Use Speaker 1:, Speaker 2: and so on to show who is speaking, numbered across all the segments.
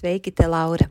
Speaker 1: Sveiki, te Laura!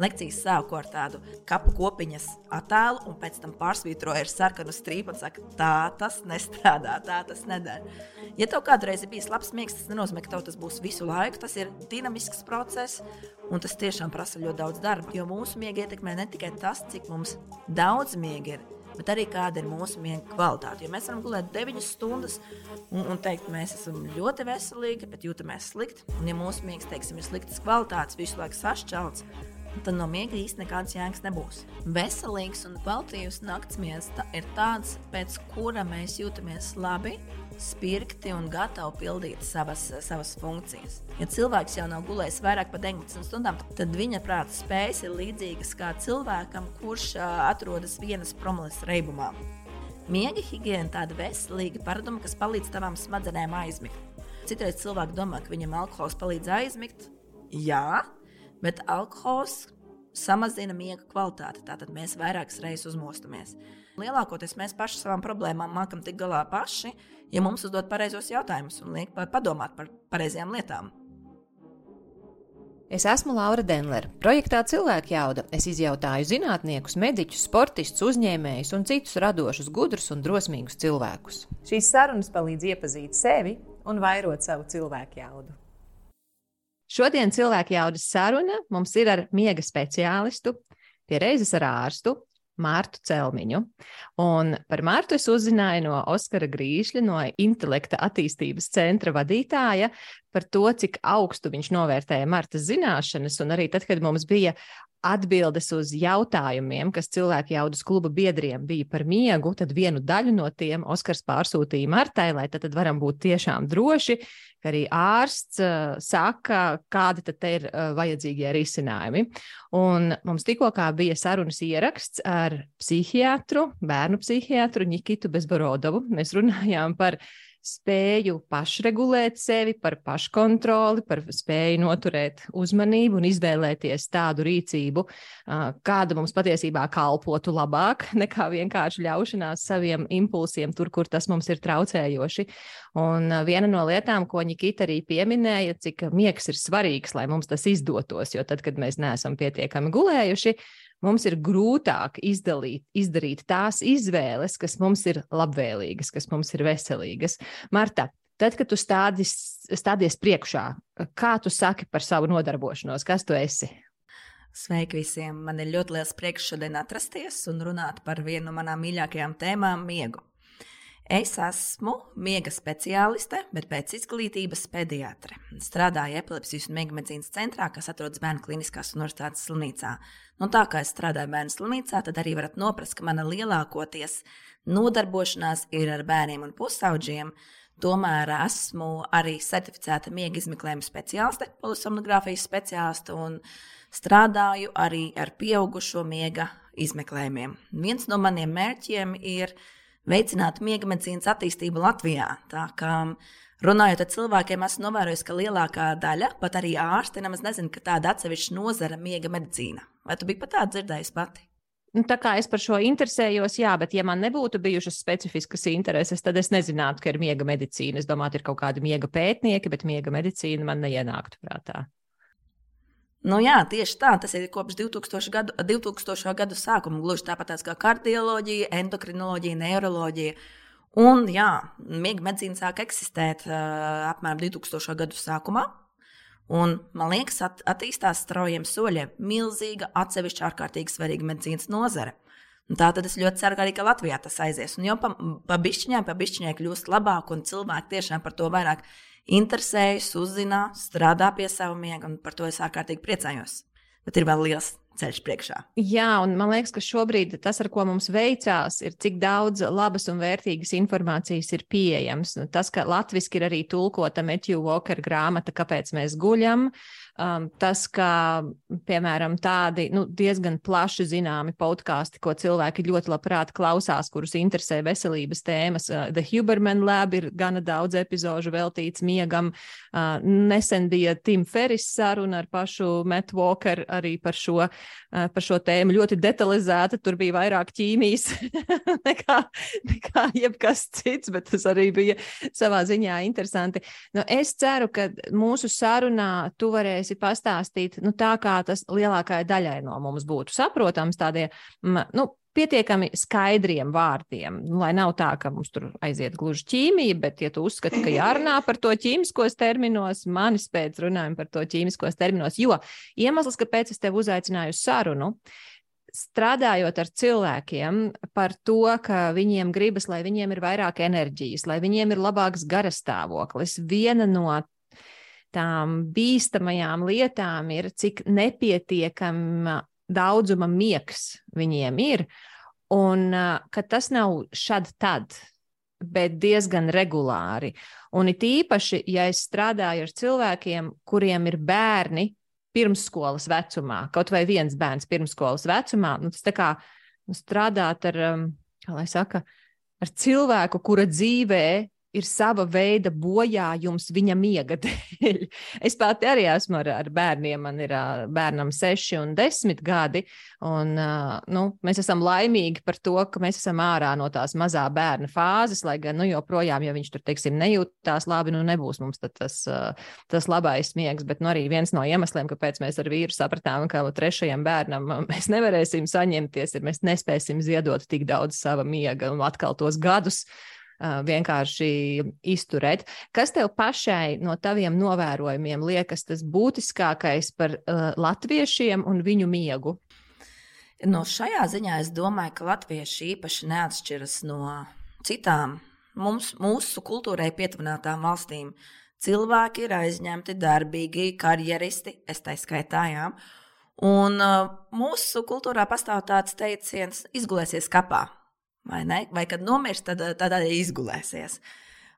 Speaker 2: Lekcijas sāku ar tādu kapu kopiņas attēlu, un pēc tam pārsvītroju ar sarkanu strīpu un saku, tā tas nestrādā, tā tas nedara. Ja tev kādreiz ir bijis labs miegs, tas nenozīmē, ka tev tas būs visu laiku. Tas ir dinamisks process, un tas tiešām prasa ļoti daudz darba. Jo mūsu miega ietekmē ne tikai tas, cik mums daudz miega ir, bet arī kāda ir mūsu miega kvalitāte. Jo mēs varam gulēt 9 stundas un, un teikt, mēs esam ļoti veselīgi, bet jūtamies slikti. Un, ja mūsu miegs teiksim, ir sliktas kvalitātes, visu laiku sašķelts, tad no miega īstenībā nekādas jēgas nebūs. Veselīgs un kvalitīvs naktsmiegs ir tāds, pēc kura mēs jūtamies labi, spirti un gatavi pildīt savas, savas funkcijas. Ja cilvēks jau nav gulējis vairāk par 19 stundām, tad viņa prāta spējas ir līdzīgas kā cilvēkam, kurš uh, atrodas vienas promilas reibumā. Miega higiēna ir tāda veselīga paraduma, kas palīdz tavām smadzenēm aizmigt. Citreiz cilvēki domā, ka viņam alkohols palīdz aizmigt. Jā, bet alkohols samazina miega kvalitāti. Tātad mēs vairākas reizes uzmostamies. Lielākoties mēs paši savām problēmām mākam tikt galā paši, ja mums uzdod pareizos jautājumus un liek padomāt par pareizajām lietām.
Speaker 1: Es esmu Laura Denlere. Projektā Cilvēku jauda es izjautāju zinātniekus, mediķus, sportistus, uzņēmējus un citus radošus, gudrus un drosmīgus cilvēkus. Šīs sarunas palīdz iepazīt sevi un vairot savu cilvēku jaudu. Šodien cilvēku jaudas saruna mums ir ar miega speciālistu, pie reizes ar ārstu Mārtu Celmiņu. Un par Mārtu es uzzināju no Oskara Grīšļa, no intelekta attīstības centra vadītāja, par to, cik augstu viņš novērtēja Martas zināšanas. Un arī tad, kad mums bija atbildes uz jautājumiem, kas cilvēku jaudas kluba biedriem bija par miegu, tad vienu daļu no tiem Oskars pārsūtīja Martai, lai tad, tad varam būt tiešām droši, ka arī ārsts uh, saka, kādi tad ir uh, vajadzīgie risinājumi. Un mums tikko bija sarunas ieraksts ar psihiatru, bērnu psihiatru Nikitu Bezborodovu. Mēs runājām par spēju pašregulēt sevi, par paškontroli, par spēju noturēt uzmanību un izvēlēties tādu rīcību, kāda mums patiesībā kalpotu labāk nekā vienkārši ļaušanās saviem impulsiem tur, kur tas mums ir traucējoši. Un viena no lietām, ko Nikita arī pieminēja, cik miegs ir svarīgs, lai mums tas izdotos, jo tad, kad mēs neesam pietiekami gulējuši, mums ir grūtāk izdalīt, izdarīt tās izvēles, kas mums ir labvēlīgas, kas mums ir veselīgas. Marta, tad, kad tu stādis, stādies priekšā, kā tu saki par savu nodarbošanos, kas tu esi?
Speaker 2: Sveiki visiem! Man ir ļoti liels prieks šodien atrasties un runāt par vienu no manām mīļākajām tēmām - miegu. Es esmu miega speciāliste, bet pēc izglītības pediatre. Strādāju epilepsijas un miega medicīnas centrā, kas atrodas Bērnu kliniskās universitātes slimnīcā. Nu, tā kā es strādāju bērnu slimnīcā, tad arī varat noprast, ka mana lielākoties nodarbošanās ir ar bērniem un pusauģiem. Tomēr esmu arī certificēta miega izmeklējuma speciāliste, polisomnogrāfijas speciāliste un strādāju arī ar pieaugušo miega izmeklējumiem. Viens no maniem mērķiem ir veicināt miega medicīnas attīstību Latvijā. Tā kā runājot ar cilvēkiem, esmu novērojis, ka lielākā daļa, pat arī ārsti, nemaz nezina, ka tāda atsevišķa nozara miega medicīna. Vai tu biji pat tādu dzirdējis pati?
Speaker 1: Nu, tā kā es par šo interesējos, jā, bet, ja man nebūtu bijušas specifiskas intereses, tad es nezinātu, ka ir miega medicīna. Es domāju, ir kaut kādi miega pētnieki, bet miega medicīna man neienāktu prātā.
Speaker 2: Nu, jā, tieši tā. Tas ir kopš 2000. Gadu, 2000. gadu sākuma. Gluži tāpat kā kardioloģija, endokrinoloģija, neiroloģija. Un, jā, miega medicīna sāk eksistēt uh, apmēram 2000. gadu sākumā. Un, man liekas, at, attīstās straujiem soļiem milzīga, atsevišķa, ārkārtīgi svarīga medicīnas nozare. Un tā tad es ļoti ceru, arī ka Latvijā tas aizies. Un jau pa, pa bišķiņai, pa bišķiņai kļūst labāk, un cilvēki tiešām par to vairāk interesējas, uzzina, strādā pie sava miega, un par to es ārkārtīgi priecājos. Bet ir vēl liels ceļš priekšā.
Speaker 1: Jā, un man liekas, ka šobrīd tas, ar ko mums veicās, ir cik daudz labas un vērtīgas informācijas ir pieejams. Nu, tas, ka latviešu ir arī tulkota Matthew Walker grāmata, kāpēc mēs guļam. Uh, Um, tas, ka, piemēram, tādi nu, diezgan plaši zināmi podkāsti, ko cilvēki ļoti labprāt klausās, kurus interesē veselības tēmas. Uh, The Huberman Lab ir gana daudz epizodu veltīts miegam. Uh, nesen bija Tim Ferris saruna ar pašu Matt Walker arī par šo, uh, par šo tēmu ļoti detalizēta. Tur bija vairāk ķīmijas nekā, nekā jebkas cits, bet tas arī bija savā ziņā interesanti. Nu, es ceru, ka mūsu sarunā tu varēsi varēsi pastāstīt nu, tā, kā tas lielākajai daļai no mums būtu saprotams, tādiem nu, pietiekami skaidriem vārdiem. Nu, lai nav tā, ka mums tur aiziet gluži ķīmija, bet, ja tu uzskati, ka jārunā par to ķīmiskos terminos, manis pēc runājam par to ķīmiskos terminos, jo iemesls, kāpēc es tevi uzaicināju uz sarunu, strādājot ar cilvēkiem par to, ka viņiem gribas, lai viņiem ir vairāk enerģijas, lai viņiem ir labāks garastāvoklis. Viena no tām bīstamajām lietām ir, cik nepietiekama daudzuma miegs viņiem ir, un ka tas nav šad tad, bet diezgan regulāri. Un it īpaši, ja es strādāju ar cilvēkiem, kuriem ir bērni pirmsskolas vecumā, kaut vai viens bērns pirmsskolas vecumā, nu, tas tā kā nu, strādāt ar, kā lai saka, ar cilvēku, kura dzīvē ir sava veida bojājums viņa miega dēļ. es pati arī esmu ar, ar bērniem. Man ir bērnam 6 un 10 gadi. Un, nu, mēs esam laimīgi par to, ka mēs esam ārā no tās mazā bērna fāzes, lai gan nu, joprojām, ja viņš tur teiksim, nejūtās labi, nu nebūs mums tas, tas labais miegs. Bet nu, arī viens no iemesliem, kāpēc mēs ar vīru sapratām, ka trešajam bērnam mēs nevarēsim saņemties, ir mēs nespēsim ziedot tik daudz sava miega un atkal tos gadus vienkārši izturēt. Kas tev pašai no taviem novērojumiem liekas tas būtiskākais par latviešiem un viņu miegu?
Speaker 2: No šajā ziņā es domāju, ka latvieši īpaši neatšķiras no citām mums, mūsu kultūrai pietuvinātām valstīm. Cilvēki ir aizņemti, darbīgi, karjeristi, es tā skaitā, jā. Un uh, mūsu kultūrā pastāv tāds teiciens, izgulēsies kapā vai ne? Vai kad nomirs, tad, tad arī izgulēsies.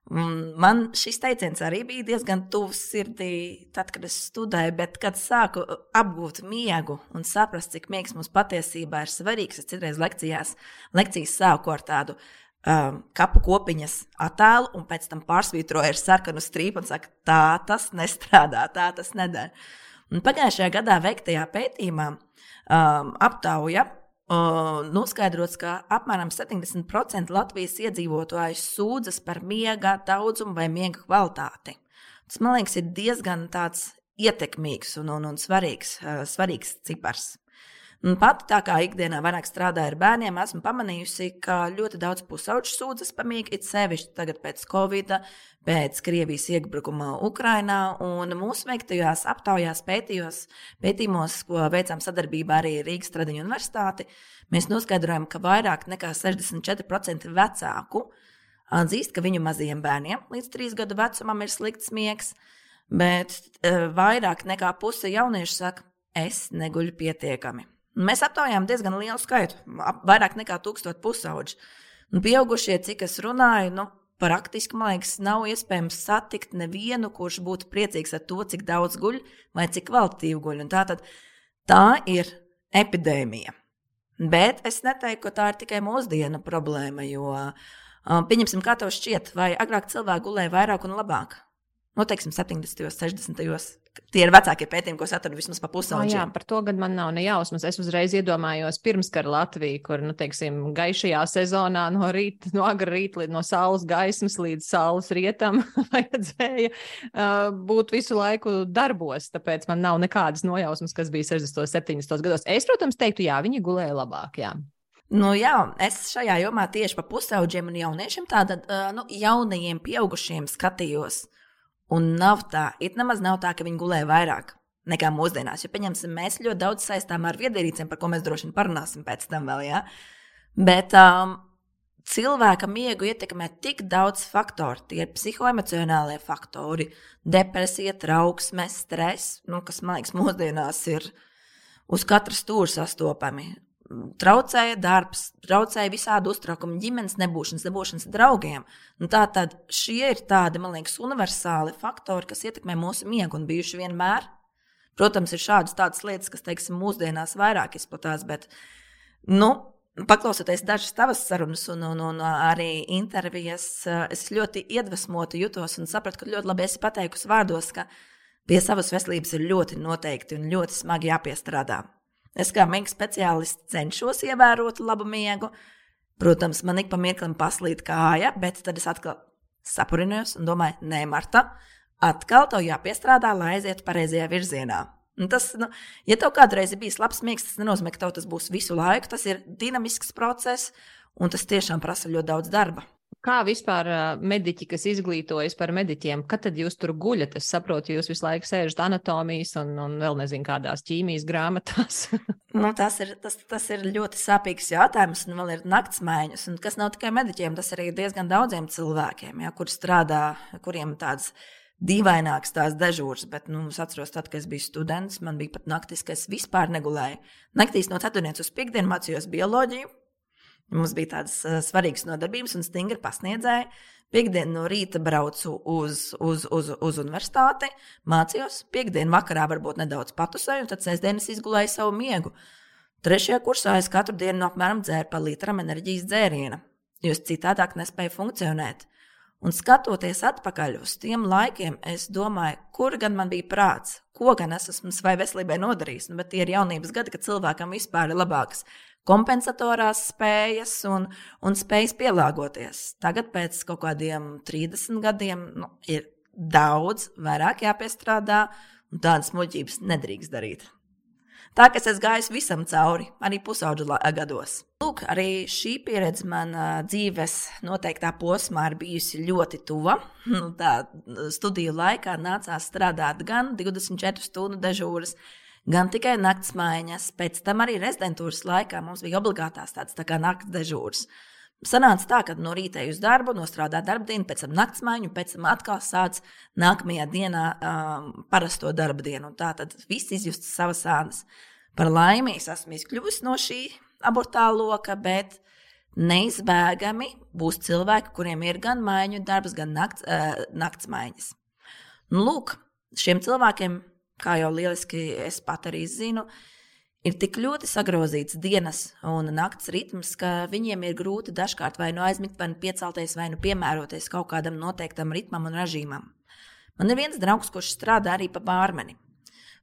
Speaker 2: Man šis teiciens arī bija diezgan tuvs sirdī, tad, kad es studēju, bet kad sāku apgūt miegu un saprast, cik miegs mums patiesībā ir svarīgs, es citreiz lekcijās, lekcijas sāku ar tādu um, kapu kopiņas attēlu, un pēc tam pārsvītroju ar sarkanu strīpu un saku, tā tas nestrādā, tā tas nedara. Un pagājušajā gadā veiktajā pētījumā um, aptauja Uh, noskaidrots, ka apmēram 70% Latvijas iedzīvotāju sūdzas par miega daudzumu vai miega kvalitāti. Tas, man liekas, ir diezgan ietekmīgs un, un, un svarīgs, uh, svarīgs cipars. Un pati tā kā ikdienā vairāk strādāju ar bērniem, esmu pamanījusi, ka ļoti daudz pusauģu sūdzas par mīgu, it sevišķi tagad pēc Covid, pēc Krievijas iebrukuma Ukrainā. Mūsu veiktajās aptaujās pētījos, pētījumos, ko veicām sadarbībā arī Rīgas Tradiņu universitāti, mēs noskaidrojam, ka vairāk nekā 64% vecāku atzīst, ka viņu mazajiem bērniem līdz 3 gadu vecumam ir slikts miegs, bet uh, vairāk nekā puse jauniešu saka, es neguļu pietiekami. Mēs aptaujājām diezgan lielu skaitu, vairāk nekā tūkstošu pusauģu. Un pieaugušie, cik es runāju, nu, praktiski, man liekas, nav iespējams satikt nevienu, kurš būtu priecīgs ar to, cik daudz guļ vai cik kvalitatīvi guļ. Un tā, tad, tā ir epidēmija. Bet es neteiktu, ka tā ir tikai mūsdienu problēma, jo, pieņemsim, kā tev šķiet, vai agrāk cilvēki gulēja vairāk un labāk. Nu, teiksim, 70. un 60. Tie ir vecākie pētījumi, ko es atradu vismaz pa pusauģiem.
Speaker 1: Jā, par to gan man nav ne jausmas. Es uzreiz iedomājos pirmskara Latviju, kur, nu, teiksim, gaišajā sezonā no rīta, no agra rīta līdz no saules gaismas līdz saules rietam vajadzēja uh, būt visu laiku darbos. Tāpēc man nav nekādas nojausmas, kas bija 60. un 70. gados. Es, protams, teiktu, jā, viņi gulēja labāk. Jā.
Speaker 2: Nu, jā, es šajā jomā tieši par pusauģiem un jauniešiem, tātad uh, nu, jaunajiem pieaugušiem skatījos. Un nav tā, it nemaz nav tā, ka viņi gulēja vairāk nekā mūsdienās. Jo, pieņemsim, mēs ļoti daudz saistām ar viedierīcēm, par ko mēs droši vien parunāsim pēc tam vēl. Ja? Bet um, cilvēka miegu ietekmē tik daudz faktoru. Tie ir psihoemocionālie faktori, depresija, trauksme, stress, nu, kas man liekas, mūsdienās ir uz katra stūra sastopami traucēja darbs, traucēja visādi uztraukumi, ģimenes nebūšanas, nebūšanas draugiem. Nu, tā tad šie ir tādi, man liekas, universāli faktori, kas ietekmē mūsu miegu un bijuši vienmēr. Protams, ir šādas tādas lietas, kas, teiksim, mūsdienās vairāk izplatās, bet, nu, paklausoties dažas tavas sarunas un, un, un arī intervijas, es ļoti iedvesmota jutos un sapratu, ka ļoti labi esi pateikusi vārdos, ka pie savas veselības ir ļoti noteikti un ļoti smagi jāpiestrādā. Es kā mīgs speciālists cenšos ievērot labu miegu. Protams, man ik pa mirklim paslīd kāja, bet tad es atkal sapurinājos un domāju, nē, Marta, atkal tev jāpiestrādā, lai aizietu pareizajā virzienā. Un tas, nu, ja tev kādreiz ir bijis labs miegs, tas nenozīmē, ka tev tas būs visu laiku. Tas ir dinamisks process, un tas tiešām prasa ļoti daudz darba.
Speaker 1: Kā vispār mediķi, kas izglītojas par mediķiem, kad tad jūs tur guļat? Es saprotu, jūs visu laiku sēžat anatomijas un, un vēl nezinu kādās ķīmijas grāmatās.
Speaker 2: nu, tas, ir, tas, tas ir ļoti sāpīgs jautājums, un vēl ir naktsmaiņas. Un kas nav tikai mediķiem, tas arī diezgan daudziem cilvēkiem, ja, kur strādā, kuriem tāds dīvaināks tās dežūras. Bet nu, es atceros, tad, kad es biju students, man bija pat naktis, ka es vispār negulēju. Naktīs no ceturtdienas uz piekdienu mācījos bioloģiju. Mums bija tādas uh, svarīgas nodarbības un stingri pasniedzēji. Piektdienu no rīta braucu uz, uz, uz, uz universitāti, mācījos. Piektdienu vakarā varbūt nedaudz patusēju, un tad sestdienas izgulēju savu miegu. Trešajā kursā es katru dienu no apmēram dzēru pa litram enerģijas dzēriena, jo es citādāk nespēju funkcionēt. Un skatoties atpakaļ uz tiem laikiem, es domāju, kur gan man bija prāts, ko gan es esmu savai veselībai nodarījis. Nu, bet tie ir jaunības gadi, kad cilvēkam vispār ir labākas kompensatorās spējas un, un spējas pielāgoties. Tagad, pēc kaut kādiem 30 gadiem, nu, ir daudz vairāk jāpiestrādā, un tādas muļķības nedrīkst darīt. Tā kā es gājis visam cauri, arī pusauģu gados. Lūk, arī šī pieredze man dzīves noteiktā posmā ir bijusi ļoti tuva. Nu, tā studiju laikā nācās strādāt gan 24 stundu dežūras, gan tikai naktsmaiņas. Pēc tam arī rezidentūras laikā mums bija obligātās tādas tā kā naktas dežūras. Sanāca tā, ka no rīta uz darbu, nostrādā darba dienu, pēc tam naktsmaiņu, pēc tam atkal sāc nākamajā dienā um, parasto darba dienu. Tā tad viss izjust savas sānas. Par laimi es esmu izkļuvusi no šī abortā loka, bet neizbēgami būs cilvēki, kuriem ir gan maiņu darbs, gan nakts, uh, naktsmaiņas. Nu, lūk, šiem cilvēkiem kā jau lieliski es pat arī zinu, ir tik ļoti sagrozīts dienas un nakts ritms, ka viņiem ir grūti dažkārt vai nu aizmigt, vai nu piecelties, vai nu piemēroties kaut kādam noteiktam ritmam un režīmam. Man ir viens draugs, kurš strādā arī pa bārmeni.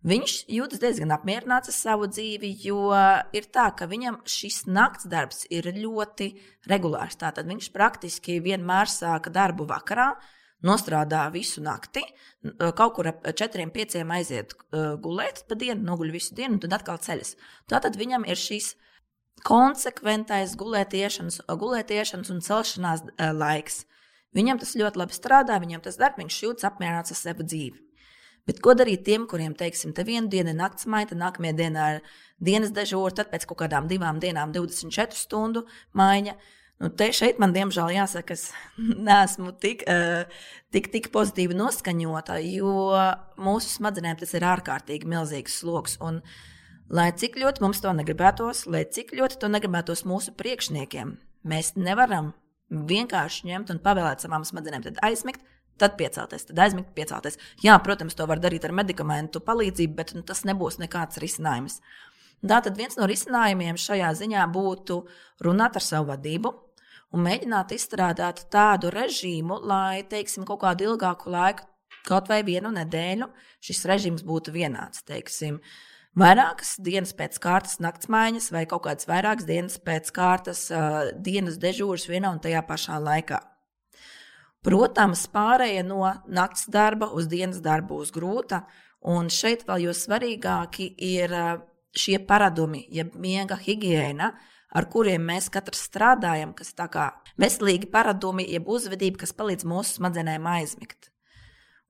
Speaker 2: Viņš jūtas diezgan apmierināts ar savu dzīvi, jo ir tā, ka viņam šis nakts darbs ir ļoti regulārs. Tātad viņš praktiski vienmēr sāka darbu vakarā, nostrādā visu nakti, kaut kur ap 4-5 aiziet gulēt, pa dienu noguļ visu dienu, un tad atkal ceļas. Tātad viņam ir šis konsekventais gulētiešanas, gulētiešanas un celšanās laiks. Viņam tas ļoti labi strādā, viņam tas darbs, viņš jūtas apmierināts ar sevi dzīvi. Bet ko darīt tiem, kuriem, teiksim, te viena diena ir naktas maita, nākamajā dienā ir dienas dežūra, tad pēc kaut kādām divām dienām 24 stundu maiņa. Uh, Nu, te šeit man, diemžēl, jāsaka, es neesmu tik, uh, tik, tik pozitīvi noskaņota, jo mūsu smadzenēm tas ir ārkārtīgi milzīgs sloks. Un, lai cik ļoti mums to negribētos, lai cik ļoti to negribētos mūsu priekšniekiem, mēs nevaram vienkārši ņemt un pavēlēt savām smadzenēm, tad aizmigt, tad piecelties, tad aizmigt, piecelties. Jā, protams, to var darīt ar medikamentu palīdzību, bet nu, tas nebūs nekāds risinājums. Tātad viens no risinājumiem šajā ziņā būtu runāt ar savu vadību, un mēģināt izstrādāt tādu režīmu, lai, teiksim, kaut kādu ilgāku laiku kaut vai vienu nedēļu šis režīms būtu vienāds. Teiksim, vairākas dienas pēc kārtas naktsmaiņas vai kaut kādas vairākas dienas pēc kārtas uh, dienas dežūras vienā un tajā pašā laikā. Protams, pārēja no nakts darba uz dienas darbu būs grūta, un šeit vēl jo svarīgāki ir šie paradumi, jeb ja miega higiēna, ar kuriem mēs katrs strādājam, kas ir veselīgi paradumi, jeb uzvedība, kas palīdz mūsu smadzenēm aizmigt.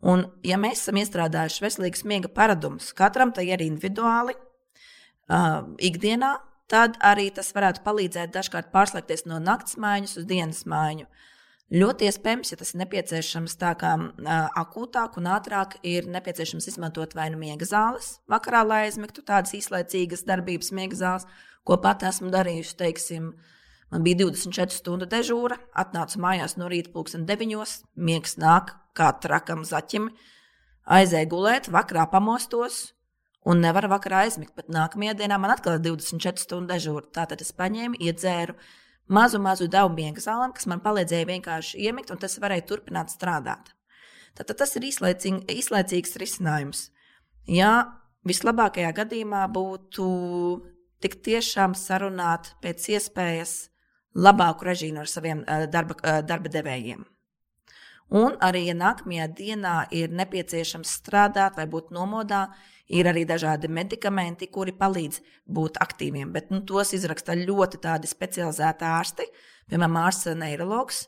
Speaker 2: Un, ja mēs esam iestrādājuši veselīgus miega paradumus, katram tai ir individuāli, uh, ikdienā, tad arī tas varētu palīdzēt dažkārt pārslēgties no naktas maiņas uz dienas maiņu. Ļoti iespējams, ja tas ir nepieciešams tā kā uh, akūtāk un ātrāk, ir nepieciešams izmantot vai nu miega zāles vakarā, lai aizmigtu tādas īslaicīgas darbības miega zāles, ko pat esmu darījusi. Teiksim, man bija 24 stundu dežūra, atnācu mājās no rīta pulksten 9, miegs nāk kā trakam zaķim, aizēju gulēt, vakarā pamostos. Un nevaru vakarā aizmigt, bet nākamajā dienā man atkal ir 24 stundu dežūra. Tātad es paņēmu, iedzēru, mazu, mazu devu miega zālēm, kas man palīdzēja vienkārši iemigt, un tas varēja turpināt strādāt. Tātad tas ir īslaicīgs risinājums. Ja vislabākajā gadījumā būtu tik tiešām sarunāt pēc iespējas labāku režīmu ar saviem eh, darba, eh, darba devējiem. Un arī, ja nākamajā dienā ir nepieciešams strādāt vai būt nomodā, Ir arī dažādi medikamenti, kuri palīdz būt aktīviem, bet nu, tos izraksta ļoti specializēti ārsti, piemēram, ārsts neiroloģis,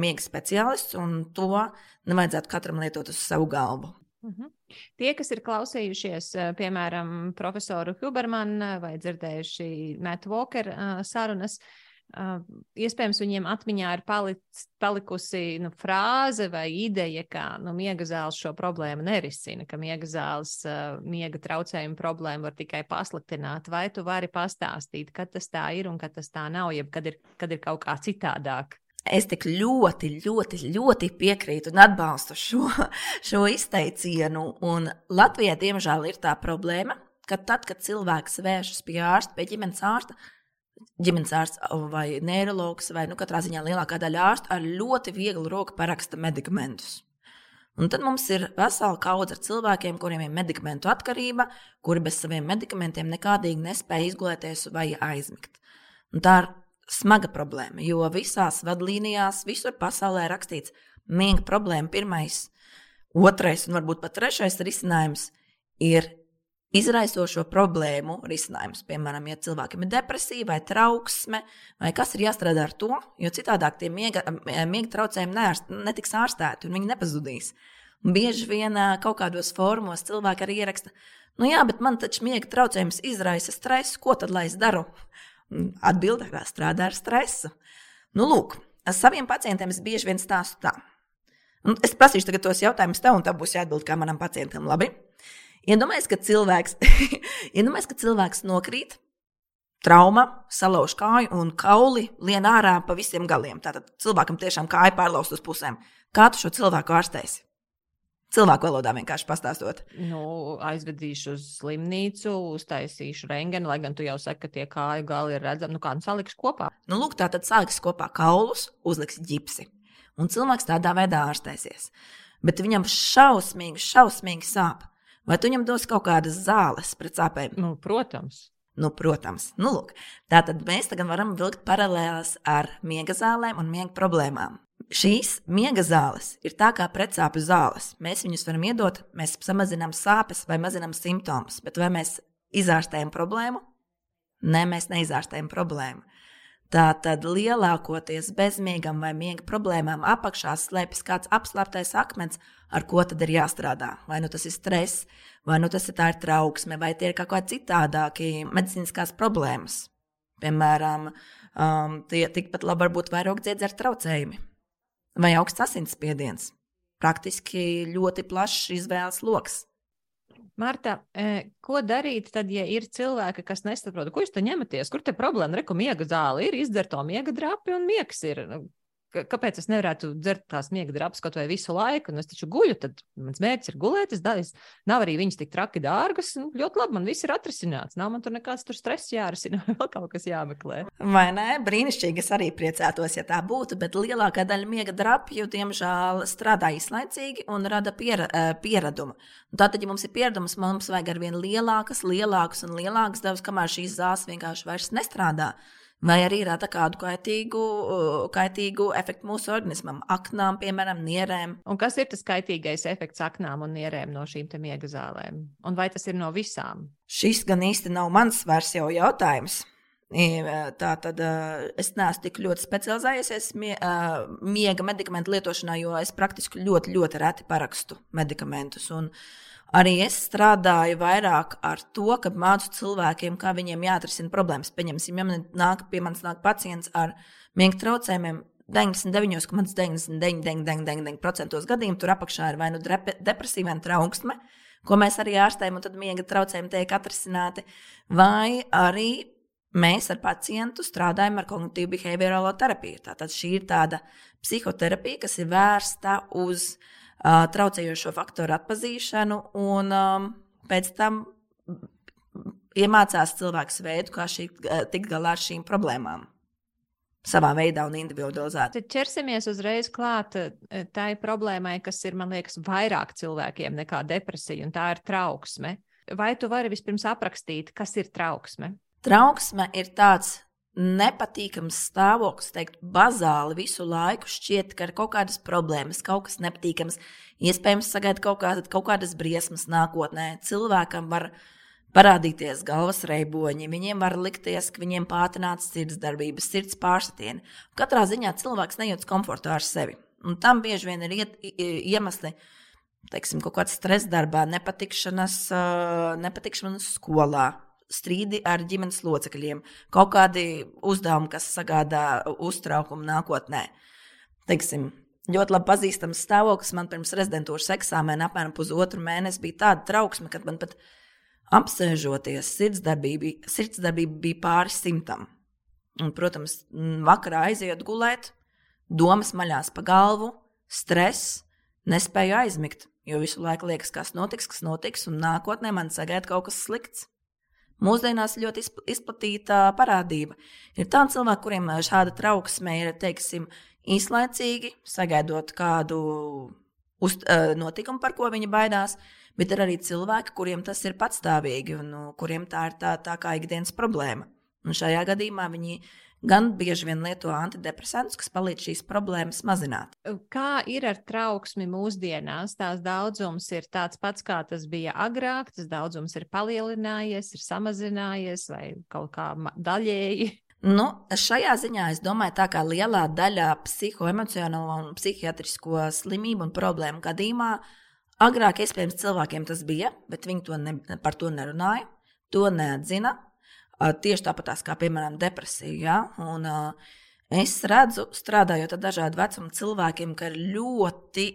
Speaker 2: miega speciālists, un to nevajadzētu katram lietot uz savu galvu.
Speaker 1: Mhm. Tie, kas ir klausījušies, piemēram, profesoru Hubermanu vai dzirdējuši Matt Walker sarunas, uh, Uh, iespējams, viņiem atmiņā ir palic, palikusi nu, frāze vai ideja, ka nu, miega zāles šo problēmu nerisina, ka miega zāles miega traucējumu problēmu var tikai pasliktināt. Vai tu vari pastāstīt, kad tas tā ir un kad tas tā nav, jeb kad ir, kad ir kaut kā citādāk?
Speaker 2: Es tik ļoti, ļoti, ļoti piekrītu un atbalstu šo, šo izteicienu. Un Latvijā, diemžēl, ir tā problēma, ka tad, kad cilvēks vēršas pie ārsta, pie ģimenes ārsta, ģimenes ārsts vai neiroloģis, vai nu, katrā ziņā lielākā daļa ārstu ar ļoti vieglu roku paraksta medikamentus. Un tad mums ir vesela kaudze ar cilvēkiem, kuriem ir medikamentu atkarība, kuri bez saviem medikamentiem nekādīgi nespēja izgulēties vai aizmigt. Un tā ir smaga problēma, jo visās vadlīnijās, visur pasaulē rakstīts, miega problēma pirmais, otrais un varbūt pat trešais risinājums ir izraisošo problēmu risinājums. Piemēram, ja cilvēkam ir depresija vai trauksme, vai kas ir jāstrādā ar to, jo citādi tie miega, miega traucējumi neārst, netiks ārstēti un viņi nepazudīs. Un bieži vien kaut kādos formos cilvēki arī ieraksta, nu jā, bet man taču miega traucējums izraisa stresu, ko tad lai es daru? Atbilde ir strādā ar stresu. Nu, lūk, ar saviem pacientiem es bieži vien stāstu tā. Un es prasīšu tagad tos jautājumus tev, un tev būs jāatbild kā manam pacientam. Labi? Iedomājieties, ka cilvēks, iedomājies, ka cilvēks nokrīt, trauma, salauž kāju un kauli lien ārā pa visiem galiem. Tātad cilvēkam tiešām kāja pārlaust uz pusēm. Kā tu šo cilvēku ārstēsi? Cilvēku valodā vienkārši pastāstot.
Speaker 1: Nu, aizvedīšu uz slimnīcu, uztaisīšu rengenu, lai gan tu jau saki, ka tie kāju gali ir redzami. Nu, kā nu saliks kopā?
Speaker 2: Nu, lūk, tā tad saliks kopā kaulus, uzliks ģipsi. Un cilvēks tādā veidā ārstēsies. Bet viņam šausmīgi, šausmīgi sāp. Vai tu viņam dos kaut kādas zāles pret sāpēm?
Speaker 1: Nu, protams.
Speaker 2: Nu, protams, nu, lūk, tā tad mēs tagad varam vilkt paralēlas ar miega zālēm un miega problēmām. Šīs miega zāles ir tā kā pretsāpju zāles. Mēs viņus varam iedot, mēs samazinām sāpes vai mazinām simptomus, bet vai mēs izārstējam problēmu? Nē, mēs neizārstējam problēmu. Tātad lielākoties bezmiegam vai miega problēmām apakšā slēpjas kāds apslēptais akmens, ar ko tad ir jāstrādā. Vai nu tas ir stress, vai nu tas ir tā ir trauksme, vai tie ir kaut kādi citādākie medicīniskās problēmas. Piemēram, um, tie tikpat labi var būt vairāk dziedzera traucējumi vai augsts asinsspiediens. Praktiski ļoti plašs izvēles lokus.
Speaker 1: Marta, e, ko darīt tad, ja ir cilvēki, kas nesaprot, ko jūs te ņematies, kur te problēma, reku miega zāle ir, izdzer to miega drapi un miegs ir. Nu, kāpēc es nevarētu dzert tās miega drāpes kaut vai visu laiku, un es taču guļu, tad mans mērķis ir gulēt, es daļas, nav arī viņas tik traki dārgas, un ļoti labi, man viss ir atrisināts, nav man tur nekāds tur stress jārisina, vēl kaut kas jāmeklē.
Speaker 2: Vai ne? Brīnišķīgi, es arī priecātos, ja tā būtu, bet lielākā daļa miega drāpju, diemžēl, strādā īslaicīgi un rada piera, eh, pieradumu. Tātad, ja mums ir pieredums, mums vajag ar vien lielākas, lielākas un lielākas devas, kamēr šīs zāles vienkārši vairs nestrādā vai arī rada kādu kaitīgu, uh, kaitīgu efektu mūsu organismam, aknām, piemēram, nierēm.
Speaker 1: Un kas ir tas kaitīgais efekts aknām un nierēm no šīm miega zālēm? Un vai tas ir no visām?
Speaker 2: Šis gan īsti nav mans vairs jau jautājums. Tā tad es neesmu tik ļoti specializējies miega medikamentu lietošanā, jo es praktiski ļoti, ļoti reti parakstu medikamentus. Un, uh, Arī es strādāju vairāk ar to, ka mācu cilvēkiem, kā viņiem jāatrisina problēmas. Pieņemsim, ja man nāk pie manis nāk pacients ar miega traucējumiem, 99,99% gadījumu tur apakšā ir vai nu depresija, vai trauksme, ko mēs arī ārstējam, un tad miega traucējumi tiek atrisināti, vai arī mēs ar pacientu strādājam ar kognitīvu behaviorālo terapiju. Tātad šī ir tāda psihoterapija, kas ir vērsta uz uh, traucējošo faktoru atpazīšanu, un um, pēc tam iemācās cilvēks veidu, kā šī, tikt galā ar šīm problēmām. Savā veidā un individualizēti.
Speaker 1: Tad ķersimies uzreiz klāt tai problēmai, kas ir, man liekas, vairāk cilvēkiem nekā depresija, un tā ir trauksme. Vai tu vari vispirms aprakstīt, kas ir trauksme?
Speaker 2: Trauksme ir tāds nepatīkams stāvoklis, teikt, bazāli visu laiku šķiet, ka ir kaut kādas problēmas, kaut kas nepatīkams, iespējams, sagaidīt kaut, kā, kaut kādas briesmas nākotnē. Cilvēkam var parādīties galvas reiboņi, viņiem var likties, ka viņiem pātrināts sirdsdarbības, sirds pārsitieni. Katrā ziņā cilvēks nejūtas komfortā ar sevi. Un tam bieži vien ir iet, iemesli. Teiksim, kaut kāds stress darbā, nepatikšanas, nepatikšanas skolā, strīdi ar ģimenes locekļiem, kaut kādi uzdevumi, kas sagādā uztraukumu nākotnē. Teiksim, ļoti labi pazīstams stāvoklis man pirms rezidentūras eksāmena, apmēram pusotru mēnesi, bija tāda trauksme, ka man pat apsēžoties, sirdsdarbība, sirdsdarbība bija pāri simtam. Un, protams, vakarā aizejot gulēt, domas maļās pa galvu, stress, nespēju aizmigt, jo visu laiku liekas, kas notiks, kas notiks, un nākotnē man sagaida kaut kas slikts. Mūsdienās ļoti izplatīta parādība. Ir tādi cilvēki, kuriem šāda trauksme ir, teiksim, īslaicīgi, sagaidot kādu uz, notikumu, par ko viņi baidās, bet ir arī cilvēki, kuriem tas ir patstāvīgi un nu, kuriem tā ir tā, tā kā ikdienas problēma. Un šajā gadījumā viņi gan bieži vien lieto antidepresantus, kas palīdz šīs problēmas mazināt.
Speaker 1: Kā ir ar trauksmi mūsdienās? Tās daudzums ir tāds pats, kā tas bija agrāk, tas daudzums ir palielinājies, ir samazinājies vai kaut kā daļēji.
Speaker 2: Nu, šajā ziņā es domāju, tā kā lielā daļā psihoemocionālo un psihiatrisko slimību un problēmu gadījumā, agrāk iespējams cilvēkiem tas bija, bet viņi to ne, par to nerunāja, to neatzina. Tieši tāpat kā, piemēram, depresija. Ja? Un, es redzu, strādājot ar dažādu vecumu cilvēkiem, ka ir ļoti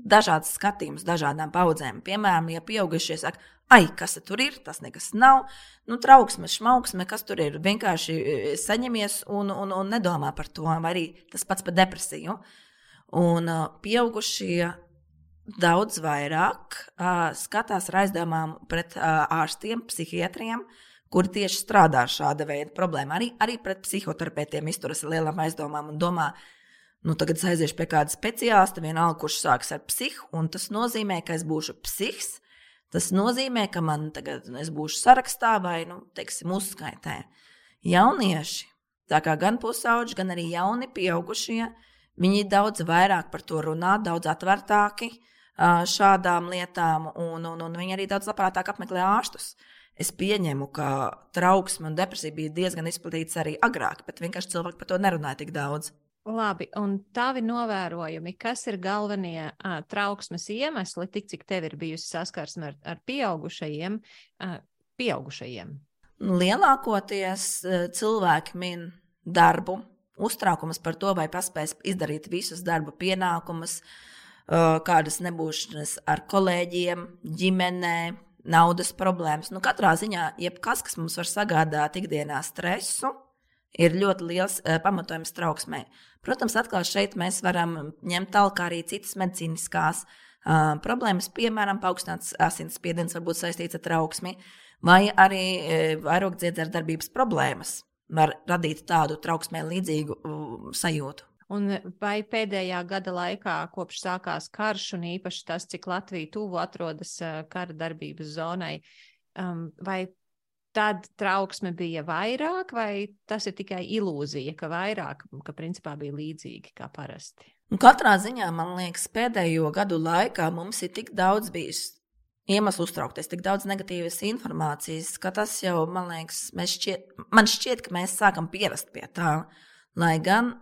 Speaker 2: dažāds skatījums dažādām paudzēm. Piemēram, ja pieaugušie saka, ai, kas tur ir, tas nekas nav, nu, trauksme, šmauksme, kas tur ir. Vienkārši saņemies un, un, un nedomā par to, vai arī tas pats par depresiju. Un pieaugušie daudz vairāk uh, skatās ar aizdomām pret uh, ārstiem, psihiatriem, uh, kuri tieši strādā ar šāda veida problēmu. Arī, arī pret psihoterapeitiem izturas ar lielām aizdomām un domā, nu, tagad es aiziešu pie kāda speciālista, vienalga, kurš sāks ar psihu, un tas nozīmē, ka es būšu psihs. Tas nozīmē, ka man tagad nu, būšu sarakstā vai, nu, teiksim, uzskaitē. Jaunieši, tā kā gan pusauģi, gan arī jauni pieaugušie, viņi daudz vairāk par to runā, daudz atvērtāki šādām lietām, un, un, un viņi arī daudz labprātāk apmeklē ārstus. Uh, Es pieņemu, ka trauksme un depresija bija diezgan izplatītas arī agrāk, bet vienkārši cilvēki par to nerunāja tik daudz.
Speaker 1: Labi, un tavi novērojumi, kas ir galvenie uh, trauksmes iemesli, tik cik tev ir bijusi saskarsme ar, ar pieaugušajiem, uh, pieaugušajiem?
Speaker 2: Lielākoties uh, cilvēki min darbu, uztraukumus par to, vai paspēs izdarīt visus darba pienākumus, kādas nebūšanas ar kolēģiem, ģimenē, naudas problēmas. Nu, katrā ziņā, jebkas, kas mums var sagādāt ikdienā stresu, ir ļoti liels uh, pamatojums trauksmē. Protams, atkal šeit mēs varam ņemt tālāk arī citas medicīniskās uh, problēmas, piemēram, paaugstināts asinsspiediens var būt saistīts ar trauksmi, vai arī uh, vairogdziedzera darbības problēmas var radīt tādu trauksmē līdzīgu uh, sajūtu.
Speaker 1: Un vai pēdējā gada laikā, kopš sākās karš, un īpaši tas, cik Latvija tuvu atrodas kara darbības zonai, um, vai tad trauksme bija vairāk, vai tas ir tikai ilūzija, ka vairāk, ka principā bija līdzīgi kā parasti?
Speaker 2: Katrā ziņā, man liekas, pēdējo gadu laikā mums ir tik daudz bijis iemeslu uztraukties, tik daudz negatīvas informācijas, ka tas jau, man liekas, šķiet, man šķiet, ka mēs sākam pierast pie tā. Lai gan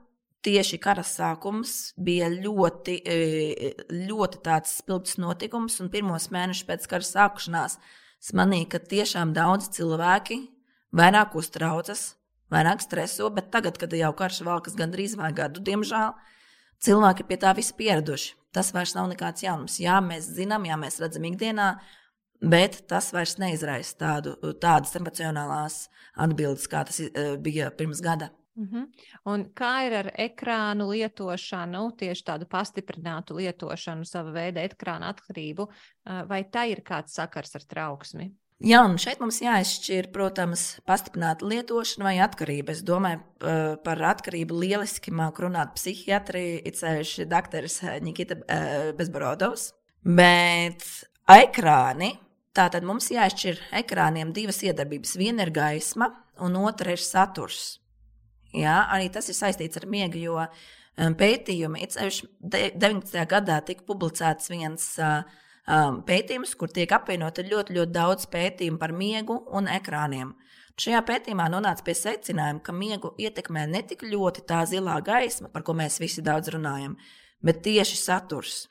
Speaker 2: tieši kara sākums bija ļoti, e, ļoti tāds spilgts notikums, un pirmos mēnešus pēc kara sākšanās Es manīju, ka tiešām daudz cilvēki vairāk uztraucas, vairāk streso, bet tagad, kad jau karš valkas gandrīz vai gadu, diemžēl, cilvēki pie tā visi pieraduši. Tas vairs nav nekāds jaunums. Jā, mēs zinām, jā, mēs redzam ikdienā, bet tas vairs neizraisa tādu, tādas emocionālās atbildes, kā tas eh, bija pirms gada.
Speaker 1: Uh mhm. -huh. Un kā ir ar ekrānu lietošanu, tieši tādu pastiprinātu lietošanu, sava veida ekrāna atkarību, vai tā ir kāds sakars ar trauksmi?
Speaker 2: Jā, un šeit mums jāizšķir, protams, pastiprināta lietošana vai atkarība. Es domāju, par atkarību lieliski māku runāt psihiatri, it sevišķi doktoris Nikita Bezborodovs. Bet ekrāni, tātad mums jāizšķir ekrāniem divas iedarbības. Viena ir gaisma, un otra ir saturs. Jā, arī tas ir saistīts ar miegu, jo um, pētījumi, itsevišķi 19. gadā tika publicēts viens pētījums, kur tiek apvienota ļoti, ļoti daudz pētījumu par miegu un ekrāniem. Šajā pētījumā nonāca pie secinājuma, ka miegu ietekmē ne tik ļoti tā zilā gaisma, par ko mēs visi daudz runājam, bet tieši saturs.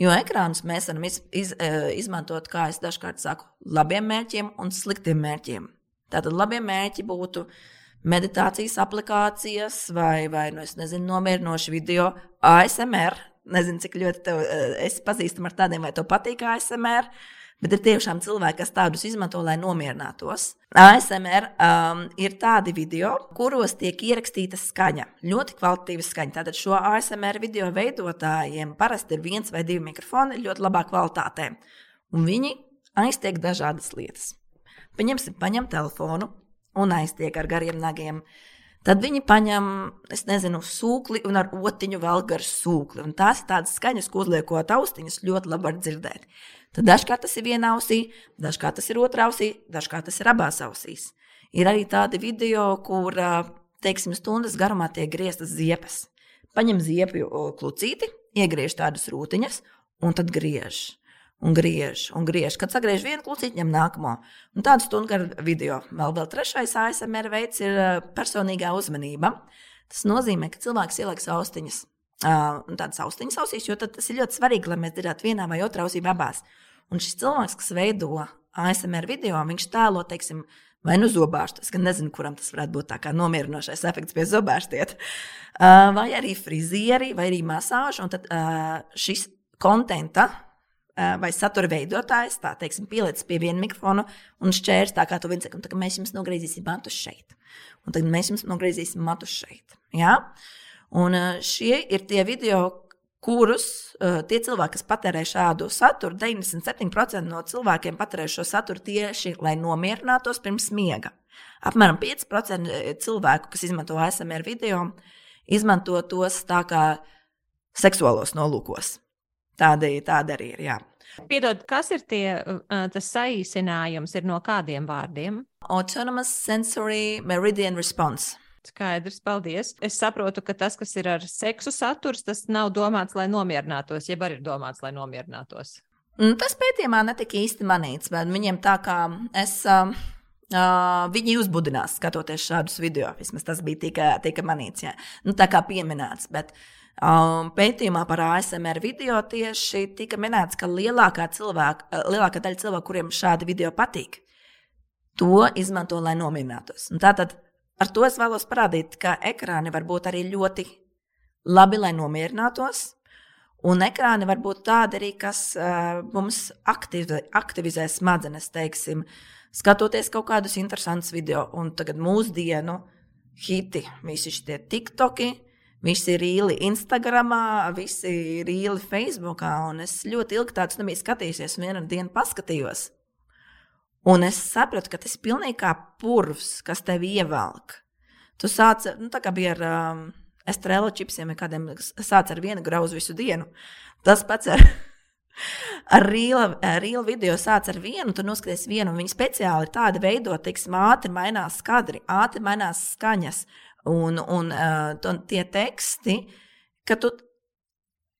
Speaker 2: Jo ekrānus mēs varam iz, iz, izmantot, kā es dažkārt saku, labiem mērķiem un sliktiem mērķiem. Tātad labie mērķi būtu uh, meditācijas aplikācijas vai, vai nu, nezinu, nomierinoši video, ASMR. Nezinu, cik ļoti tev, eh, esi pazīstama ar tādiem, vai tev patīk ASMR. Bet ir tiešām cilvēki, kas tādus izmanto, lai nomierinātos. ASMR um, ir tādi video, kuros tiek ierakstīta skaņa, ļoti kvalitatīva skaņa. Tātad šo ASMR video veidotājiem parasti ir viens vai divi mikrofoni ļoti labā kvalitātē. Un viņi aiztiek dažādas lietas. Pieņemsim, paņem telefonu, un aiztiek ar gariem nagiem. Tad viņi paņem, es nezinu, sūkli un ar otiņu vēl gar sūkli. Un tās ir tādas skaņas, ko uzliekot austiņas, ļoti labi var dzirdēt. Tad dažkārt tas ir vienā ausī, dažkārt tas ir otrā ausī, dažkārt tas ir abās ausīs. Ir arī tādi video, kur, teiksim, stundas garumā tiek grieztas ziepes. Paņem ziepju klucīti, iegriež tādas rūtiņas un tad griež un griež, un griež. Kad sagriež vienu kluciņu, ņem nākamo. Un tādu stundu garu video. Vēl, vēl trešais ASMR veids ir personīgā uzmanība. Tas nozīmē, ka cilvēks ieliks austiņas. Uh, tādas austiņas ausīs, jo tas ir ļoti svarīgi, lai mēs dzirdētu vienā vai otrā ausī abās. Un šis cilvēks, kas veido ASMR video, viņš tēlo, teiksim, vai nu zobārstu. Es gan nezinu, kuram tas varētu būt tā kā nomierinošais efekts pie zobārstiet. Uh, vai arī frizieri, vai arī masāžu. Un tad uh, šis kontenta vai satura veidotājs, tā teiksim, pielicis pie viena mikrofona un šķērs tā, kā tu viens saka, mēs jums nogriezīsim matus šeit. Un tad mēs jums nogriezīsim matus šeit. Ja? Un šie ir tie video, kurus tie cilvēki, kas patērē šādu saturu, 97% no cilvēkiem patērē šo saturu tieši, lai nomierinātos pirms miega. Apmēram 5% cilvēku, kas izmanto ASMR video, izmanto tos tā kā seksuālos nolūkos. Tāda, tāda arī ir. Jā.
Speaker 1: Piedod, kas ir tie, tas saīsinājums, ir no kādiem vārdiem?
Speaker 2: Autonomous Sensory Meridian Response.
Speaker 1: Skaidrs, paldies. Es saprotu, ka tas, kas ir ar seksu saturs, tas nav domāts, lai nomierinātos, jeb arī ir domāts, lai nomierinātos.
Speaker 2: Mm, tas pētījumā netika īsti manīts, bet viņiem tā kā es. Uh, Uh, viņi uzbudinās, skatoties šādus video. Vismaz tas bija tikai, tikai manīts, jā. Nu, tā kā pieminēts. Bet, uh, Um, pētījumā par ASMR video tieši tika minēts, ka lielākā, cilvēka, uh, lielākā daļa cilvēku, kuriem šādi video patīk, to izmanto, lai nomierinātos. Tātad ar to es vēlos parādīt, ka ekrāni var būt arī ļoti labi, lai nomierinātos. Un ekrāni var būt tādi arī, kas uh, mums aktivizē, aktivizē smadzenes, teiksim, skatoties kaut kādus interesantus video. Un tagad mūsdienu hiti, visi šie tiktoki, visi ir īli Instagram, visi ir īli Facebook. Un es ļoti ilgi tādus nebiju skatījies, un vienā dienā paskatījos. Un es sapratu, ka tas ir pilnīgi kā purvs, kas tevi ievelk. Tu sāc, nu, tā kā bija ar um, estrēlu čipsiem, vai kādiem sāc ar vienu grauzu visu dienu. Tas pats ar, ar rīlu video sāc ar vienu, tu noskaties vienu, un viņi speciāli tādi veidot, teiksim, ātri mainās skadri, ātri mainās skaņas, un, un uh, tie teksti, ka tu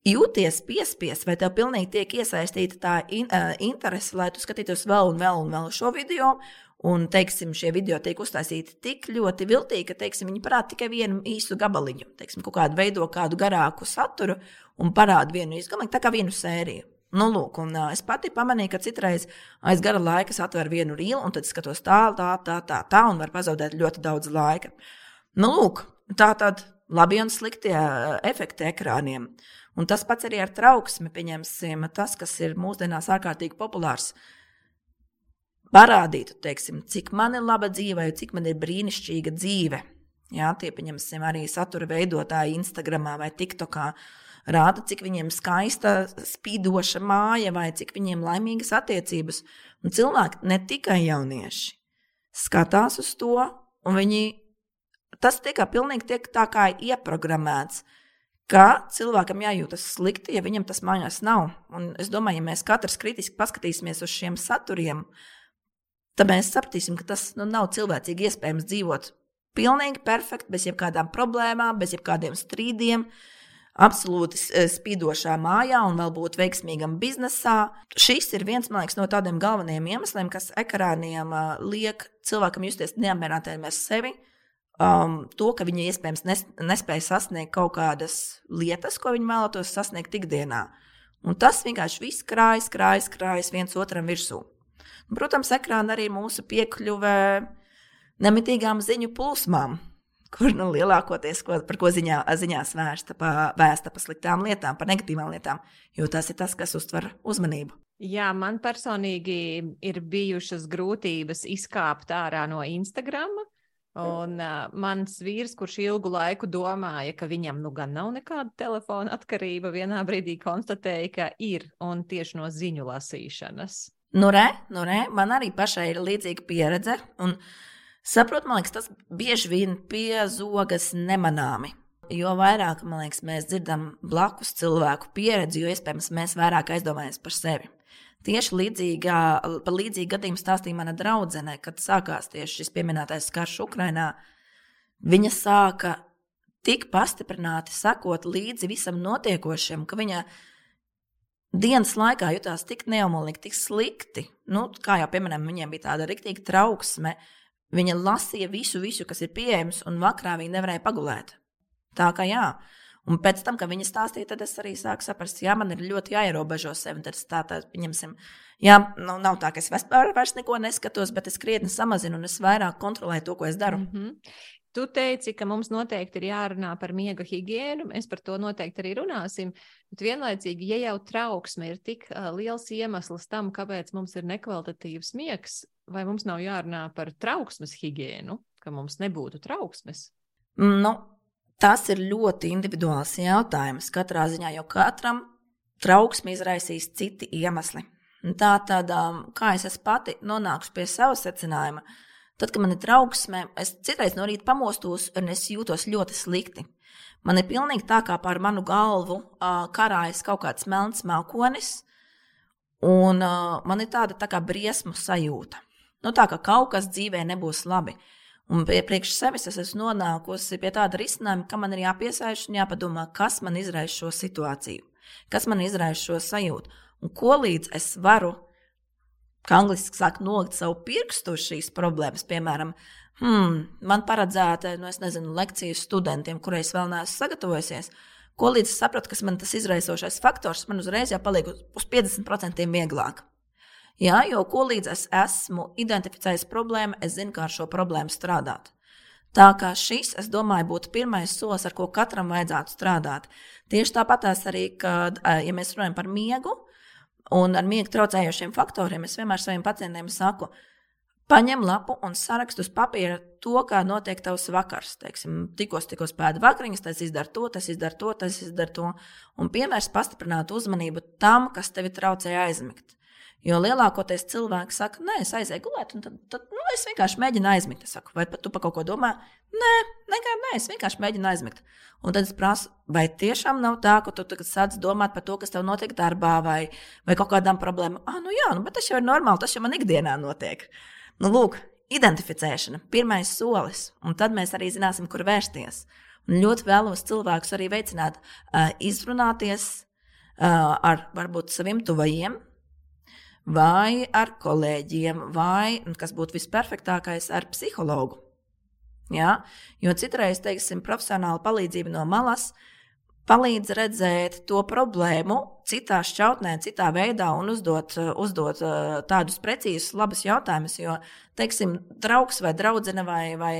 Speaker 2: jūties piespiest, vai tev pilnīgi tiek iesaistīta tā in, uh, interese, lai tu skatītos vēl un vēl un vēl šo video. Un, teiksim, šie video tiek uztaisīti tik ļoti viltīgi, ka, teiksim, viņi parāda tikai vienu īsu gabaliņu, teiksim, kaut kādu veido kādu garāku saturu un parāda vienu īsu gabaliņu, tā kā vienu sēriju. Nu, lūk, un, uh, es pati pamanīju, ka citreiz aiz gara laika atveru vienu rīlu, un tad skatos tā, tā, tā, tā, tā, un var pazaudēt ļoti daudz laika. Nu, lūk, tā tad labi un sliktie efekti ekrāniem. Un tas pats arī ar trauksmi, pieņemsim, tas, kas ir mūsdienās ārkārtīgi populārs. Parādītu, teiksim, cik man ir laba dzīve, cik man ir brīnišķīga dzīve. Jā, tie, pieņemsim, arī satura veidotāji Instagram vai TikTokā rāda, cik viņiem skaista, spīdoša māja vai cik viņiem laimīgas attiecības. Un cilvēki, ne tikai jaunieši, skatās uz to, un viņi tas tiek pilnīgi tiek tā kā ieprogrammēts ka cilvēkam jājūtas slikti, ja viņam tas mājās nav. Un es domāju, ja mēs katrs kritiski paskatīsimies uz šiem saturiem, tad mēs sapratīsim, ka tas nu, nav cilvēcīgi iespējams dzīvot pilnīgi perfekti, bez jebkādām problēmām, bez jebkādiem strīdiem. Absolūti eh, spīdošā mājā un vēl būt veiksmīgam biznesā. Šis ir viens liekas, no tādiem galvenajiem iemesliem, kas ekrāniem uh, liek cilvēkam justies neapmierinātiem ar sevi, um, to, ka viņi iespējams nes, nespēja sasniegt kaut kādas lietas, ko viņi vēlētos sasniegt ikdienā. Un tas vienkārši viss krājas, krājas, krājas viens otram virsū. Protams, ekrāna arī mūsu piekļuve nemitīgām ziņu plūsmām, kur nu, lielākoties ko, par ko ziņā, ziņās vērsta pa, vēsta par sliktām lietām, par negatīvām lietām, jo tas ir tas, kas uztver uzmanību.
Speaker 1: Jā, man personīgi ir bijušas grūtības izkāpt ārā no Instagram, Un uh, mans vīrs, kurš ilgu laiku domāja, ka viņam nu gan nav nekāda telefona atkarība, vienā brīdī konstatēja, ka ir un tieši no ziņu lasīšanas.
Speaker 2: Nu, re, nu, re, man arī pašai ir līdzīga pieredze. Un saprot, man liekas, tas bieži vien piezogas nemanāmi. Jo vairāk liekas, mēs dzirdam blakus cilvēku pieredzi, jo iespējams mēs vairāk aizdomājamies par sevi. Tieši līdzīgā, par līdzīgu gadījumu stāstīja mana draudzene, kad sākās tieši šis pieminētais karš Ukrajinā. Viņa sāka tik pastiprināti sekot līdzi visam notiekošam, ka viņa dienas laikā jutās tik neomolīgi, tik slikti. Nu, kā jau pieminējām, viņiem bija tāda riktīga trauksme. Viņa lasīja visu, visu, kas ir pieejams, un vakarā viņa nevarēja pagulēt. Tā kā jā. Un pēc tam, kad viņi stāstīja, tad es arī sāku saprast, jā, man ir ļoti jāierobežo sevi. Tad tā, tā, pieņemsim, jā, nu, nav tā, ka es vispār vairs neko neskatos, bet es krietni samazinu un es vairāk kontrolēju to, ko es daru. Mm -hmm.
Speaker 1: Tu teici, ka mums noteikti ir jārunā par miega higiēnu. Mēs par to noteikti arī runāsim. Bet vienlaicīgi, ja jau trauksme ir tik uh, liels iemesls tam, kāpēc mums ir nekvalitatīvs miegs, vai mums nav jārunā par trauksmes higiēnu, ka mums nebūtu trauksmes?
Speaker 2: Nu, Tas ir ļoti individuāls jautājums katrā ziņā, jo katram trauksmi izraisīs citi iemesli. Tā tad, um, kā es pati nonāku pie sava secinājuma, tad, kad man ir trauksme, es citreiz no rīta pamostos un es jūtos ļoti slikti. Man ir pilnīgi tā, kā pār manu galvu karājas kaut kāds melns mākonis, un man ir tāda tā kā briesmu sajūta. Nu, tā kā kaut kas dzīvē nebūs labi. Un priekš sevis es esmu nonākusi pie tāda risinājuma, ka man ir jāpiesaiž un jāpadomā, kas man izraisa šo situāciju, kas man izraisa šo sajūtu. Un ko līdz es varu, kā angliski saka, nolikt savu pirkstu šīs problēmas, piemēram, hmm, man paredzēta, nu, nezinu, lekcijas studentiem, kurai es vēl neesmu sagatavojusies. Ko līdz es sapratu, kas man tas izraisošais faktors, man uzreiz jau paliek uz 50% vieglāk. Jā, jo ko līdz es esmu identificējis problēmu, es zinu, kā ar šo problēmu strādāt. Tā kā šis, es domāju, būtu pirmais solis, ar ko katram vajadzētu strādāt. Tieši tāpat arī, kad ja mēs runājam par miegu un ar miegu traucējošiem faktoriem, es vienmēr saviem pacientiem saku, paņem lapu un sarakstu uz papīra to, kā notiek tavs vakars. Teiksim, tikos, tikos pēda vakariņas, tas izdara to, tas izdara to, tas izdara to. Un piemērs pastiprināt uzmanību tam, kas tevi traucē aizmigt. Jo lielākoties cilvēki saka, nē, es aizēju gulēt, un tad, tad nu, es vienkārši mēģinu aizmigt. Es saku, vai tu par kaut ko domā? Nē, nekā, nē, es vienkārši mēģinu aizmigt. Un tad es prasu, vai tiešām nav tā, ka tu sāc domāt par to, kas tev notiek darbā, vai, vai kaut kādām problēmām. Ah, nu jā, nu, bet tas jau ir normāli, tas jau man ikdienā notiek. Nu, lūk, identificēšana, pirmais solis, un tad mēs arī zināsim, kur vērsties. Un ļoti vēlos cilvēkus arī veicināt, uh, izrunāties uh, ar varbūt saviem tuvajiem, vai ar kolēģiem, vai, kas būtu visperfektākais, ar psihologu. Ja? Jo citreiz, teiksim, profesionāla palīdzība no malas palīdz redzēt to problēmu citā šķautnē, citā veidā un uzdot, uzdot tādus precīzus, labus jautājumus. Jo, teiksim, draugs vai draudzene vai, vai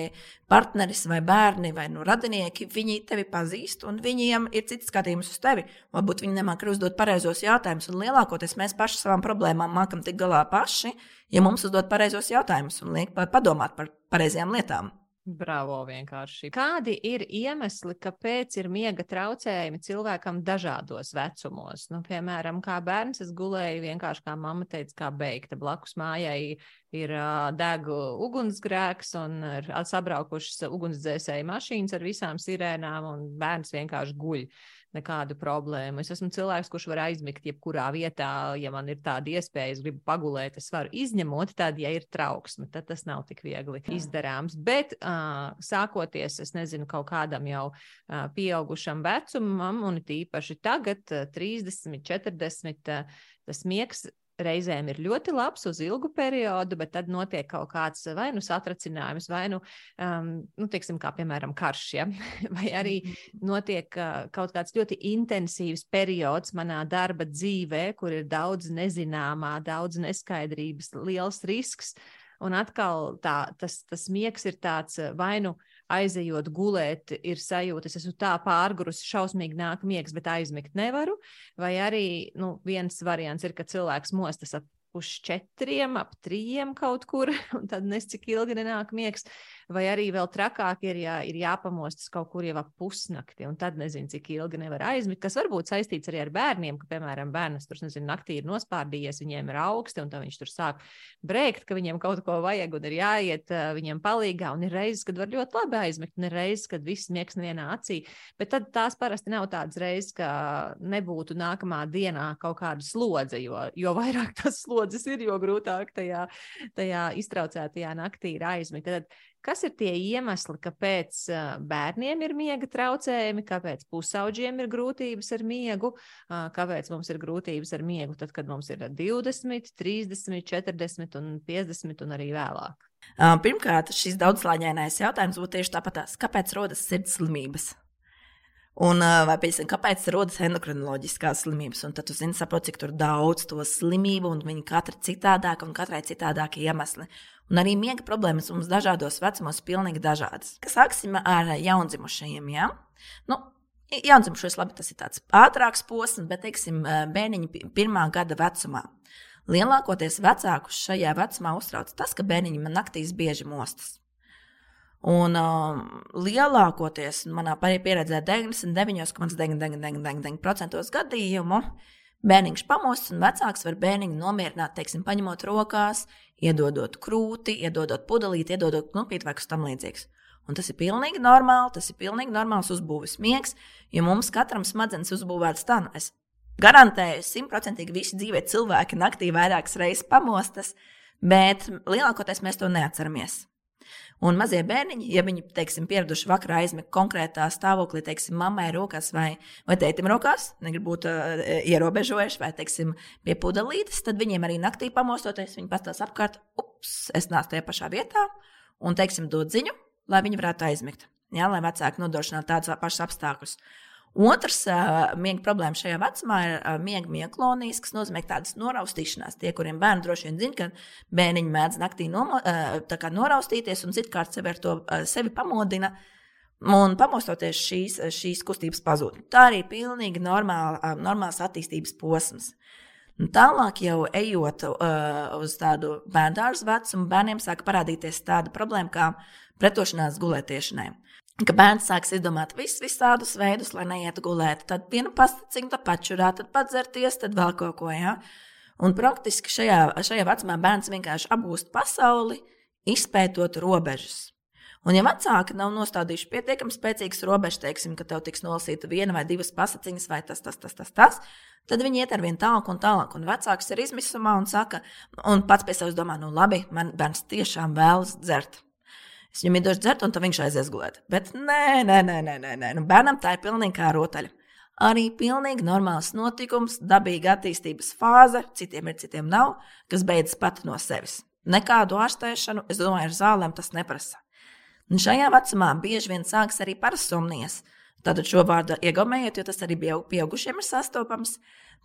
Speaker 2: partneris vai bērni vai nu, radinieki, viņi tevi pazīst un viņiem ir cits skatījums uz tevi. Varbūt viņi nemāk uzdot pareizos jautājumus, un lielākoties mēs paši savām problēmām mākam tik galā paši, ja mums uzdod pareizos jautājumus un liek padomāt par pareizajām lietām.
Speaker 1: Bravo, vienkārši. Kādi ir iemesli, kāpēc ir miega traucējumi cilvēkam dažādos vecumos? Nu, piemēram, kā bērns es gulēju vienkārši kā mamma teica, kā beigta. Blakus mājai ir uh, degu ugunsgrēks un ir sabraukušas ugunsdzēsēju mašīnas ar visām sirēnām, un bērns vienkārši guļ. Uh, nekādu problēmu. Es esmu cilvēks, kurš var aizmigt jebkurā vietā, ja man ir tāda iespēja, es gribu pagulēt, es varu izņemot, tad, ja ir trauksme, tad tas nav tik viegli izdarāms. Bet uh, sākoties, es nezinu, kaut kādam jau uh, pieaugušam vecumam, un tīpaši tagad, uh, 30, 40, uh, tas miegs reizēm ir ļoti labs uz ilgu periodu, bet tad notiek kaut kāds vai nu satracinājums, vai nu, um, nu teiksim, kā piemēram karš, ja? vai arī mhm. notiek uh, kaut kāds ļoti intensīvs periods manā darba dzīvē, kur ir daudz nezināmā, daudz neskaidrības, liels risks. Un atkal tā, tas, tas miegs ir tāds vai nu aizejot gulēt, ir sajūta, es esmu tā pārgurusi, šausmīgi nāk miegs, bet aizmigt nevaru. Vai arī nu, viens variants ir, ka cilvēks mostas ap pusčetriem, ap trījiem kaut kur, un tad nes cik ilgi nenāk miegs. Vai arī vēl trakāk ir, ja ir jāpamostas kaut kur jau ap pusnakti, un tad nezinu, cik ilgi nevar aizmigt. Kas varbūt saistīts arī ar bērniem, ka, piemēram, bērns tur, nezinu, naktī ir nospārdījies, viņiem ir augsti, un tad viņš tur sāk brēkt, ka viņiem kaut ko vajag un ir jāiet viņiem palīgā. Un ir reizes, kad var ļoti labi aizmigt, un ir reizes, kad viss miegs nevienā acī. Bet tad tās parasti nav tādas reizes, ka nebūtu nākamā dienā kaut kāda slodze, jo, jo vairāk tas slodzes ir, jo grūtāk tajā, tajā iztraucētajā naktī ir aizmigt. Tad, Kas ir tie iemesli, kāpēc bērniem ir miega traucējumi, kāpēc pusauģiem ir grūtības ar miegu, kāpēc mums ir grūtības ar miegu, tad, kad mums ir 20, 30, 40 un 50 un arī vēlāk?
Speaker 2: Pirmkārt, šis daudzslāņainais jautājums būtu tieši tāpat, kāpēc rodas sirds slimības? Un, vai, piemēram, kāpēc rodas endokrinoloģiskās slimības? Un tad tu zini, saproti, cik daudz to slimību, un viņi katra citādāka un katrai citādākie iemesli. Un arī miega problēmas mums dažādos vecumos ir pilnīgi dažādas. Kas sāksim ar jaundzimušajiem? Ja? Nu, Jaundzimušais, labi, tas ir tāds ātrāks posms, bet, teiksim, bērniņi pirmā gada vecumā. Lielākoties vecākus šajā vecumā uztrauc tas, ka bērniņi man naktīs bieži mostas. Un um, lielākoties manā pieredzē 99,99% gadījumu bērniņš pamostas un vecāks var bērniņu nomierināt, teiksim, paņemot rokās, iedodot krūti, iedodot pudelīti, iedodot knupīti vai kas tam līdzīgs. Un tas ir pilnīgi normāli, tas ir pilnīgi normāls uzbūves miegs, jo mums katram smadzenes uzbūvēts tā, nu es garantēju, simtprocentīgi visi dzīvē cilvēki naktī vairākas reizes pamostas, bet lielākoties mēs to neatceramies. Un mazie bērniņi, ja viņi, teiksim, pieraduši vakarā aizmigt konkrētā stāvoklī, teiksim, mammai rokās vai, vai tētim rokās, negribu būt uh, ierobežojuši, vai, teiksim, pie pudelītes, tad viņiem arī naktī pamostoties, viņi pastāv apkārt, ups, es nācu tajā pašā vietā, un, teiksim, dod ziņu, lai viņi varētu aizmigt. Jā, lai vecāki nodrošinātu tādus pašus apstākļus. Otrs uh, miega problēma šajā vecumā ir uh, miega mieklonijas, kas nozīmē tādas noraustīšanās. Tie, kuriem bērni droši vien zina, ka bērniņi mēdz naktī nomo, uh, noraustīties un citkārt sevi to uh, sevi pamodina. Un pamostoties šīs, šīs kustības pazūd. Tā arī ir pilnīgi normāla, normāls attīstības posms. Un tālāk, jau ejot uh, uz tādu bērnu vecumu, bērniem sāk parādīties tāda problēma kā pretošanās gulētiešanai. Ka bērns sāks izdomāt visus visādus veidus, lai neietu gulēt. Tad vienu pastaciņu, tad pačurā, tad padzerties, tad vēl kaut ko. Ja? Un praktiski šajā, šajā vecumā bērns vienkārši apgūst pasauli, izpētot robežas. Un, ja vecāki nav nostādījuši pietiekami spēcīgas robežas, teiksim, ka tev tiks nolasīta viena vai divas pasakiņas, vai tas, tas, tas, tas, tas, tad viņi iet ar vien tālāk un tālāk. Un vecāks ir izmisumā un saka, un pats pie sevis domā, nu labi, man bērns tiešām vēlas dzert. Es viņam iedošu dzert, un viņš aizies gulēt. Bet nē, nē, nē, nē, nē, nē. Nu, bērnam tā ir pilnīgi kā rotaļa. Arī pilnīgi normāls notikums, dabīga attīstības fāze, citiem ir, citiem nav, kas beidzas pati no sevis. Nekādu ārstēšanu, es domāju, ar zālēm tas neprasa. Un šajā vecumā bieži vien sākas arī parasomnijas. Tātad šo vārdu iegaumējot, jo tas arī pieaugušiem ir sastopams.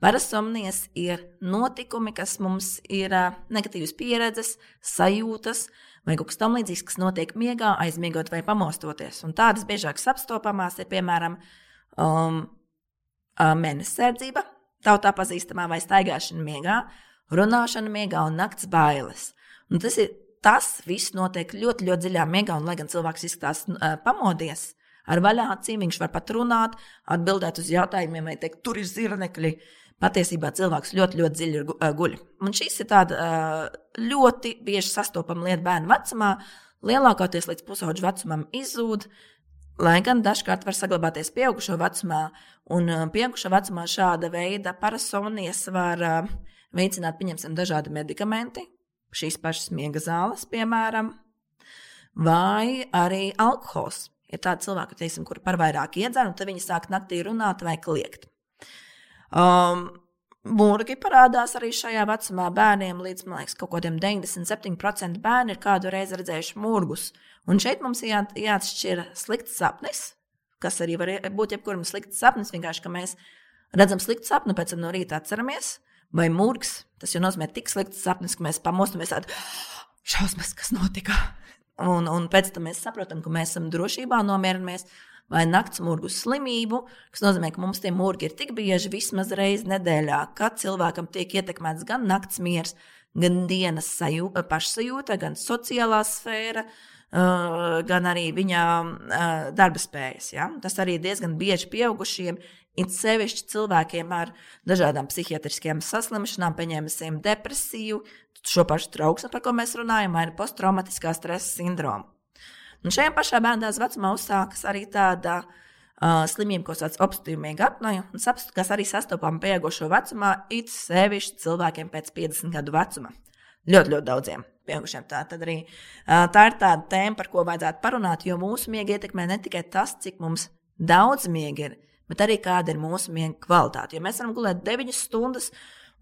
Speaker 2: Parasomnijas ir notikumi, kas mums ir negatīvas pieredzes, sajūtas vai kaut kas tamlīdzīgs, kas notiek miegā, aizmiegot vai pamostoties. Un tādas biežāk sastopamās ir piemēram um, mēnesardzība, tautā pazīstamā vai staigāšana miegā, runāšana miegā un nakts bailes. Un tas ir tas viss notiek ļoti, ļoti dziļā miegā, un lai gan cilvēks izskatās uh, pamodies, ar vaļā acīm viņš var pat runāt, atbildēt uz jautājumiem, vai teikt, tur ir zirnekļi. Patiesībā cilvēks ļoti, ļoti dziļi guļ. Un šis ir tāda ļoti bieži sastopama lieta bērnu vecumā. Lielākoties līdz pusauģu vecumam izzūd, lai gan dažkārt var saglabāties pieaugušo vecumā. Un pieaugušo vecumā šāda veida parasomnijas var veicināt, pieņemsim, dažādi medikamenti, šīs pašas miega zāles, piemēram, vai arī alkohols. Ir tādi cilvēki, teiksim, kuri par vairāk iedzer, un tad viņi sāk naktī runāt vai kliegt. Um, Mūrgi parādās arī šajā vecumā bērniem, līdz liekas, kaut kādiem 97% bērni ir kādu reizi redzējuši mūrgus. Un šeit mums jā, jāatšķir slikts sapnis, kas arī var būt jebkuram slikts sapnis. Vienkārši, ka mēs redzam sliktu sapni, pēc tam no rīta atceramies, vai mūrgs. Tas jau nozīmē tik slikts sapnis, ka mēs pamostamies tādu šausmas, kas notika. Un, un pēc tam mēs saprotam, ka mēs esam drošībā, nomierinamies. Vai naktas mūrgu slimību, kas nozīmē, ka mums tie mūrgi ir tik bieži, vismaz reizi nedēļā, kad cilvēkam tiek ietekmēts gan naktas miers, gan dienas sajūta, pašsajūta, gan sociālā sfēra, uh, gan arī viņa uh, darba spējas. Ja? Tas arī diezgan bieži pieaugušiem It sevišķi cilvēkiem ar dažādām psihiatriskajām saslimšanām, pieņemsim depresiju, šo pašu trauksmu, par ko mēs runājam, vai posttraumatiskā stresa sindromu. Un šajā pašā bērnās vecumā uzsākas arī tāda uh, slimība, ko sauc par obstrutīvu apnoju, kas arī sastopama pieaugušo vecumā, it sevišķi cilvēkiem pēc 50 gadu vecuma. Ļoti, ļoti daudziem pieaugušiem. Tā, arī, uh, tā ir tāda tēma, par ko vajadzētu parunāt, jo mūsu miega ietekmē ne tikai tas, cik mums daudz miega ir, bet arī kāda ir mūsu miega kvalitāte. Jo mēs varam gulēt 9 stundas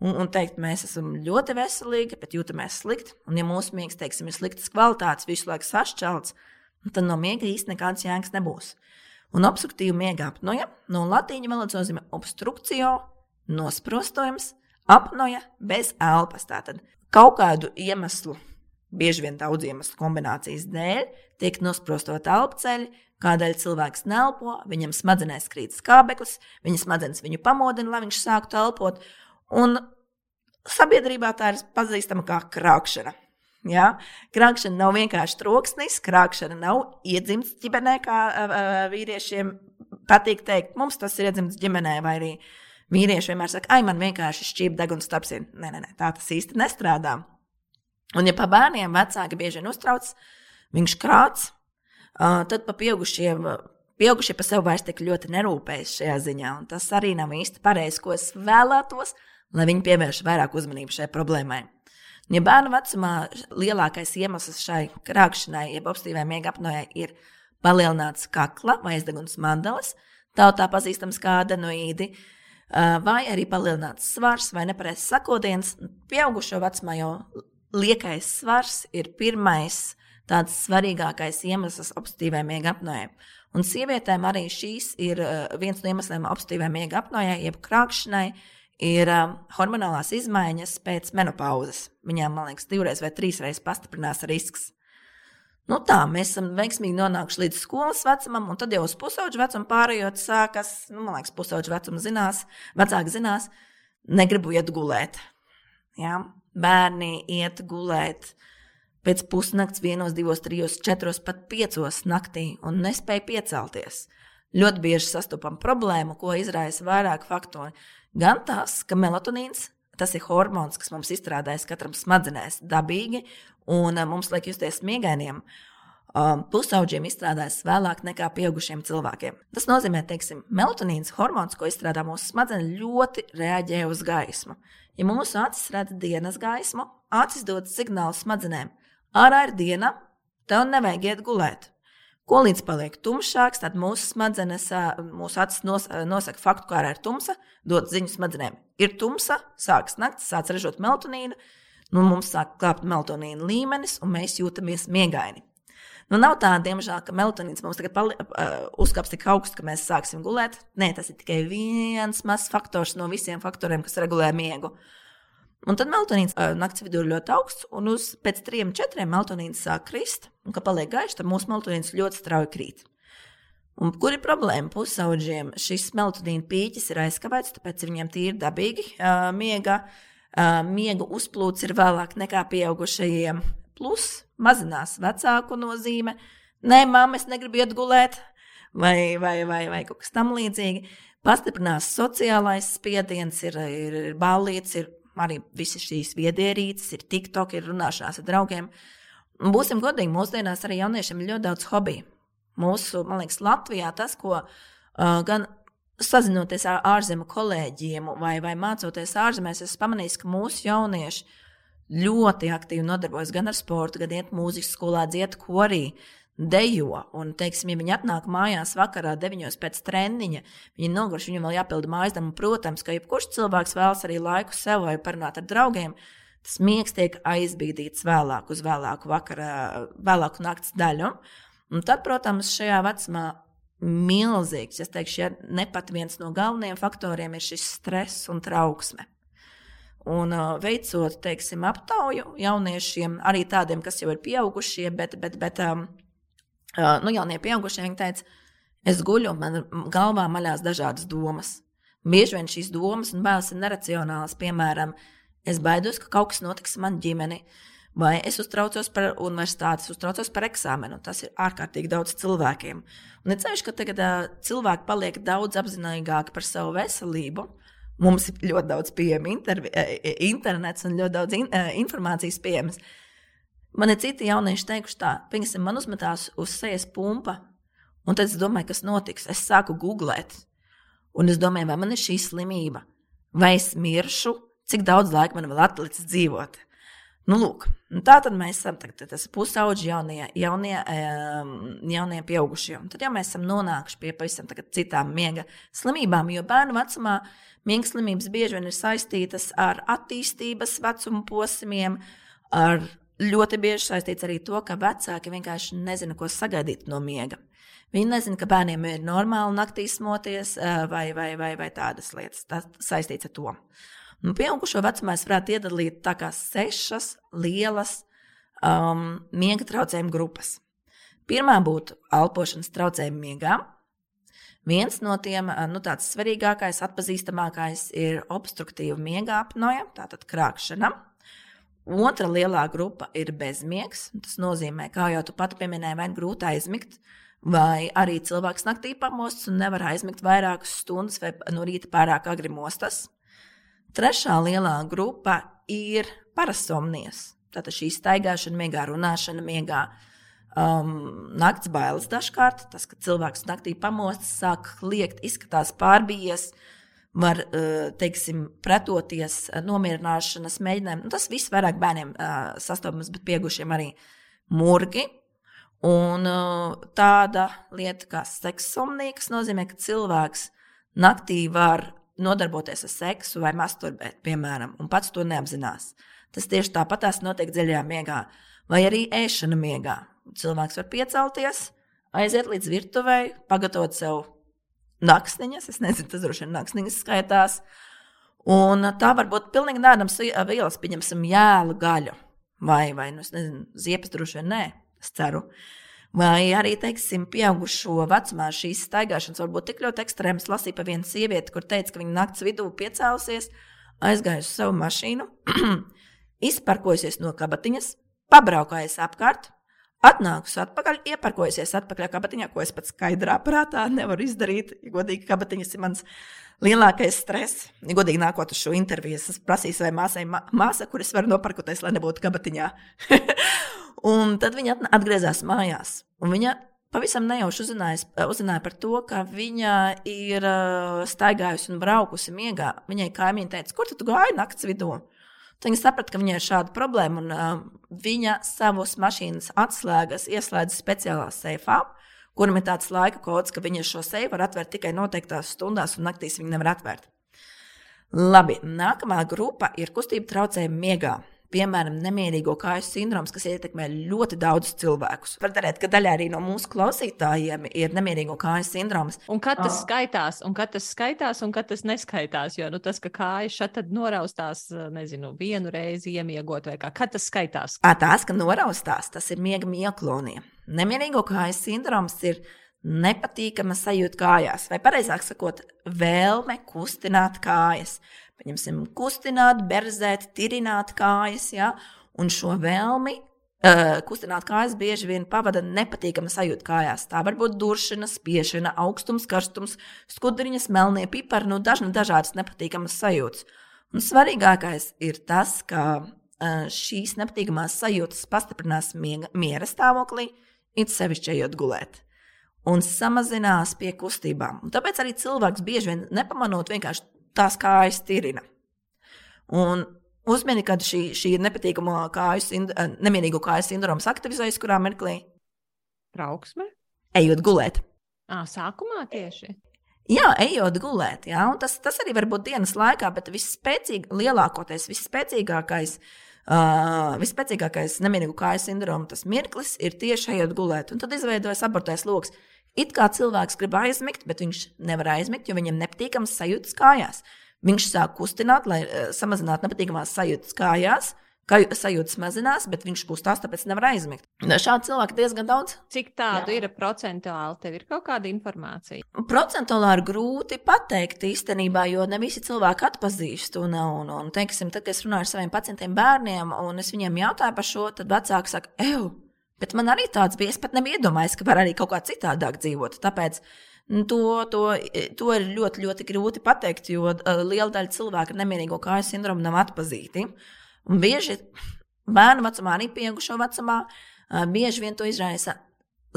Speaker 2: un, un teikt, mēs esam ļoti veselīgi, bet jūtamies slikti. Un, ja mūsu miegs, teiksim, ir sliktas kvalitātes, visu laiku sašķelts, tad no miega īstenībā nekādas jēgas nebūs. Un obstruktīva miega apnoja no latīņu valodas nozīmē obstrukcijo, nosprostojums, apnoja bez elpas. Tātad kaut kādu iemeslu, bieži vien daudz iemeslu kombinācijas dēļ, tiek nosprostot elpceļi, Kādēļ cilvēks nelpo, viņam smadzenēs krīt skābeklis, viņa smadzenes viņu pamodina, lai viņš sāktu elpot. Un sabiedrībā tā ir pazīstama kā krāpšana. Ja? Krāpšana nav vienkārši troksnis, krāpšana nav iedzimts ģimenē, kā uh, vīriešiem patīk teikt. Mums tas ir iedzimts ģimenē, vai arī vīrieši vienmēr saka, ai, man vienkārši šķīpa deguns tapsina. Nē, nē, nē, tā tas īsti nestrādā. Un, ja pa bērniem vecāki bieži vien uztrauc, viņš krāts, tad pa pieaugušiem. Pieaugušie par sevi vairs tik ļoti nerūpējas šajā ziņā, un tas arī nav īsti pareizi, ko es vēlētos, lai viņi pievērš vairāk uzmanību šai problēmai. Ja bērnu vecumā lielākais iemesls šai krāpšanai, jeb obstīvai miega apnojai, ir palielināts kakla vai aizdeguns mandelis, tautā pazīstams kā adenoīdi, vai arī palielināts svars vai nepareizs sakodiens. Pieaugušo vecumā jau liekais svars ir pirmais tāds svarīgākais iemesls obstīvai miega apnojai. Un sievietēm arī šīs ir viens no iemesliem obstīvai miega apnojai, jeb krāpšanai, ir uh, hormonālās izmaiņas pēc menopauzes. Viņām, man liekas, divreiz vai trīsreiz pastiprinās risks. Nu tā, mēs esam veiksmīgi nonākuši līdz skolas vecumam, un tad jau uz pusauģu vecumu pārējot, sākas, nu, man liekas, pusauģu vecuma zinās, vecāki zinās, negribu iet gulēt. Ja? Bērni iet gulēt pēc pusnakts, vienos, divos, trijos, četros, pat piecos naktī un nespēja piecelties. Ļoti bieži sastopam problēmu, ko izraisa vairāk faktori. Gan tas, ka melatonīns tas ir hormons, kas mums izstrādājas katram smadzenēs dabīgi, un uh, mums liek justies miegainiem. Um, pusauģiem izstrādājas vēlāk nekā pieaugušiem cilvēkiem. Tas nozīmē, ka melatonīns hormons, ko izstrādā mūsu smadzenes, ļoti reaģē uz gaismu. Ja mūsu acis redz dienas gaismu, acis dod signālu smadzenēm, ārā ir diena, tev nevajag iet gulēt. Ko līdz paliek tumšāks, tad mūsu smadzenes, mūsu acis nos, nosaka faktu, kā ir tumsa, dod ziņu smadzenēm. Ir tumsa, sākas naktis, sāc ražot melatonīnu, nu, mums sāk kāpt melatonīna līmenis, un mēs jūtamies miegaini. Nu, nav tā, diemžēl, ka melatonīns mums tagad pali, uh, uzkāps tik augstu, ka mēs sāksim gulēt. Nē, tas ir tikai viens mazs faktors no visiem faktoriem, kas regulē miegu. Un tad melatonīns uh, naktas vidū ir ļoti augsts, un uz pēc trim, četriem melatonīns sāk krist, un kad paliek gaišs, tad mūsu melatonīns ļoti strauji krīt. Un kur ir problēma? Pusauģiem šis melatonīna pīķis ir aizkavēts, tāpēc viņiem tīri dabīgi uh, miega, uh, miega uzplūds ir vēlāk nekā pieaugušajiem. Plus mazinās vecāku nozīme. Nē, mamma, es negribu iet gulēt, vai, vai, vai, vai kaut kas tam līdzīgs. Pastiprinās sociālais spiediens, ir, ir, ir ballīts, ir arī visas šīs viedierīces, ir TikTok, ir runāšanās ar draugiem. Un būsim godīgi, mūsdienās arī jauniešiem ir ļoti daudz hobiju. Mūsu, man liekas, Latvijā tas, ko uh, gan sazinoties ar ārzemju kolēģiem vai, vai mācoties ārzemēs, es pamanīju, ka mūsu jaunieši ļoti aktīvi nodarbojas gan ar sportu, gan iet mūzikas skolā, dzied korī. Uh, dejo. Un, teiksim, ja viņi atnāk mājās vakarā, 9 pēc treniņa, viņi ir noguruši, viņam vēl jāpilda mājas darbi. Protams, ka jebkurš cilvēks vēlas arī laiku sev vai parunāt ar draugiem. Tas miegs tiek aizbīdīts vēlāk, uz vēlāku vakarā, vēlāku naktas daļu. Un tad, protams, šajā vecumā milzīgs, es teikšu, ja ne pat viens no galvenajiem faktoriem ir šis stress un trauksme. Un uh, veicot, teiksim, aptauju jauniešiem, arī tādiem, kas jau ir pieaugušie, bet, bet, bet um, nu, jaunie pieaugušie, viņi teica, es guļu, un man galvā maļās dažādas domas. Bieži vien šīs domas un bailes ir neracionālas. Piemēram, es baidos, ka kaut kas notiks manā ģimenē, vai es uztraucos par universitāti, es uztraucos par eksāmenu. Tas ir ārkārtīgi daudz cilvēkiem. Un ir ceļš, ka tagad uh, cilvēki paliek daudz apzinīgāki par savu veselību. Mums ir ļoti daudz pieejama internets un ļoti daudz in, uh, informācijas pieejamas. Uh, Man ir citi jaunieši teikuši tā, piemēram, man uzmetās uz sejas pumpa, un tad es domāju, kas notiks. Es sāku googlēt, un es domāju, vai man ir šī slimība, vai es miršu, cik daudz laika man vēl atlicis dzīvot. Nu, lūk, tā tad mēs esam tas pusauģi jaunie, jaunie, jaunie pieaugušie. Un tad jau mēs esam nonākuši pie pavisam citām miega slimībām, jo bērnu vecumā miega slimības bieži vien ir saistītas ar attīstības vecuma posmiem, ar ļoti bieži saistīts arī to, ka vecāki vienkārši nezina, ko sagaidīt no miega. Viņi nezina, ka bērniem ir normāli naktī smoties vai, vai, vai, vai tādas lietas. Tas saistīts ar to. Nu, pieaugušo vecumā es varētu iedalīt tā kā sešas lielas um, miega traucējumu grupas. Pirmā būtu elpošanas traucējumi miegā. Viens no tiem, nu, tāds svarīgākais, atpazīstamākais ir obstruktīva miega apnoja, tātad krāpšana. Otra lielā grupa ir bezmiegs. Tas nozīmē, kā jau tu pati pieminēji, vai grūti aizmigt, vai arī cilvēks naktī pamostas un nevar aizmigt vairākas stundas, vai no rīta pārāk agri mostas. Trešā lielā grupa ir parasomnijas. Tātad šī staigāšana, miegā, runāšana, miegā, um, nakts bailes dažkārt. Tas, ka cilvēks naktī pamostas, sāk liekt, izskatās pārbījies, uh, var eh, teiksim, pretoties eh, nomierināšanas mēģinājumiem. Nu, tas viss vairāk bērniem eh, sastopams, bet pieaugušiem arī murgi. Un tāda lieta kā seksomnija, kas nozīmē, ka cilvēks naktī var nodarboties ar seksu vai masturbēt, piemēram, un pats to neapzinās. Tas tieši tāpatās notiek dziļajā miegā, vai arī ēšana miegā. Cilvēks var piecelties, aiziet līdz virtuvei, pagatavot sev naksniņas. Es nezinu, tas droši vien naksniņas skaitās. Un tā var būt pilnīgi nēdams vielas, pieņemsim, jēlu gaļu. Vai, vai nu, nezinu, ziepes droši vien nē, es ceru. Vai arī, teiksim, pieaugušo vecumā šīs staigāšanas var būt tik ļoti ekstrēmas. Lasīju par vienu sievieti, kur teica, ka viņa naktas vidū piecēlusies, aizgājusi uz savu mašīnu, izparkojusies no kabatiņas, pabraukājusi apkārt, atnākusi atpakaļ, ieparkojusies atpakaļ kabatiņā, ko es pat skaidrā prātā nevaru izdarīt. Ja godīgi, kabatiņas ir mans lielākais stress. Ja godīgi nākot uz šo interviju, es prasīju savai māsai, māsa, kuras var noparkoties, lai nebūtu kabatiņā. un tad viņa atgriezās mājās. Viņa pavisam nejauši uzzināja par to, ka viņa ir staigājusi un braukusi miegā. Viņai kaimiņi teica, kur tu gāji naktas vidū? Tad viņa saprata, ka viņai ir šāda problēma, un uh, viņa savus mašīnas atslēgas ieslēdz speciālā seifā, kuram ir tāds laika kods, ka viņa šo seifu var atvērt tikai noteiktās stundās, un naktīs viņa nevar atvērt. Labi, nākamā grupa ir kustība traucējumi miegā piemēram, nemierīgo kāju sindroms, kas ietekmē ļoti daudzus cilvēkus. Var redzēt, ka daļai arī no mūsu klausītājiem ir nemierīgo kāju sindroms.
Speaker 1: Un kad tas oh. skaitās, un kad tas skaitās, un kad tas neskaitās, jo nu, tas, ka kājas šeit noraustās, nezinu, vienu reizi iemiegot vai kā, kad tas skaitās?
Speaker 2: À, tās, ka noraustās, tas ir miega mieklonija. Nemierīgo kāju sindroms ir nepatīkama sajūta kājās, vai precīzāk sakot, vēlme kustināt kājas pieņemsim, kustināt, berzēt, tirināt kājas, ja? un šo vēlmi uh, kustināt kājas bieži vien pavada nepatīkama sajūta kājās. Tā var būt duršana, spiešana, augstums, karstums, skudriņas, melnie pipari, nu dažna dažādas nepatīkamas sajūtas. Un svarīgākais ir tas, ka uh, šīs nepatīkamās sajūtas pastiprinās miega, miera stāvoklī, it sevišķi ejot gulēt un samazinās pie kustībām. Un tāpēc arī cilvēks bieži vien nepamanot vienkārši tās kājas tirina. Un uzmini, kad šī, šī ir nepatīkamo kāju, sind, eh, nemierīgo kāju sindroms aktivizējas, kurā mirklī?
Speaker 1: Trauksme.
Speaker 2: Ejot gulēt.
Speaker 1: À, sākumā tieši.
Speaker 2: Jā, ejot gulēt, jā, un tas, tas arī var būt dienas laikā, bet visspēcīgākais, lielākoties visspēcīgākais, uh, visspēcīgākais nemierīgu kāju sindromu tas mirklis ir tieši ejot gulēt. Un tad izveidojas abortais lokus. It kā cilvēks grib aizmigt, bet viņš nevar aizmigt, jo viņam nepatīkams sajūtas kājās. Viņš sāk kustināt, lai uh, samazinātu nepatīkamās sajūtas kājās. Kā sajūtas mazinās, bet viņš kustās, tāpēc nevar aizmigt. Šādu cilvēku diezgan daudz.
Speaker 1: Cik tādu Jā. ir procentuāli? Tev ir kaut kāda informācija?
Speaker 2: Procentuāli ir grūti pateikt īstenībā, jo ne visi cilvēki atpazīst. Un, un, un teiksim, tad, kad es runāju ar saviem pacientiem, bērniem, un es viņiem jautāju par šo, tad vecāki saka, ej, Bet man arī tāds bija. Es pat nebiju iedomājies, ka var arī kaut kā citādāk dzīvot. Tāpēc nu, to, to, to ir ļoti, ļoti grūti pateikt, jo liela daļa cilvēku ar nemierīgo kāju sindromu nav atpazīti. Un bieži bērnu vecumā, arī pieaugušo vecumā, bieži vien to izraisa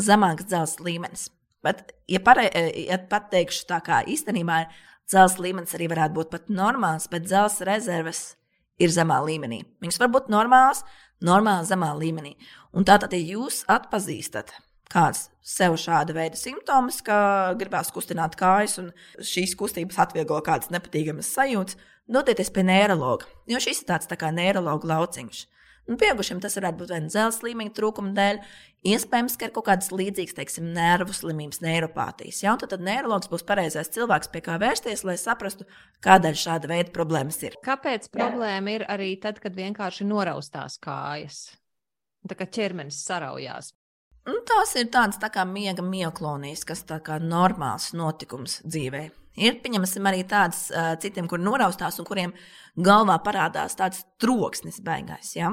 Speaker 2: zemāks dzelzs līmenis. Bet, ja, pare, ja pateikšu tā, kā īstenībā dzelzs līmenis arī varētu būt pat normāls, bet dzelzs rezerves ir zemā līmenī. Viņas var būt normālas, normāli zemā līmenī. Un tātad, ja jūs atpazīstat kāds sev šāda veida simptomus, ka gribās kustināt kājas, un šīs kustības atvieglo kādas nepatīkamas sajūtas, dodieties pie neiroloģa. Jo šis ir tāds tā kā neiroloģa lauciņš. Un pieaugušiem tas varētu būt vai nu dzelzs līmeņa trūkuma dēļ, iespējams, ka ir kaut kādas līdzīgas, teiksim, nervu slimības, neiropātijas. Ja? Tad, tad neiroloģis būs pareizais cilvēks, pie kā vērsties, lai saprastu, kādēļ šāda veida problēmas ir.
Speaker 1: Kāpēc problēma ir arī tad, kad vienkārši noraustās kājas? Tā kā ķermenis saraujās.
Speaker 2: Un tās ir tādas tā kā miega mioklonijas, kas tā kā normāls notikums dzīvē. Ir, pieņemsim, arī tādas uh, citiem, kur noraustās un kuriem galvā parādās tāds troksnis beigās. Ja?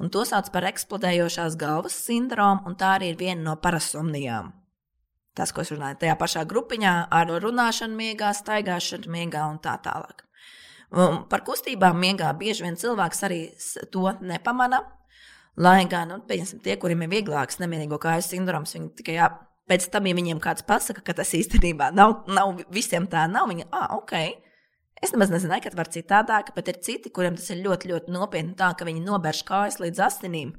Speaker 2: Un to sauc par eksplodējošās galvas sindromu, un tā arī ir viena no parasomnijām. Tas, ko es runāju, tajā pašā grupiņā ar runāšanu, miegā, staigāšanu, miegā un tā tālāk. Un par kustībām miegā bieži vien cilvēks arī to nepamana. Lai gan, nu, pieņemsim, tie, kuriem ir vieglāks nemierīgo kāju sindroms, viņi tikai jā, pēc tam, ja viņiem kāds pasaka, ka tas īstenībā nav, nav visiem tā, nav, viņi, ah, ok, Es nemaz nezināju, ka var citādāk, bet ir citi, kuriem tas ir ļoti, ļoti nopietni, tā ka viņi nobērš kājas līdz asinīm.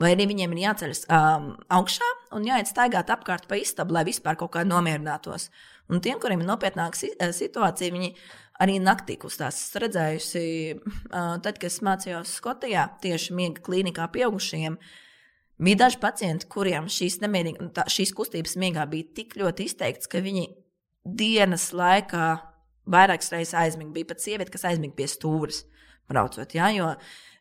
Speaker 2: Vai arī viņiem ir jāceļas um, augšā un jāiet staigāt apkārt pa istabu, lai vispār kaut kā nomierinātos. Un tiem, kuriem ir nopietnāka situācija, viņi arī naktī kustās. Es redzējusi, uh, tad, kad es mācījos Skotijā, tieši miega klīnikā pieaugušajiem, bija daži pacienti, kuriem šīs, tā, šīs kustības miegā bija tik ļoti izteikts, ka viņi dienas laikā vairākas reizes aizmigu. Bija pat sieviete, kas aizmiga pie stūres braucot. Ja, jo,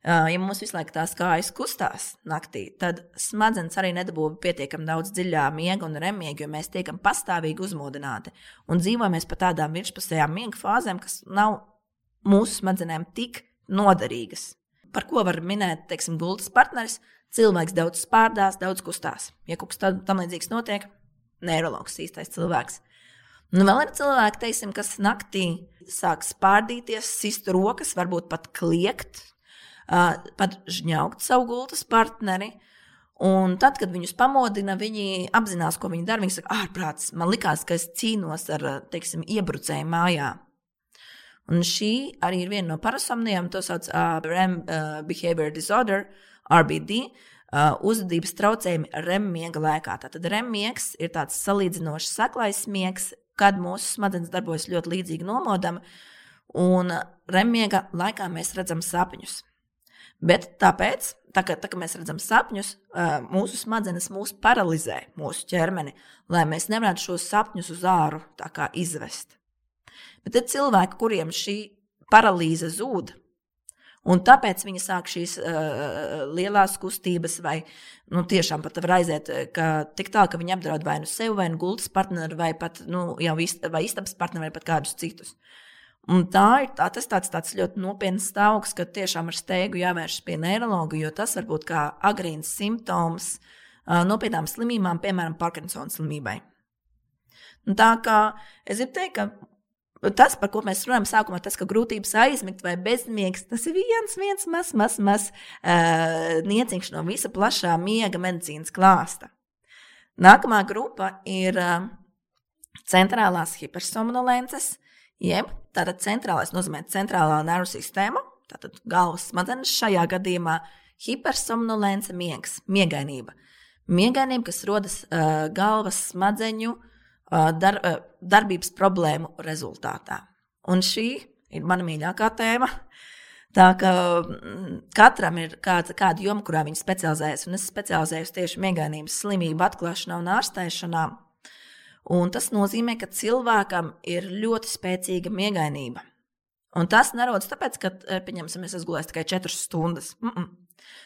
Speaker 2: ja mums visu laiku tās kājas kustās naktī, tad smadzenes arī nedabūja pietiekami daudz dziļā miega un remiega, jo mēs tiekam pastāvīgi uzmodināti un dzīvojamies pa tādām virspusējām miega fāzēm, kas nav mūsu smadzenēm tik noderīgas. Par ko var minēt, teiksim, gultas partneris? Cilvēks daudz spārdās, daudz kustās. Ja kaut kas tam līdzīgs notiek, neiroloģis īstais cilvēks. Nu, vēl ir cilvēki, teiksim, kas naktī sāk spārdīties, sist rokas, varbūt pat kliegt, pat žņaukt savu gultas partneri. Un tad, kad viņus pamodina, viņi apzinās, ko viņi dara. Viņi saka, ārprāts, man likās, ka es cīnos ar teiksim, iebrucēju mājā. Un šī arī ir viena no parasomnijām, to sauc par uh, REM uh, Behavior Disorder, RBD. Uh, uzvedības traucējumi REM miega laikā. Tātad REM miegs ir tāds salīdzinoši saklais miegs, kad mūsu smadzenes darbojas ļoti līdzīgi nomodam, un REM miega laikā mēs redzam sapņus. Bet tāpēc, tā kā, tā kā mēs redzam sapņus, mūsu smadzenes mūs paralizē, mūsu ķermeni, lai mēs nevarētu šos sapņus uz āru izvest. Bet ir cilvēki, kuriem šī paralīze zūd. Un tāpēc viņi sāk šīs uh, lielās kustības, vai nu, tiešām pat var aiziet tik tālu, ka viņi apdraud vai nu sevi, vai nu gultas partneri, vai pat nu, jau ist, istabas partneri, vai pat kādus citus. Un tā ir tā, tas tāds, tāds ļoti nopietns stāvoklis, ka tiešām ar steigu jāvēršas pie neiroloģa, jo tas var būt kā agrīns simptoms uh, nopietnām slimībām, piemēram, Parkinsona slimībai. Un tā kā es gribu teikt, ka Tas, par ko mēs runājam, sākumā tas, ka grūtības aizmigt vai bezmiegs, tas ir viens, viens mazs, mazs, mazs uh, nieciņš no visa plašā miega medicīnas klāsta. Nākamā grupa ir uh, centrālās hipersomnolences, jeb tātad centrālais nozīmē centrālā nervu sistēma, tātad galvas smadzenes šajā gadījumā hipersomnolence miegs, miegainība. Miegainība, kas rodas uh, galvas smadzeņu uh, dar, darbības problēmu rezultātā. Un šī ir mana mīļākā tēma. Tā kā mm, katram ir kāda, kāda joma, kurā viņš specializējas. Un es specializējos tieši miegainības slimību atklāšanā un ārstēšanā. Un tas nozīmē, ka cilvēkam ir ļoti spēcīga miegainība. Un tas nerodas tāpēc, ka, pieņemsim, es gulējis tikai 4 stundas. Mm -mm.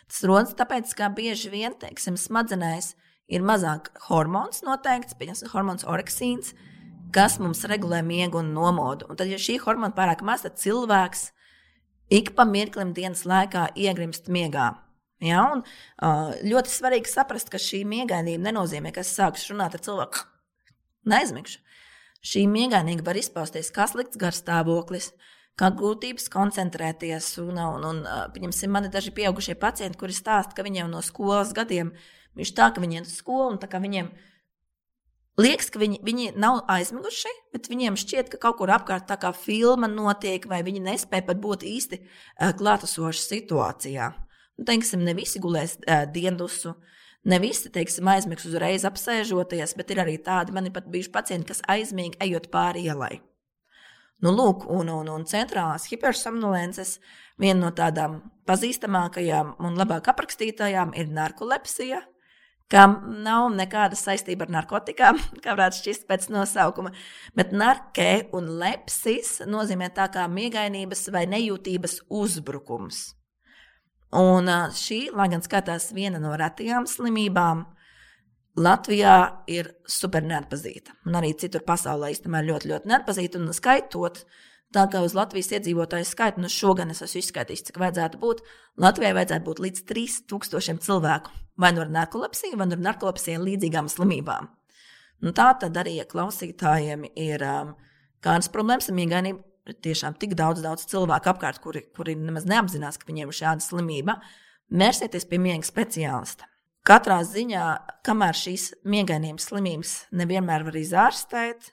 Speaker 2: Tas rodas tāpēc, ka bieži vien, teiksim, smadzenēs ir mazāk hormons noteikts, pieņemsim, hormons oreksīns, kas mums regulē miegu un nomodu. Un tad, ja šī hormona pārāk maz, tad cilvēks ik pa mirklim dienas laikā iegrimst miegā. Ja, un, ļoti svarīgi saprast, ka šī miegainība nenozīmē, ka es sāku runāt ar cilvēku, neaizmigšu. Šī miegainība var izpausties kā slikts garstāvoklis, kā grūtības koncentrēties. Un, un, un, pieņemsim, man ir daži pieaugušie pacienti, kuri stāsta, ka viņiem no skolas gadiem ir Viņš tā, ka viņi iet uz skolu un tā kā viņiem liekas, ka viņi, viņi nav aizmiguši, bet viņiem šķiet, ka kaut kur apkārt tā kā filma notiek, vai viņi nespēja pat būt īsti uh, klātesoši situācijā. Nu, teiksim, ne visi gulēs uh, diendusu. Ne visi, teiksim, aizmigs uzreiz apsēžoties, bet ir arī tādi, man ir pat bijuši pacienti, kas aizmīgi ejot pāri ielai. Nu, lūk, un, un, un centrālās hipersomnolences viena no tādām pazīstamākajām un labāk aprakstītajām ir narkolepsija, kam nav nekāda saistība ar narkotikām, kā varētu šķist pēc nosaukuma. Bet narkē un lepsis nozīmē tā kā miegainības vai nejūtības uzbrukums. Un šī, lai gan skatās viena no retajām slimībām, Latvijā ir super neatpazīta. Un arī citur pasaulē īstenībā ļoti, ļoti neatpazīta. Un skaitot, tā kā uz Latvijas iedzīvotāju skaitu, nu šogad es esmu izskaidrojis, cik vajadzētu būt. Latvijai vajadzētu būt līdz 3000 cilvēku vai nu ar narkolepsiju, vai nu ar narkolepsiju līdzīgām slimībām. Nu, tā tad arī klausītājiem ir um, kādas problēmas ar miegainību. Tiešām tik daudz, daudz cilvēku apkārt, kuri, kuri nemaz neapzinās, ka viņiem ir šāda slimība. Mērsieties pie miega speciālista. Katrā ziņā, kamēr šīs miegainības slimības nevienmēr var izārstēt,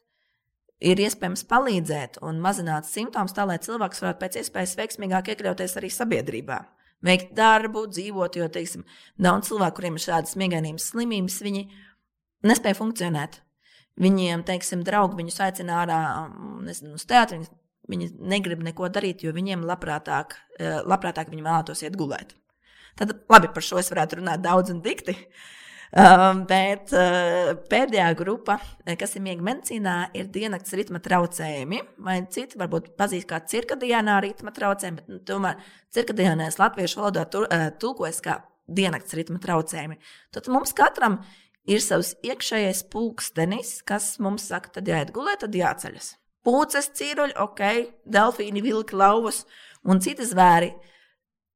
Speaker 2: ir iespējams palīdzēt un mazināt simptomus tā, lai cilvēks varētu pēc iespējas veiksmīgāk iekļauties arī sabiedrībā veikt darbu, dzīvot. Jo, teiksim, daudz cilvēku, kuriem ir šādas miegainības slimības, viņi nespēja funkcionēt. Viņiem, teiksim, draugi viņus aicina ārā nezinu, uz teātri. Viņi, viņi negrib neko darīt, jo viņiem labprātāk, eh, labprātāk viņi vēlētos iet gulēt. Tad labi, par šo es varētu runāt daudz un dikti. Uh, Um, bet uh, pēdējā grupa, eh, kas ir miega medicīnā, ir diennakts ritma traucējumi. Vai citi varbūt pazīst kā cirkadiānā ritma traucējumi, bet nu, tomēr cirkadiānais latviešu valodā tur, uh, tulkojas kā diennakts ritma traucējumi. Tad mums katram ir savs iekšējais pulkstenis, kas mums saka, tad jāiet gulēt, tad jāceļas. Pūces, cīruļi, ok, delfīni, vilki, lauvas un citi zvēri.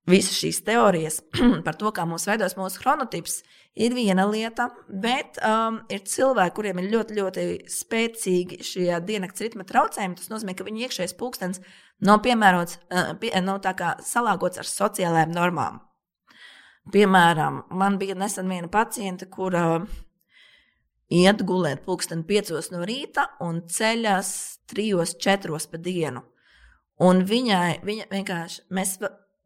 Speaker 2: Visas šīs teorijas par to, kā mums veidos mūsu chronotips, ir viena lieta, bet um, ir cilvēki, kuriem ir ļoti, ļoti spēcīgi šie diennakts ritma traucējumi. Tas nozīmē, ka viņu iekšējais pulkstenis nav piemērots, uh, pie, nav tā kā salāgots ar sociālajām normām. Piemēram, man bija nesen viena paciente, kura iet gulēt pulksteni piecos no rīta un ceļas trijos, četros pa dienu. Un viņai, viņa vienkārši, mēs,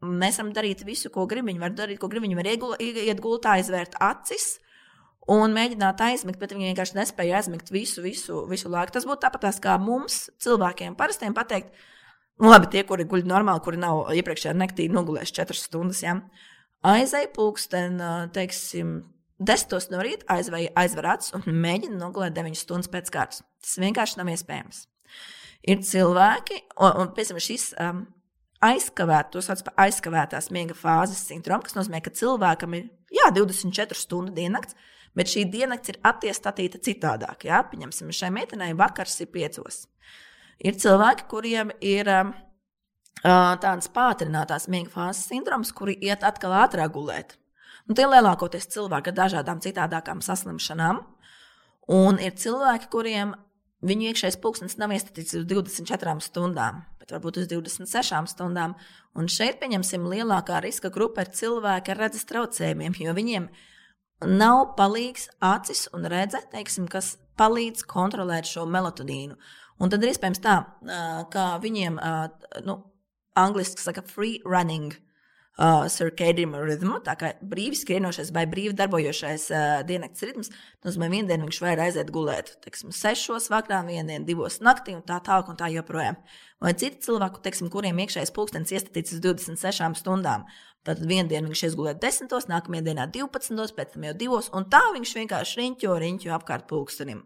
Speaker 2: mēs varam darīt visu, ko grib. Viņa var darīt, ko grib. Viņa var iet gultā, aizvērt acis un mēģināt aizmigt, bet viņa vienkārši nespēja aizmigt visu, visu, visu laiku. Tas būtu tāpat kā mums, cilvēkiem, parastiem pateikt, nu, labi, tie, kuri guļ normāli, kuri nav iepriekšējā naktī nogulējuši četras stundas, ja? aizēj pulksten, teiksim, desmitos no rīta aizver acis un mēģina nogulēt 9 stundas pēc kārtas. Tas vienkārši nav iespējams. Ir cilvēki, un, un tam šis um, aizkavēt, to sauc par aizkavētās miega fāzes sindromu, kas nozīmē, ka cilvēkam ir jā, 24 stundu diennakts, bet šī diennakts ir attiestatīta citādāk. Jā, pieņemsim, šai meitenei vakars ir piecos. Ir cilvēki, kuriem ir um, tādas pātrinātās miega fāzes sindroms, kuri iet atkal ātrāk gulēt. Un tie lielākoties cilvēki ar dažādām citādākām saslimšanām. Un ir cilvēki, kuriem viņu iekšējais pulkstenis nav iestatījis uz 24 stundām, bet varbūt uz 26 stundām. Un šeit, pieņemsim, lielākā riska grupa ir cilvēki ar redzes traucējumiem, jo viņiem nav palīgs acis un redze, teiksim, kas palīdz kontrolēt šo melatonīnu. Un tad ir iespējams tā, ka viņiem, nu, angļuiski saka, free running uh, circadian ritmu, tā kā brīvi skrienošais vai brīvi darbojošais uh, diennakts ritms. Nozīmē, vienu dienu viņš var aiziet gulēt, teiksim, sešos vakarā, vienu dienu, divos naktī un tā tālāk un tā joprojām. Vai citi cilvēki, teiksim, kuriem iekšējais pulkstenis iestatīts uz 26 stundām. Tad vienu dienu viņš iegulēja 10, nākamajā dienā 12, pēc tam jau 2, un tā viņš vienkārši riņķo, riņķo apkārt pulkstenim.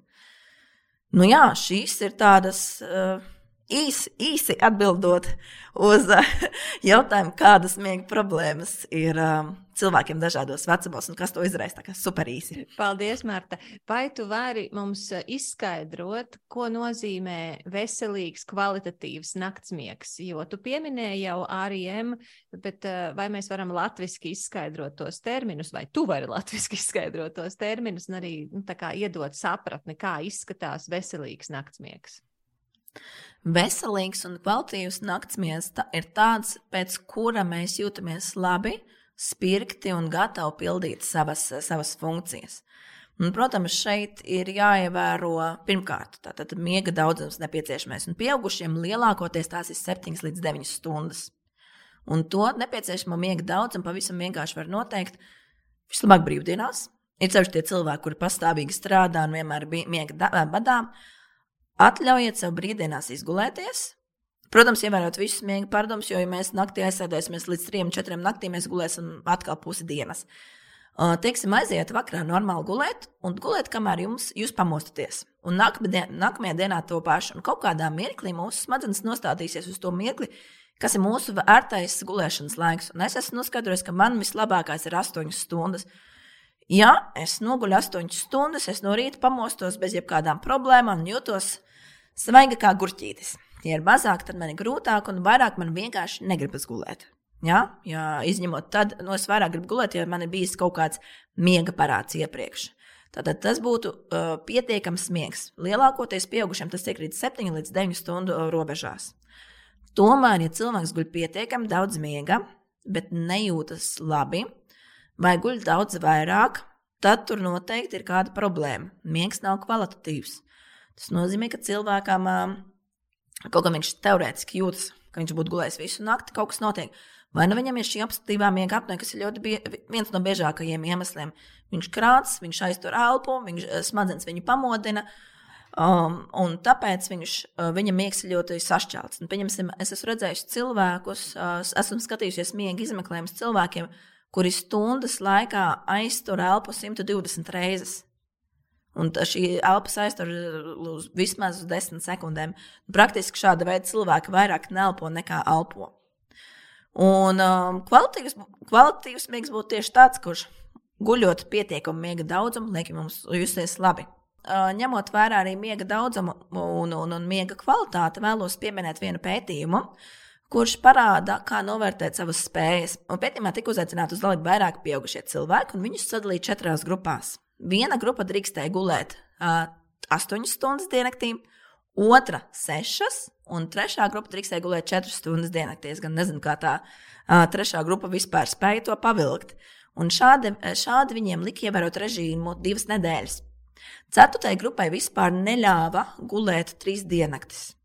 Speaker 2: Nu jā, šīs ir tādas. Uh, īsi, īsi atbildot uz uh, jautājumu, kādas miega problēmas ir um, cilvēkiem dažādos vecumos un kas to izraisa. Tā kā super īsi.
Speaker 1: Paldies, Marta. Vai tu vari mums uh, izskaidrot, ko nozīmē veselīgs, kvalitatīvs naktsmiegs? Jo tu pieminēji jau RIM, bet uh, vai mēs varam latviski izskaidrot tos terminus, vai tu vari latviski izskaidrot tos terminus un arī nu, iedot sapratni, kā izskatās veselīgs naktsmiegs?
Speaker 2: Veselīgs un kvalitīvs naktsmiegs ir tāds, pēc kura mēs jūtamies labi, spirti un gatavi pildīt savas, savas funkcijas. Un, protams, šeit ir jāievēro pirmkārt, tātad miega daudzums nepieciešamais. Un pieaugušiem lielākoties tās ir 7 līdz 9 stundas. Un to nepieciešamo miega daudzumu pavisam vienkārši var noteikt vislabāk brīvdienās. Ir sevišķi tie cilvēki, kuri pastāvīgi strādā un vienmēr ir miega badā. Atļaujiet sev brīvdienās izgulēties. Protams, ievērot visus miega pārdomus, jo, ja mēs naktī aizsēdēsimies līdz 3-4 naktīm, mēs gulēsim atkal pusi dienas. Uh, teiksim, aiziet vakarā normāli gulēt, un gulēt, kamēr jums, jūs pamostaties. Un nākamajā, nākamajā dienā to pašu. Un kaut kādā mirklī mūsu smadzenes nostādīsies uz to mirkli, kas ir mūsu ērtais gulēšanas laiks. Un es esmu noskaidrojis, ka man vislabākais ir 8 stundas. Ja es noguļu 8 stundas, es no rīta pamostos bez jebkādām problēmām un jūtos svaiga kā gurķītis. Ja ir mazāk, tad man ir grūtāk, un vairāk man vienkārši negribas gulēt. Ja? Ja, izņemot tad, no es vairāk gribu gulēt, ja man ir bijis kaut kāds miega parāds iepriekš. Tātad tas būtu uh, pietiekams miegs. Lielākoties pieaugušiem tas tiek līdz 7 līdz 9 stundu uh, robežās. Tomēr, ja cilvēks guļ pietiekami daudz miega, bet nejūtas labi, vai guļ daudz vairāk, tad tur noteikti ir kāda problēma. Miegs nav kvalitatīvs. Tas nozīmē, ka cilvēkam kaut kā viņš teorētiski jūtas, ka viņš būtu gulējis visu nakti, kaut kas notiek. Vai nu viņam ir šī obstruktīvā miega apnē, kas ir ļoti bie, viens no biežākajiem iemesliem. Viņš krāts, viņš aiztur elpu, viņš smadzenes viņu pamodina. Um, un tāpēc viņš, viņa miegs ir ļoti sašķelts. Un, pieņemsim, es esmu redzējis cilvēkus, esmu skatījusies miega izmeklējumus cilvēkiem, kuri stundas laikā aiztur elpu 120 reizes. Un šī elpas aiztur uz vismaz uz desmit sekundēm. Praktiski šāda veida cilvēki vairāk nelpo nekā elpo. Un um, kvalitīvs, kvalitīvs miegs būtu tieši tāds, kurš guļot pietiekamu miega daudzumu, liek mums justies labi. ņemot vērā arī miega daudzumu un, un, un miega kvalitāti, vēlos pieminēt vienu pētījumu, kurš parāda, kā novērtēt savas spējas. Un pētījumā tika uzaicināti uz dalību vairāk pieaugušie cilvēki, un viņus sadalīja četrās grupās. Viena grupa drīkstēja gulēt uh, 8 stundas diennaktī, otra - 6, un trešā grupa drīkstēja gulēt 4 stundas diennaktī. Es gan nezinu, kā tā uh, trešā grupa vispār spēja to pavilkt. Un šādi, šādi viņiem lika ievērot režīmu divas nedēļas. Ceturtajai grupai vispār neļāva gulēt trīs diennaktis.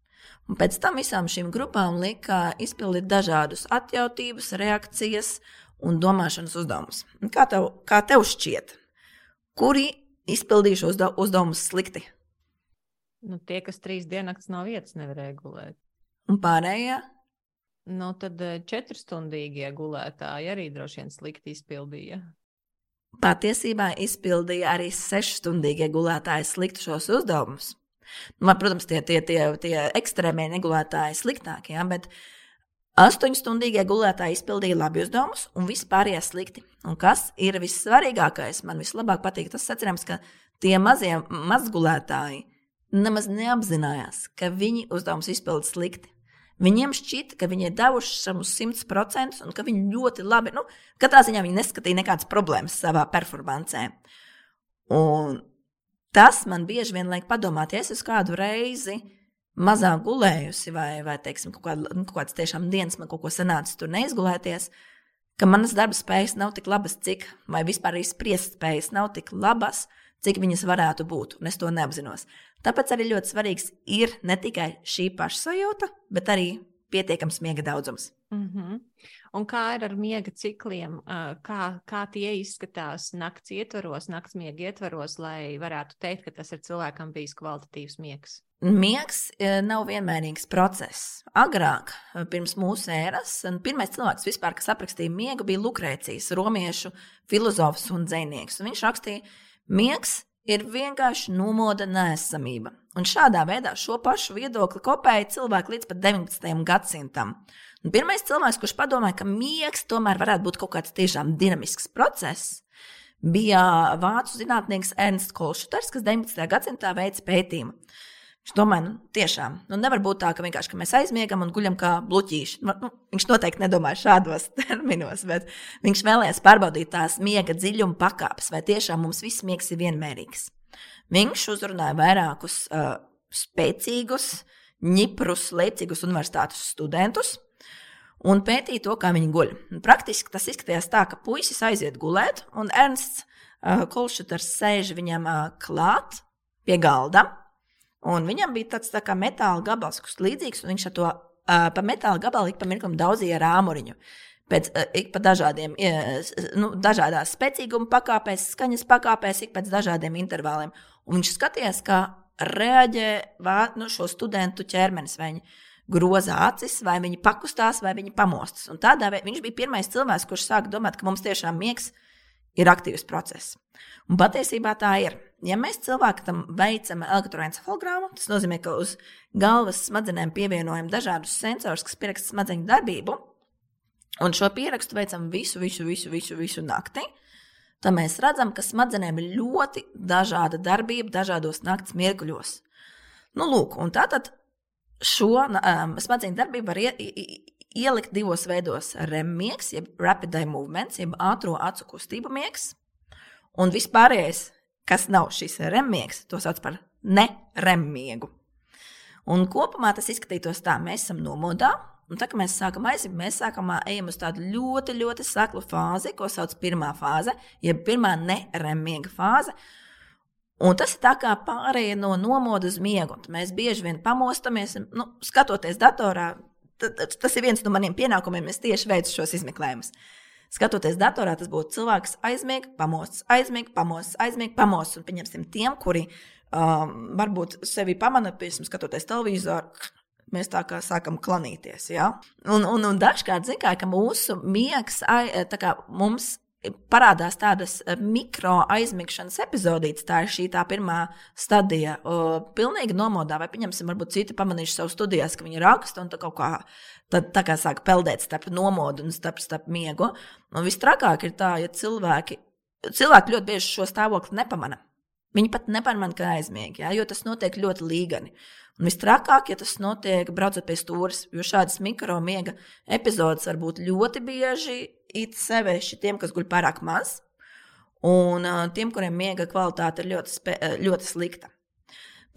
Speaker 2: Un pēc tam visām šīm grupām lika izpildīt dažādus atjautības, reakcijas un domāšanas uzdevumus. Kā tev, kā tev šķiet, kuri izpildījuši uzdevumus slikti?
Speaker 1: Nu, tie, kas trīs diennaktis nav vietas, nevarēja gulēt.
Speaker 2: Un pārējie?
Speaker 1: Nu, tad eh, četrstundīgie gulētāji arī droši vien slikti izpildīja.
Speaker 2: Patiesībā izpildīja arī sešstundīgie gulētāji sliktu šos uzdevumus. Nu, protams, tie, tie, tie, tie ekstrēmie negulētāji sliktākie, ja, bet astoņstundīgie gulētāji izpildīja labi uzdevumus, un vispārējie slikti. Un kas ir vissvarīgākais? Man vislabāk patīk tas secinājums, ka tie mazie mazgulētāji nemaz neapzinājās, ka viņi uzdevumus izpilda slikti. Viņiem šķita, ka viņi ir devuši savu 100% un ka viņi ļoti labi, nu, katrā ziņā viņi neskatīja nekādas problēmas savā performancē. Un tas man bieži vien liek padomāt, ja es esmu kādu reizi mazāk gulējusi, vai, vai teiksim, kaut, kāda, nu, kaut kādas tiešām dienas man kaut ko sanācis tur neizgulēties, ka manas darba spējas nav tik labas, cik, vai vispār arī spriest spējas nav tik labas, cik viņas varētu būt, un es to neapzinos. Tāpēc arī ļoti svarīgs ir ne tikai šī pašsajūta, bet arī pietiekams miega daudzums.
Speaker 1: Mm -hmm. Un kā ir ar miega cikliem? Kā, kā tie izskatās naktas ietvaros, naktas miega ietvaros, lai varētu teikt, ka tas ir cilvēkam bijis kvalitatīvs miegs?
Speaker 2: Miegs nav vienmērīgs process. Agrāk, pirms mūsu ēras, pirmais cilvēks, vispār, kas aprakstīja miegu, bija Lukrēcijas, romiešu filozofs un dzinieks. Un viņš rakstīja, Miegs ir vienkārši nomoda nēsamība. Un šādā veidā šo pašu viedokli kopēja cilvēki līdz pat 19. gadsimtam. Un pirmais cilvēks, kurš padomāja, ka miegs tomēr varētu būt kaut kāds tiešām dinamisks process, bija vācu zinātnieks Ernsts Kolšuters, kas 19. gadsimtā veica pētījumu. Viņš domāja, nu, tiešām, nu, nevar būt tā, ka ka mēs aizmiegam un guļam kā bluķīši. Nu, nu, viņš noteikti nedomāja šādos terminos, bet viņš vēlējās pārbaudīt tās miega dziļuma pakāpes, vai tiešām mums viss miegs ir vienmērīgs. Viņš uzrunāja vairākus uh, spēcīgus, ņiprus, leipzīgus universitātes studentus un pētīja to, kā viņi guļ. Un praktiski tas izskatījās tā, ka puisis aiziet gulēt, un Ernsts uh, Kolšuters sēž viņam uh, klāt pie galda Un viņam bija tāds tā kā metāla gabals, kas līdzīgs, un viņš ar to uh, pa metāla gabalu ik pa mirklim daudzīja ar āmuriņu. Pēc uh, ik pa dažādiem, uh, nu, dažādās spēcīguma pakāpēs, skaņas pakāpēs, ik pēc dažādiem intervāliem. Un viņš skatījās, kā reaģē vā, nu, šo studentu ķermenis. Vai viņi groza acis, vai viņi pakustās, vai viņi pamostas. Un tādā veidā viņš bija pirmais cilvēks, kurš sāka domāt, ka mums tiešām miegs ir aktīvs process. Un patiesībā tā ir. Ja mēs cilvēkam veicam elektroencefalogrammu, tas nozīmē, ka uz galvas smadzenēm pievienojam dažādus sensorus, kas pieraksta smadzeņu darbību, un šo pierakstu veicam visu, visu, visu, visu, visu nakti. Tad mēs redzam, ka smadzenēm ir ļoti dažāda darbība dažādos naktas mirkļos. Nu, lūk, un tātad šo um, smadzeņu darbību var ie, ielikt divos veidos - REM miegs, jeb rapid eye movements, jeb ātrā acu kustību miegs, un vispārējais kas nav šis remmiegs, to sauc par neremmiegu. Un kopumā tas izskatītos tā, mēs esam nomodā. Un tā kā mēs sākam aiziet, mēs sākam ejam uz tādu ļoti, ļoti saklu fāzi, ko sauc par pirmā fāze, jeb pirmā neremmiega fāze. Un tas ir tā kā pārējie no nomoda uz miegu. Mēs bieži vien pamostamies, nu, skatoties datorā. Tas ir viens no maniem pienākumiem. Es tieši veicu šos izmeklējumus. Skatoties datorā, tas būtu cilvēks aizmieg, pamosts, aizmieg, pamosts, aizmieg, pamosts. Un pieņemsim tiem, kuri um, varbūt sevi pamana, piemēram, skatoties televizoru. Mēs tā kā sākam klanīties. Ja? Un, un, un dažkārt, zinām, ka mūsu miegs, kā mums parādās tādas eh, mikro aizmigšanas epizodītes. Tā ir šī tā pirmā stadija. O, pilnīgi nomodā, vai pieņemsim, varbūt citi pamanījuši savu studijās, ka viņi raksta un tā kaut kā. Tad tā kā sāk peldēt starp nomodu un starp, starp miegu. Un viss trakāk ir tā, ja cilvēki, cilvēki ļoti bieži šo stāvokli nepamana. Viņi pat nepamanā, ka aizmieg, ja, jo tas notiek ļoti līgani. Un visstrakāk, ja tas notiek braucot pie stūres, jo šādas mikromiega epizodes var būt ļoti bieži, it sevišķi tiem, kas guļ pārāk maz, un uh, tiem, kuriem miega kvalitāte ir ļoti, spe, ļoti slikta.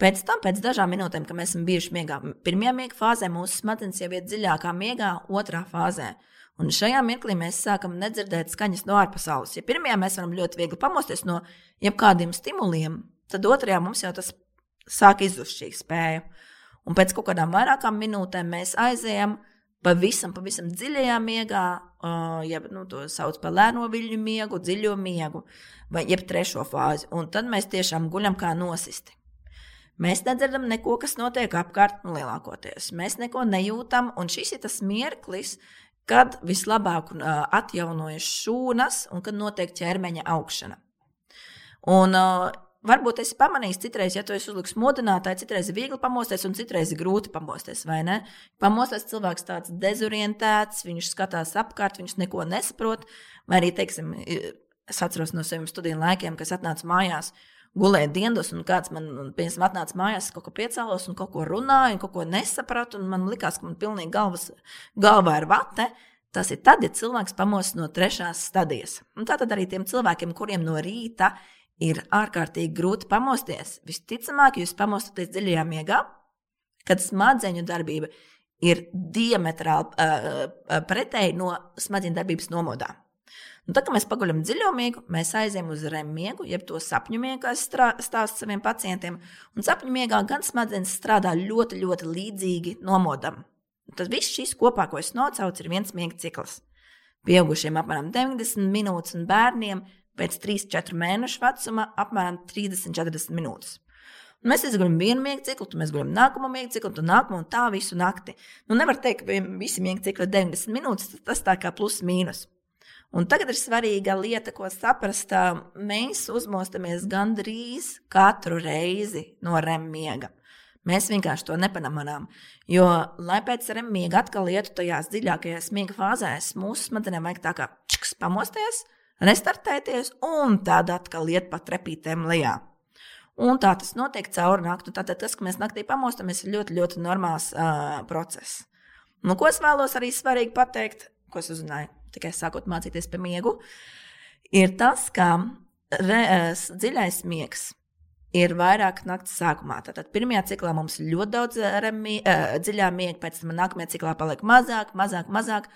Speaker 2: Pēc tam, pēc dažām minūtēm, kad mēs esam bijuši miegā, pirmajā miega fāzē mūsu smadzenes jau ir dziļākā miegā, otrā fāzē. Un šajā mirklī mēs sākam nedzirdēt skaņas no ārpasaules. Ja pirmajā mēs varam ļoti viegli pamosties no jebkādiem stimuliem, tad otrajā mums jau tas sāk izzust šī spēja. Un pēc kaut kādām vairākām minūtēm mēs aizējām pavisam, pavisam dziļajā miegā, uh, jeb nu, to sauc par lēno viļņu miegu, dziļo miegu, vai jeb trešo fāzi. Un tad mēs tiešām guļam kā nosisti. Mēs nedzirdam neko, kas notiek apkārt, nu, lielākoties. Mēs neko nejūtam, un šis ir tas mirklis, kad vislabāk uh, atjaunojas šūnas un kad notiek ķermeņa augšana. Un, uh, Varbūt esi pamanījis, citreiz, ja tu esi uzliks modinātāju, citreiz ir viegli pamosties, un citreiz ir grūti pamosties, vai ne? Pamosties cilvēks tāds dezorientēts, viņš skatās apkārt, viņš neko nesaprot. Vai arī, teiksim, es atceros no saviem studiju laikiem, kas atnāca mājās, gulēja dienas, un kāds man, piemēram, atnāca mājās, kaut ko piecēlos, un kaut ko runāja, un kaut ko nesapratu, un man likās, ka man pilnīgi galvas, galvā ir vate. Tas ir tad, ja cilvēks pamostas no trešās stadijas. Un tā tad arī tiem cilvēkiem, kuriem no rīta ir ārkārtīgi grūti pamosties. Visticamāk, jūs pamostaties dziļajā miegā, kad smadzeņu darbība ir diametrāli uh, pretēji no smadzeņu darbības nomodām. Un tad, kad mēs paguļam dziļo miegu, mēs aizējām uz REM miegu, jeb to sapņu miegu, kā es stāstu saviem pacientiem. Un sapņu miegā gan smadzenes strādā ļoti, ļoti līdzīgi nomodam. Tas viss šis kopā, ko es nocaucu, ir viens miega cikls. Pieaugušiem apmēram 90 minūtes un bērniem pēc 3-4 mēnešu vecuma apmēram 30-40 minūtes. Un mēs izguļam vienu miega ciklu, tad mēs guļam nākamo miega ciklu, tad nākamo un tā visu nakti. Nu, nevar teikt, ka visi miega cikli ir 90 minūtes, tas tā kā plus mīnus. Un tagad ir svarīga lieta, ko saprast. Mēs uzmostamies gandrīz katru reizi no REM miega. Mēs vienkārši to nepamanām. Jo, lai pēc REM miega atkal ietu tajās dziļākajās miega fāzēs, mūsu smadzenēm vajag tā kā čiks pamosties, restartēties un tad atkal iet pa trepītēm lejā. Un tā tas notiek cauri nakti. Tātad tas, ka mēs naktī pamostamies, ir ļoti, ļoti normāls uh, process. Nu, ko es vēlos arī svarīgi pateikt, ko es uzzināju tikai sākot mācīties par miegu, ir tas, ka re, dziļais miegs ir vairāk naktas sākumā. Tātad pirmajā ciklā mums ir ļoti daudz remi, uh, dziļā miega, pēc tam nākamajā ciklā paliek mazāk, mazāk, mazāk.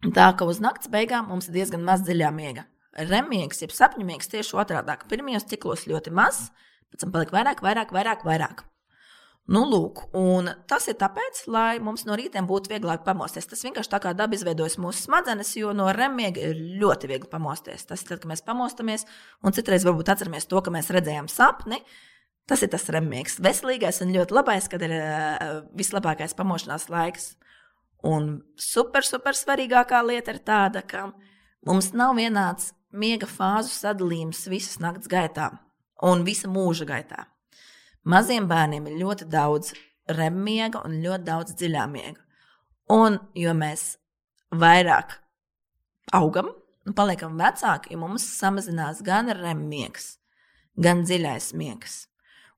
Speaker 2: Tā ka uz nakts beigām mums ir diezgan maz dziļā miega. Remīgs, jeb sapņu miegs tieši otrādi. Pirmajos ciklos ļoti maz, pēc tam paliek vairāk, vairāk, vairāk. vairāk. Nu, lūk, un tas ir tāpēc, lai mums no rīta būtu vieglāk pamosties. Tas vienkārši tā kā daba izveidojas mūsu smadzenes, jo no remiega ir ļoti viegli pamosties. Tas ir tad, kad mēs pamostamies, un citreiz varbūt atceramies to, ka mēs redzējām sapni. Tas ir tas remīgs, veselīgais un ļoti labais, kad ir uh, vislabākais pamošanās laiks. Un super, super svarīgākā lieta ir tāda, ka mums nav vienāds miega fāzu sadalījums visas nakts gaitā un visa mūža gaitā. Maziem bērniem ir ļoti daudz remiega un ļoti daudz dziļā miega. Un jo mēs vairāk augam un paliekam vecāki, ja mums samazinās gan remmiegs, gan dziļais miegs.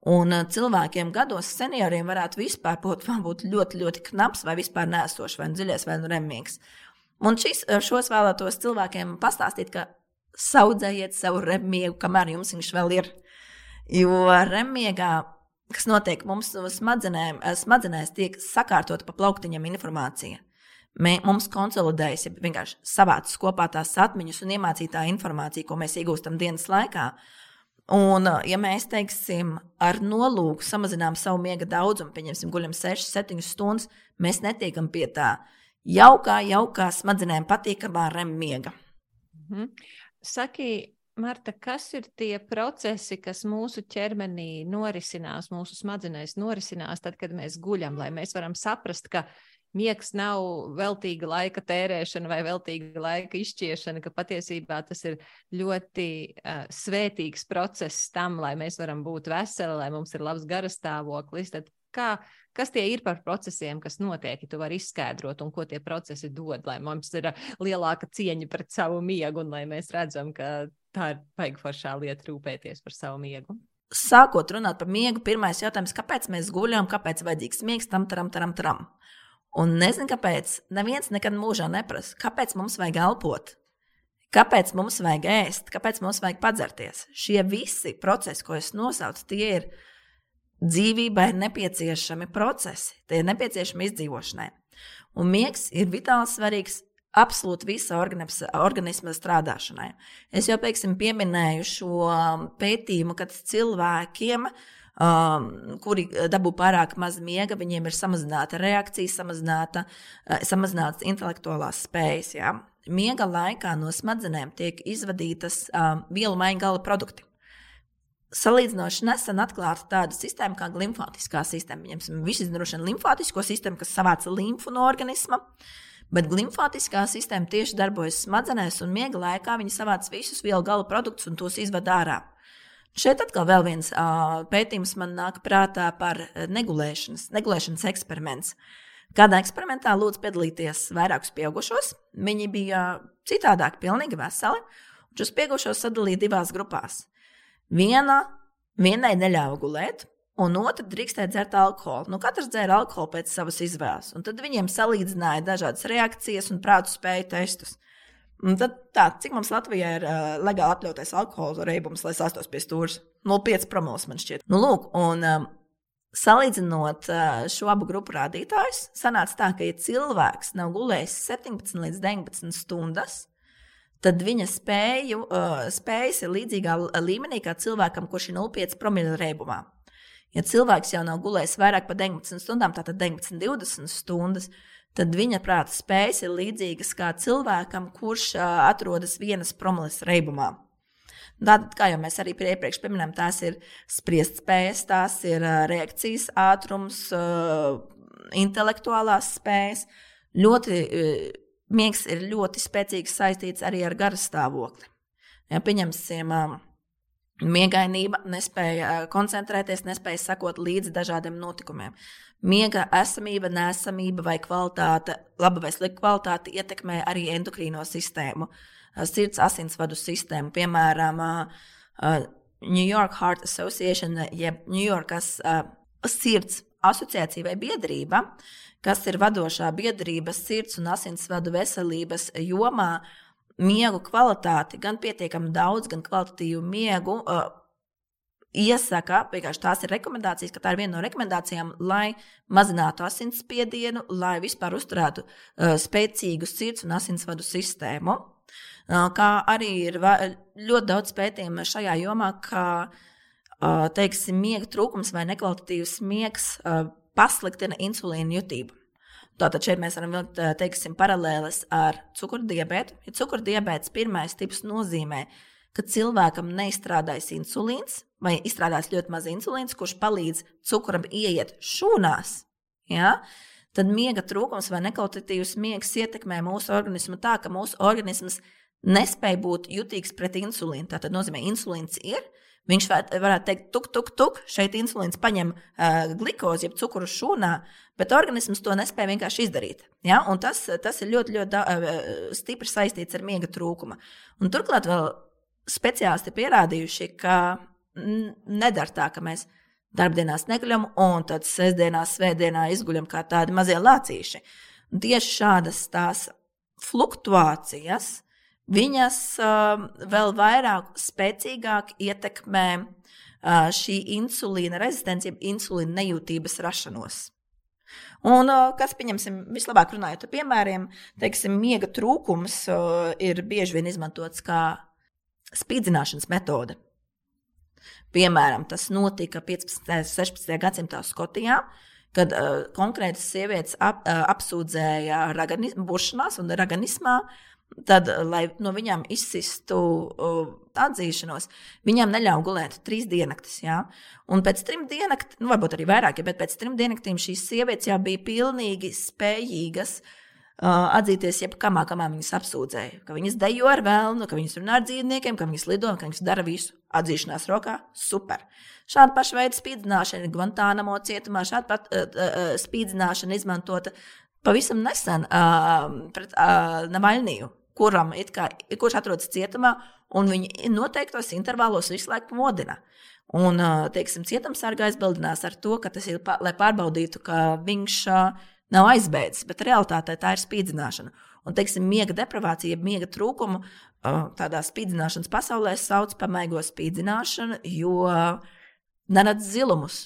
Speaker 2: Un uh, cilvēkiem gados, senioriem, varētu vispār būt, būt ļoti, ļoti knaps vai vispār nēsošs, vai dziļais, vai nu remīgs. Un šis, uh, šos vēlētos cilvēkiem pastāstīt, ka audzējiet savu remiegu, kamēr jums viņš vēl ir. Jo remiegā, kas notiek mums smadzenēm, uh, smadzenēs, tiek sakārtota pa plauktiņiem informācija. Mē, mums konsolidējas, ja vienkārši savācas kopā tās atmiņas un iemācītā informācija, ko mēs iegūstam dienas laikā. Un, ja mēs teiksim, ar nolūku samazinām savu miega daudzumu, pieņemsim, guļam 6, 7 stundas, mēs netiekam pie tā jaukā, jaukā smadzenēm patīkamā REM miega.
Speaker 1: Mhm. Saki, Marta, kas ir tie procesi, kas mūsu ķermenī norisinās, mūsu smadzenēs norisinās, tad, kad mēs guļam, lai mēs varam saprast, ka miegs nav veltīga laika tērēšana vai veltīga laika izšķiešana, ka patiesībā tas ir ļoti uh, svētīgs process tam, lai mēs varam būt veseli, lai mums ir labs garastāvoklis. Tad kā, kas tie ir par procesiem, kas notiek, ja tu vari izskaidrot, un ko tie procesi dod, lai mums ir lielāka cieņa pret savu miegu, un lai mēs redzam, ka tā ir baigta foršā lieta rūpēties par savu miegu.
Speaker 2: Sākot runāt par miegu, pirmais jautājums, kāpēc mēs guļam, kāpēc ir vajadzīgs miegs tam, tam, tam, tam. Un nezinu, kāpēc. Neviens nekad mūžā neprasa, kāpēc mums vajag elpot, kāpēc mums vajag ēst, kāpēc mums vajag padzerties. Šie visi procesi, ko es nosaucu, tie ir dzīvībai nepieciešami procesi, tie ir nepieciešami izdzīvošanai. Un miegs ir vitāli svarīgs absolūti visa organisma strādāšanai. Es jau, piemēram, pieminēju šo um, pētījumu, kad cilvēkiem, um, kuri dabū pārāk maz miega, viņiem ir samazināta reakcija, samazināta, uh, samazinātas intelektuālās spējas. Ja? Miega laikā no smadzenēm tiek izvadītas um, vielu maiņu gala produkti. Salīdzinoši nesen atklāta tāda sistēma kā limfātiskā sistēma. Viņam droši vien limfātisko sistēmu, kas savāca limfu no organisma. Bet limfātiskā sistēma tieši darbojas smadzenēs, un miega laikā viņi savāc visus vielu gala produktus un tos izved ārā. Šeit atkal vēl viens uh, pētījums man nāk prātā par negulēšanas, negulēšanas eksperiments. Kādā eksperimentā lūdzu piedalīties vairākus pieaugušos. Viņi bija citādāk, pilnīgi veseli. Šos pieaugušos sadalīja divās grupās. Viena, vienai neļāva gulēt, un otra drīkstēja dzert alkoholu. Nu, katrs dzēra alkoholu pēc savas izvēles. Un tad viņiem salīdzināja dažādas reakcijas un prātu spēju testus. Un tad, tā, cik mums Latvijā ir uh, legāli atļautais alkohola reibums, lai sastos pie stūra? 0,5 promils man šķiet. Nu, lūk, un, um, Salīdzinot šo abu grupu rādītājus, sanāca tā, ka, ja cilvēks nav gulējis 17 līdz 19 stundas, tad viņa spēju, spējas ir līdzīgā līmenī kā cilvēkam, kurš ir 0,5 promila reibumā. Ja cilvēks jau nav gulējis vairāk par 19 stundām, tātad 19, 20 stundas, tad viņa prāta spējas ir līdzīgas kā cilvēkam, kurš uh, atrodas vienas promilas reibumā. Tātad, kā jau mēs arī iepriekš pieminējām, tās ir spriest spējas, tās ir uh, reakcijas ātrums, uh, intelektuālās spējas. Ļoti miegs ir ļoti spēcīgi saistīts arī ar garas stāvokli. Ja, pieņemsim, miegainība, nespēja koncentrēties, nespēja sekot līdzi dažādiem notikumiem. Miega esamība, nesamība vai kvalitāte, laba vai slikta kvalitāte ietekmē arī endokrīno sistēmu, sirds asinsvadu sistēmu. Piemēram, New York Heart Association, jeb New Yorkas sirds asociācija vai biedrība, kas ir vadošā biedrības sirds un asinsvadu veselības jomā, miegu kvalitāti, gan pietiekami daudz, gan kvalitatīvu miegu. Uh, Iesaka, vienkārši tās ir rekomendācijas, ka tā ir viena no rekomendācijām, lai mazinātu asinsspiedienu, lai vispār uzturētu uh, spēcīgu sirds un asinsvadu sistēmu. Uh, kā arī ir ļoti daudz pētījumu šajā jomā, ka uh, teiksim, miega trūkums vai nekvalitatīvs miegs uh, pasliktina insulīna jutību. Tātad šeit mēs varam vilkt teiksim, paralēles ar cukurdiabētu. Ja cukurdiabēts pirmais tips nozīmē, ka cilvēkam neizstrādājas insulīns vai izstrādājas ļoti maz insulīns, kurš palīdz cukuram ieiet šūnās. Ja? Tad miega trūkums vai nekvalitatīvs miegs ietekmē mūsu organismu tā, ka mūsu organisms nespēja būt jutīgs pret insulīnu. Tā nozīmē, ka insulīns ir, Viņš varētu teikt, tuk, tuk, tuk, šeit insulīns paņem uh, glikozi, jeb cukuru šūnā, bet organisms to nespēja vienkārši izdarīt. Ja? Un tas, tas ir ļoti, ļoti uh, stipri saistīts ar miega trūkumu. Un turklāt vēl speciālisti pierādījuši, ka nedara tā, ka mēs darbdienās neguļam, un tad sestdienās, svētdienā izguļam kā tādi mazie lācīši. Un tieši šādas tās fluktuācijas viņas uh, vēl vairāk, spēcīgāk ietekmē uh, šī insulīna rezistence, jeb insulīna nejūtības rašanos. Un, uh, kas, pieņemsim, vislabāk runājot par piemēriem, teiksim, miega trūkums uh, ir bieži vien izmantots kā spīdzināšanas metode. Piemēram, tas notika 15. un 16. gadsimtā Skotijā, kad uh, konkrētas sievietes ap, uh, apsūdzēja buršanās un raganismā Tad, lai no viņām izsistu uh, atzīšanos, viņām neļāva gulēt trīs diennaktis. Ja? Un pēc trim diennaktiem, nu, varbūt arī vairāk, ja, bet pēc trim diennaktīm šīs sievietes jau bija pilnīgi spējīgas uh, atzīties, jebkamā, kamā viņas apsūdzēja. Ka viņas dejo ar vēlnu, ka viņas runā ar dzīvniekiem, ka viņas lido, ka viņas dara visu atzīšanās rokā. Super! Šāda paša veida spīdzināšana ir Guantānamo cietumā, šāda pat uh, uh, spīdzināšana izmantota pavisam nesen uh, pret uh, Navaļniju kuram kā, kurš atrodas cietumā, un viņi noteiktos intervālos visu laiku modina. Un, teiksim, cietumsargā aizbildinās ar to, ka tas ir, lai pārbaudītu, ka viņš nav aizbēdzis, bet realitātē tā ir spīdzināšana. Un, teiksim, miega deprivācija, miega trūkumu tādā spīdzināšanas pasaulē sauc par maigo spīdzināšanu, jo neredz zilumus.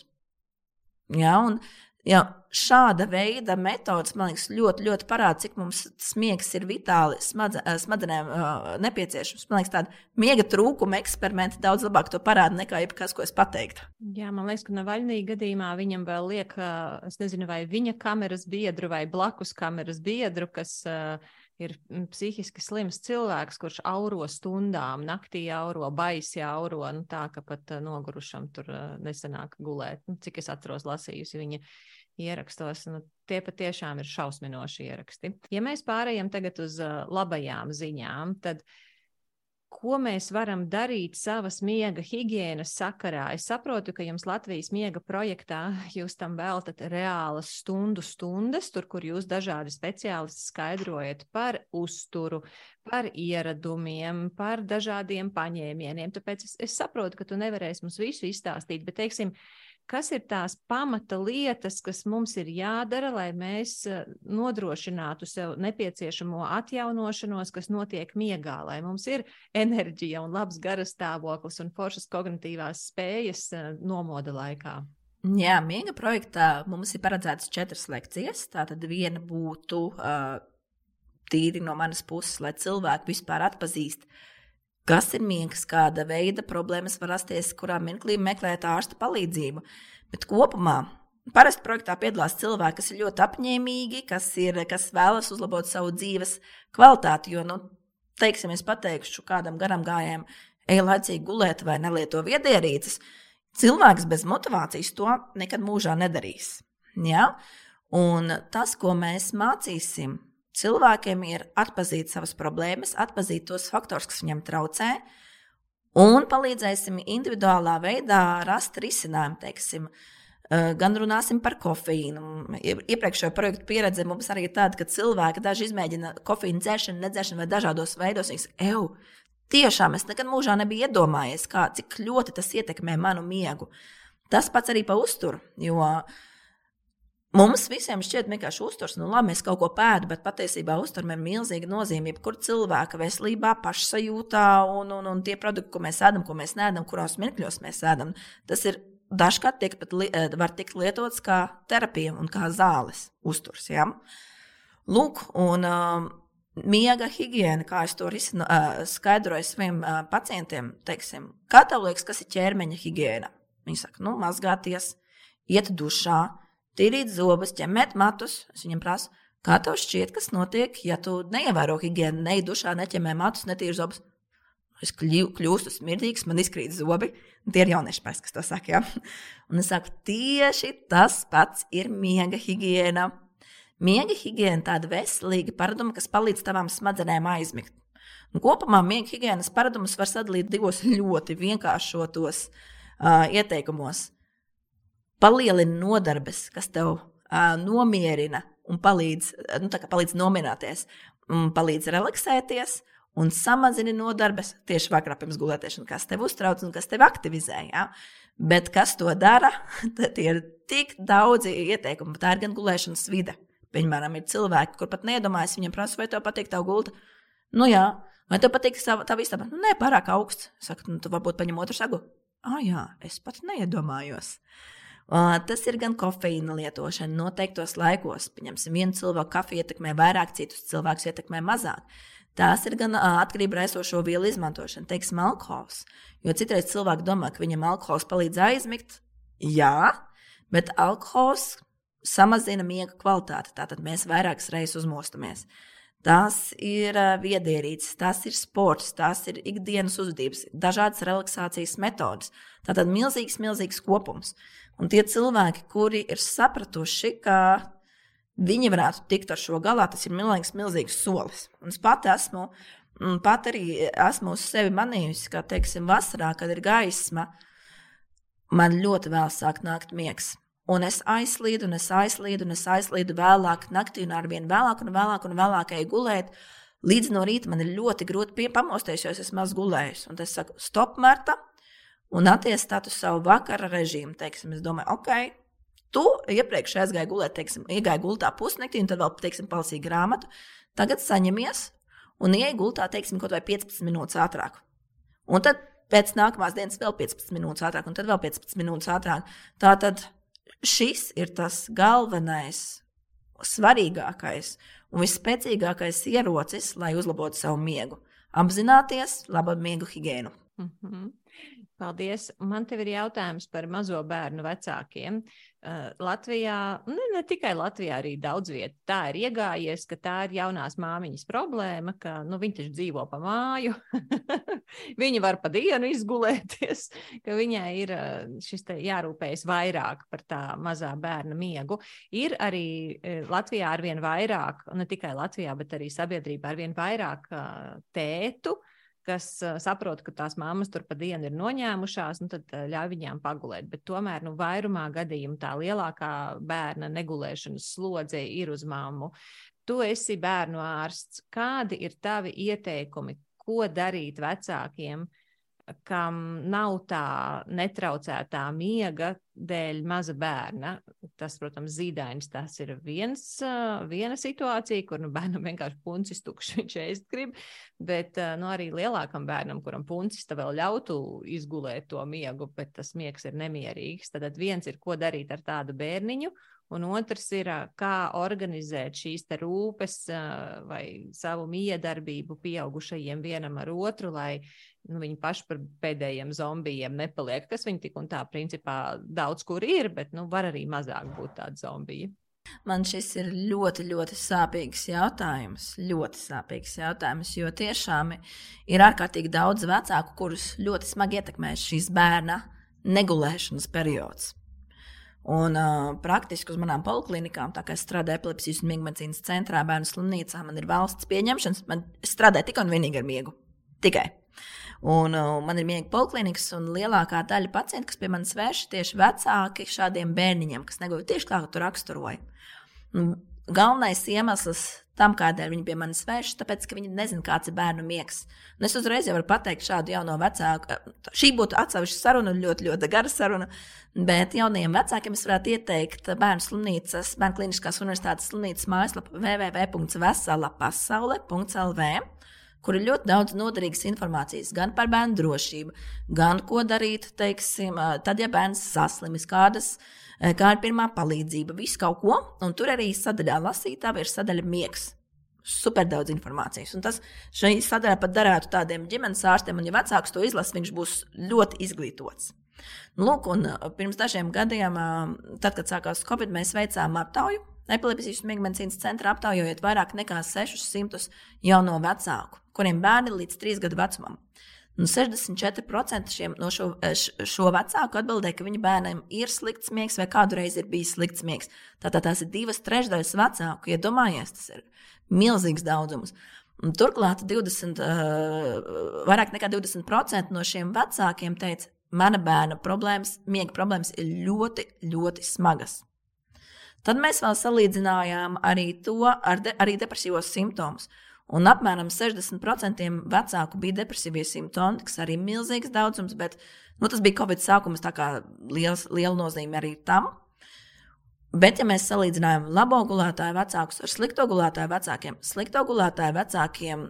Speaker 2: Ja, un, ja, šāda veida metodas, man liekas, ļoti, ļoti parāda, cik mums smiegs ir vitāli smadze, smadzenēm uh, nepieciešams. Man liekas, tāda miega trūkuma eksperimenti daudz labāk to parāda nekā jebkas, ko es pateiktu.
Speaker 1: Jā, man liekas, ka Navaļnī gadījumā viņam vēl liek, es nezinu, vai viņa kameras biedru vai blakus kameras biedru, kas uh, ir psihiski slims cilvēks, kurš auro stundām, naktī auro, baisi auro, nu, tā ka pat nogurušam tur nesenāk gulēt. Nu, cik es atceros, lasījusi viņa ierakstos. Nu, tie patiešām ir šausminoši ieraksti. Ja mēs pārējām tagad uz uh, labajām ziņām, tad ko mēs varam darīt savas miega higiēnas sakarā? Es saprotu, ka jums Latvijas miega projektā jūs tam veltat reālas stundu stundas, tur, kur jūs dažādi speciālisti skaidrojat par uzturu, par ieradumiem, par dažādiem paņēmieniem. Tāpēc es, es saprotu, ka tu nevarēsi mums visu izstāstīt, bet, teiksim, kas ir tās pamata lietas, kas mums ir jādara, lai mēs eh, nodrošinātu sev nepieciešamo atjaunošanos, kas notiek miegā, lai mums ir enerģija un labs garastāvoklis un foršas kognitīvās spējas eh, nomoda laikā.
Speaker 2: Jā, miega projektā mums ir paredzētas četras lekcijas. Tātad viena būtu uh, tīri no manas puses, lai cilvēki vispār atpazīst, kas ir miegs, kāda veida problēmas var rasties, kurā mirklī meklēt ārsta palīdzību. Bet kopumā parasti projektā piedalās cilvēki, kas ir ļoti apņēmīgi, kas, ir, kas vēlas uzlabot savu dzīves kvalitāti. Jo, nu, teiksim, es pateikšu kādam garam gājējam, ej laicīgi gulēt vai nelieto viedierīces. Cilvēks bez motivācijas to nekad mūžā nedarīs. Ja? Un tas, ko mēs mācīsim cilvēkiem ir atzīt savas problēmas, atzīt tos faktors, kas viņam traucē, un palīdzēsim individuālā veidā rast risinājumu. Teiksim, eh, gan runāsim par kofeīnu. Iepriekšējā projekta pieredze mums arī ir tāda, ka cilvēki daži izmēģina kofeīnu dzeršanu, nedzeršanu vai dažādos veidos. Viņas, Eju, tiešām es nekad mūžā nebiju iedomājies, kā, cik ļoti tas ietekmē manu miegu. Tas pats arī par uzturu. Jo uh, Mums visiem šķiet, vienkārši uzturs, nu, labi, mēs kaut ko pēdām, bet patiesībā uzturam ir milzīga nozīme. Jebkurā cilvēka veselībā, pašsajūtā un, un, un tie produkti, ko mēs ēdam, ko mēs neēdam, kuros mirkļos mēs ēdam, tas ir dažkārt tiek pat, li, eh, var tikt lietots kā terapija un kā zāles uzturs. Ja? Lūk, un um, miega higiēna, kā es to risinu, uh, skaidroju saviem uh, pacientiem, teiksim, kā tev liekas, kas ir ķermeņa higiēna? Viņi saka, nu, mazgāties, iet dušā tīrīt zobus, ķemmēt matus. Es viņam prasu, kā tev šķiet, kas notiek, ja tu neievēro higiēnu, neiedušā, neķemmē matus, netīri zobus. Es kļūstu smirdīgs, man izkrīt zobi. Tie ir jaunieši pēc, kas to saka. Ja? Un es saku, tieši tas pats ir miega higiēna. Miega higiēna ir tāda veselīga paraduma, kas palīdz tavām smadzenēm aizmigt. Un kopumā miega higiēnas paradumus var sadalīt divos ļoti vienkāršotos uh, ieteikumos palielina nodarbes, kas tev uh, nomierina un palīdz, nu, palīdz nomierināties, palīdz relaksēties. Un samazina nodarbes tieši vakarā pirms gulēšanas, kas tev uztrauc un kas tev aktivizē. Ja? Bet kas to dara? Tad ir tik daudzi ieteikumi. Tā ir gan gulēšanas vide. Piemēram, ir cilvēki, kur pat neiedomājas, viņiem prasa, vai tev patīk tā gulta. Nu, jā, vai tev patīk tā istaba? Nu, nē, pārāk augsts. Saka, nu, tu varbūt paņem otru sagu. Ah, jā, es pat neiedomājos. Tas ir gan kofeīna lietošana noteiktos laikos. Pieņemsim, vienu cilvēku kafiju ietekmē vairāk, citus cilvēkus ietekmē mazāk. Tās ir gan atkarība no esošo vielu izmantošana, teiksim, alkohols. Jo citreiz cilvēki domā, ka viņam alkohols palīdz aizmigt. Jā, bet alkohols samazina miega kvalitāti. Tātad mēs vairākas reizes uzmostamies. Tas ir viedierīces, tas ir sports, tas ir ikdienas uzvedības, dažādas relaksācijas metodes. Tātad milzīgs, milzīgs kopums. Un tie cilvēki, kuri ir sapratuši, ka viņi varētu tikt ar šo galā, tas ir milzīgs, milzīgs solis. Un es pat esmu, pat arī esmu uz sevi manījusi, ka, teiksim, vasarā, kad ir gaisma, man ļoti vēl sāk nākt miegs. Un es aizslīdu, un es aizslīdu, un es aizslīdu vēlāk naktī, un ar vien vēlāk, un vēlāk, un vēlāk eju gulēt. Līdz no rīta man ir ļoti grūti pamosties, jo es esmu maz gulējis. Un es saku, stop, Marta, un attiecinātu savu vakara režīmu. Teiksim, es domāju, ok, tu iepriekš aizgāji gulēt, teiksim, iegāji gultā pusnaktī, un tad vēl, teiksim, palasīji grāmatu. Tagad saņemies un ieej gultā, teiksim, kaut vai 15 minūtes ātrāk. Un tad pēc nākamās dienas vēl 15 minūtes ātrāk, un tad vēl 15 minūtes ātrāk. Tā tad šis ir tas galvenais, svarīgākais un visspēcīgākais ierocis, lai uzlabotu savu miegu. Apzināties labu miegu higiēnu. Mm -hmm.
Speaker 1: Paldies. Man te ir jautājums par mazo bērnu vecākiem. Uh, Latvijā, ne, ne tikai Latvijā, arī daudz vietā tā ir iegājies, ka tā ir jaunās māmiņas problēma, ka nu, viņi taču dzīvo pa māju, viņi var pa dienu izgulēties, ka viņai ir uh, šis jārūpējas vairāk par tā mazā bērna miegu. Ir arī uh, Latvijā arvien vairāk, ne tikai Latvijā, bet arī sabiedrībā arvien vairāk tētu, uh, kas saprot, ka tās mammas tur pa dienu ir noņēmušās, nu, tad ļauj viņām pagulēt. Bet tomēr nu, vairumā gadījumu tā lielākā bērna negulēšanas slodze ir uz mammu. Tu esi bērnu ārsts. Kādi ir tavi ieteikumi, ko darīt vecākiem, kam nav tā netraucētā miega dēļ maza bērna. Tas, protams, zīdainis tas ir viens, viena situācija, kur nu, bērnam vienkārši puncis tukšs, viņš ēst grib, bet nu, arī lielākam bērnam, kuram puncis vēl ļautu izgulēt to miegu, bet tas miegs ir nemierīgs. Tad viens ir, ko darīt ar tādu bērniņu, Un otrs ir, kā organizēt šīs rūpes vai savu miedarbību pieaugušajiem vienam ar otru, lai nu, viņi paši par pēdējiem zombijiem nepaliek. Kas viņi tik un tā, principā, daudz kur ir, bet nu, var arī mazāk būt tādi zombiji.
Speaker 2: Man šis ir ļoti, ļoti sāpīgs jautājums. Ļoti sāpīgs jautājums, jo tiešām ir ārkārtīgi daudz vecāku, kurus ļoti smagi ietekmē šīs bērna negulēšanas periods. Un uh, praktiski uz manām poliklinikām, tā kā es strādāju epilepsijas un miega medicīnas centrā, bērnu slimnīcā, man ir valsts pieņemšanas. Man strādāju tikai un vienīgi ar miegu. Tikai. Un uh, man ir miega poliklinikas, un lielākā daļa pacientu, kas pie manis vēršas, tieši vecāki šādiem bērniņiem, kas neguva tieši kā tu raksturoji. Galvenais iemesls tam, kādēļ viņi pie manis vēršas, tāpēc, ka viņi nezina, kāds ir bērnu miegs. Un es uzreiz varu pateikt šādu jauno vecāku. Šī būtu atsevišķa saruna, ļoti, ļoti gara saruna. Bet jaunajiem vecākiem es varētu ieteikt bērnu slimnīcas, bērnu kliniskās universitātes slimnīcas mājaslapu www.veselapasaule.lv kur ir ļoti daudz noderīgas informācijas gan par bērnu drošību, gan ko darīt, teiksim, tad, ja bērns saslimis, kādas Eh, kā ir pirmā palīdzība, visu kaut ko. Un tur arī sadaļā lasītājā ir sadaļa miegs. Super daudz informācijas. Un tas šai sadaļā pat derētu tādiem ģimenes ārstiem, un, ja vecāks to izlasa, viņš būs ļoti izglītots. Lūk, un eh, pirms dažiem gadiem, eh, tad, kad sākās Covid, mēs veicām aptauju. Epilepsijas un miegmedicīnas centra aptaujājot vairāk nekā 600 jauno vecāku, kuriem bērni līdz 3 gadu vecumam. Un 64% šiem, no šo, eh, šo vecāku atbildēja, ka viņu bērnam ir slikts miegs vai kādreiz ir bijis slikts miegs. Tātad tās ir divas trešdaļas vecāku. Iedomājies, ja tas ir milzīgs daudzums. Un turklāt 20, uh, eh, vairāk nekā 20% no šiem vecākiem teica, mana bērna problēmas, miega problēmas ir ļoti, ļoti smagas. Tad mēs vēl salīdzinājām arī to ar de, arī depresīvos simptomus. Un apmēram 60% vecāku bija depresīvie simptomi, kas arī ir milzīgs daudzums, bet nu, tas bija Covid sākums, tā kā liels, liela nozīme arī tam. Bet, ja mēs salīdzinām labo gulētāju vecākus ar slikto gulētāju vecākiem, slikto gulētāju vecākiem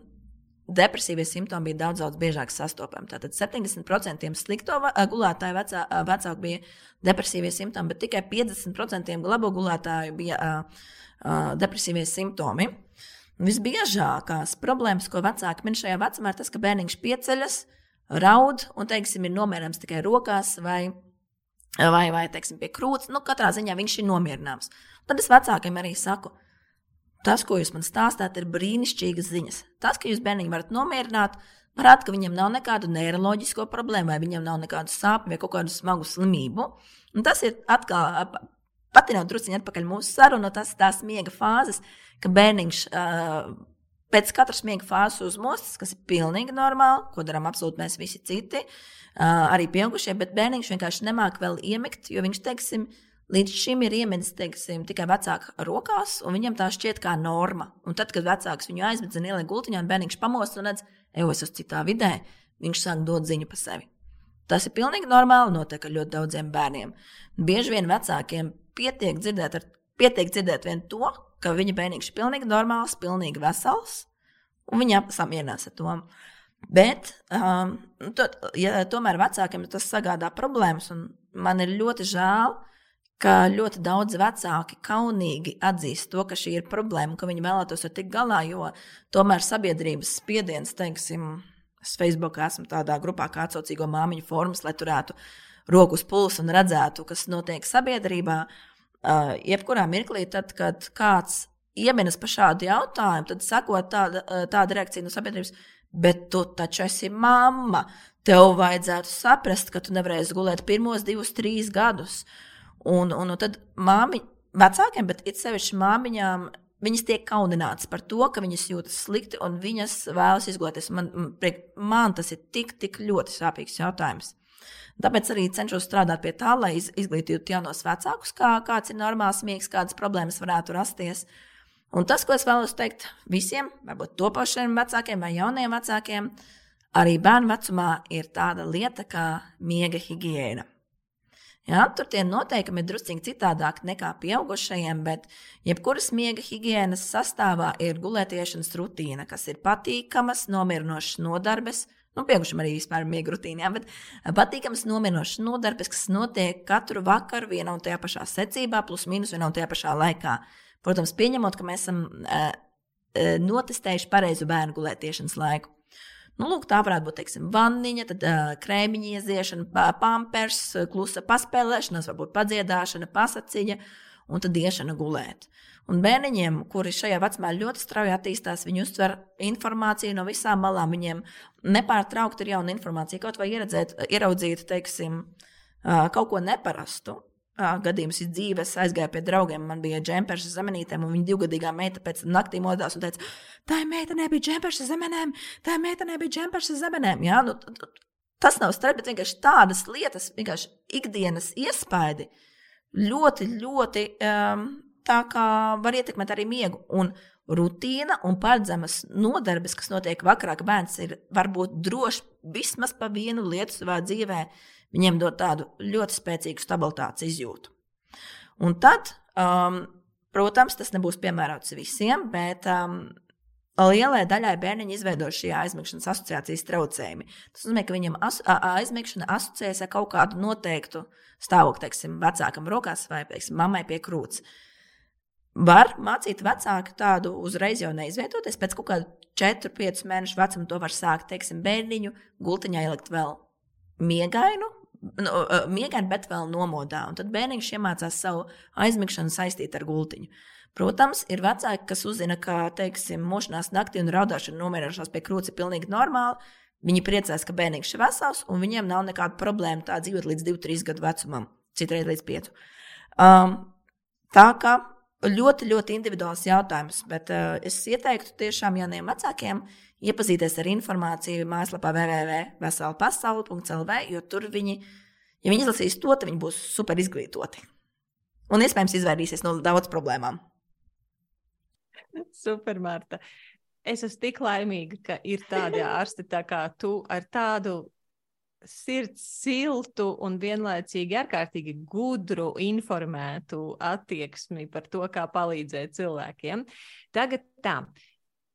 Speaker 2: depresīvie simptomi bija daudz, daudz biežāk sastopami. Tātad 70% slikto gulētāju vecā, vecāku bija depresīvie simptomi, bet tikai 50% labo gulētāju bija uh, uh, depresīvie simptomi. Visbiežākās problēmas, ko vecāki min šajā vecumā, ir tas, ka bērniņš pieceļas, raud un, teiksim, ir nomierināms tikai rokās vai, vai, vai teiksim, pie krūts. Nu, katrā ziņā viņš ir nomierināms. Tad es vecākiem arī saku, tas, ko jūs man stāstāt, ir brīnišķīgas ziņas. Tas, ka jūs bērniņu varat nomierināt, parāda, ka viņam nav nekādu neiroloģisko problēmu, vai viņam nav nekādu sāpju vai kādu smagu slimību. Un tas ir atkal patinot druskuļi atpakaļ mūsu sarunu, tas ir tās miega fāzes, ka bērniņš uh, pēc katras miega fāzes uzmostas, kas ir pilnīgi normāli, ko darām absolūti mēs visi citi, uh, arī pieaugušie, bet bērniņš vienkārši nemāk vēl iemigt, jo viņš, teiksim, līdz šim ir iemedis teiksim, tikai vecāka rokās, un viņam tā šķiet kā norma. Un tad, kad vecāks viņu aizvedz un ieliek gultiņā, un bērniņš pamostas un redz, ej, es esmu citā vidē, viņš sāk dot ziņu par sevi. Tas ir pilnīgi normāli, notiek ar ļoti daudziem bērniem. Bieži vien vecākiem pietiek dzirdēt, ar, pietiek dzirdēt vien to, ka viņa bērniņš ir pilnīgi normāls, pilnīgi vesels, un viņa samierinās ar to. Bet, um, to, ja tomēr vecākiem tas sagādā problēmas, un man ir ļoti žēl, ka ļoti daudz vecāki kaunīgi atzīst to, ka šī ir problēma, ka viņi vēlētos ar tikt galā, jo tomēr sabiedrības spiediens, teiksim, es Facebookā esmu tādā grupā kā atsaucīgo māmiņu formas, lai turētu roku uz pulsu un redzētu, kas notiek sabiedrībā. Uh, jebkurā mirklī, tad, kad kāds iemenas par šādu jautājumu, tad sakot tāda, tāda reakcija no sabiedrības, bet tu taču esi mamma. Tev vajadzētu saprast, ka tu nevarēsi gulēt pirmos divus, trīs gadus. Uh, Un, un, un tad māmiņa, vecākiem, bet it sevišķi māmiņām, viņas tiek kauninātas par to, ka viņas jūtas slikti un viņas vēlas izgloties. Man, man tas ir tik, tik ļoti sāpīgs jautājums. Tāpēc arī cenšos strādāt pie tā, lai izglītītu jaunos vecākus, kā, kāds ir normāls miegs, kādas problēmas varētu rasties. Un tas, ko es vēlos teikt visiem, varbūt topošiem vecākiem vai jauniem vecākiem, arī bērnu vecumā ir tāda lieta kā miega higiēna. Ja, tur tie noteikumi ir drusku citādāki nekā pieaugušajiem, bet jebkuras miega higiēnas sastāvā ir gulētiešanas rutīna, kas ir patīkamas, nomierinošas nodarbes. Nu, pieaugušam arī vispār miega rutīna, ja, bet patīkamas, nomierinošas nodarbes, kas notiek katru vakaru vienā un tajā pašā secībā, plus mīnus vienā un tajā pašā laikā. Protams, pieņemot, ka mēs esam uh, notestējuši pareizu bērnu gulētiešanas laiku. Nu, lūk, tā varētu būt teiksim, vanniņa, tad uh, krēmiņa ieziešana, pampers, klusa paspēlēšanās, varbūt padziedāšana, pasaciņa un tad iešana gulēt. Un bērniņiem, kuri šajā vecumā ļoti strauji attīstās, viņi uztver informāciju no visām malām. Viņiem nepārtraukti ir jauna informācija, kaut vai ieredzēt, ieraudzīt, teiksim, kaut ko neparastu gadījums ir dzīves. Aizgāju pie draugiem, man bija džempers ar zemenītēm, un viņa divgadīgā meita pēc naktī modās un teica, tā meita nebija džempers ar zemenēm, tā meita nebija džempers ar zemenēm. Jā, nu, tas nav starp, bet vienkārši tādas lietas, vienkārši ikdienas iespaidi ļoti, ļoti um, tā kā var ietekmēt arī miegu. Un rutīna un paredzamas nodarbes, kas notiek vakarā, ka bērns ir varbūt drošs vismaz pa vienu lietu savā dzīvēm Viņiem dod tādu ļoti spēcīgu stabilitātes izjūtu. Un tad, um, protams, tas nebūs piemērots visiem, bet um, lielai daļai bērniņu izveido šie aizmigšanas asociācijas traucējumi. Tas nozīmē, ka viņam as, aizmigšana asociējas ar kaut kādu noteiktu stāvokli, teiksim, vecākam rokās vai teiksim, mammai pie krūts. Var mācīt vecāku tādu uzreiz jau neizvietoties. Pēc kaut kāda 4, 5 mēnešu vecuma to var sākt, teiksim, bērniņu gultiņā ielikt vēl miegainu, nu, miegaini, bet vēl nomodā. Un tad bērniņš iemācās savu aizmigšanu saistīt ar gultiņu. Protams, ir vecāki, kas uzzina, ka, teiksim, mošanās naktī un raudāšana nomierināšanās pie krūts ir pilnīgi normāli. Viņi priecājas, ka bērniņš ir vesels, un viņiem nav nekāda problēma tā dzīvot līdz 2-3 gadu vecumam, citreiz līdz 5. Um, tā kā ļoti, ļoti individuāls jautājums, bet uh, es ieteiktu tiešām jauniem vecākiem iepazīties ar informāciju mājaslapā www.veselpasauli.lv, jo tur viņi, ja viņi izlasīs to, tad viņi būs super izglītoti. Un iespējams izvairīsies no daudz problēmām.
Speaker 1: Super, Marta. Es esmu tik laimīga, ka ir tādi ārsti tā kā tu ar tādu sirds siltu un vienlaicīgi ārkārtīgi gudru, informētu attieksmi par to, kā palīdzēt cilvēkiem. Tagad tā,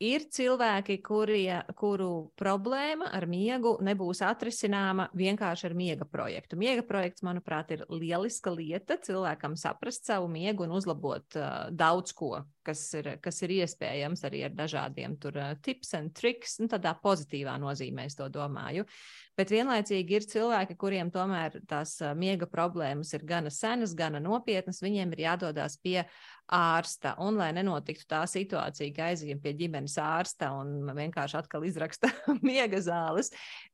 Speaker 1: ir cilvēki, kurie, kuru problēma ar miegu nebūs atrisināma vienkārši ar miega projektu. Miega projekts, manuprāt, ir lieliska lieta cilvēkam saprast savu miegu un uzlabot uh, daudz ko, kas ir, kas ir iespējams arī ar dažādiem tur, uh, tips un triks, un tādā pozitīvā nozīmē es to domāju. Bet vienlaicīgi ir cilvēki, kuriem tomēr tās uh, miega problēmas ir gana senas, gana nopietnas, viņiem ir jādodas pie ārsta. Un, lai nenotiktu tā situācija, ka aizjām pie ģimenes ārsta un vienkārši atkal izraksta miega zāles,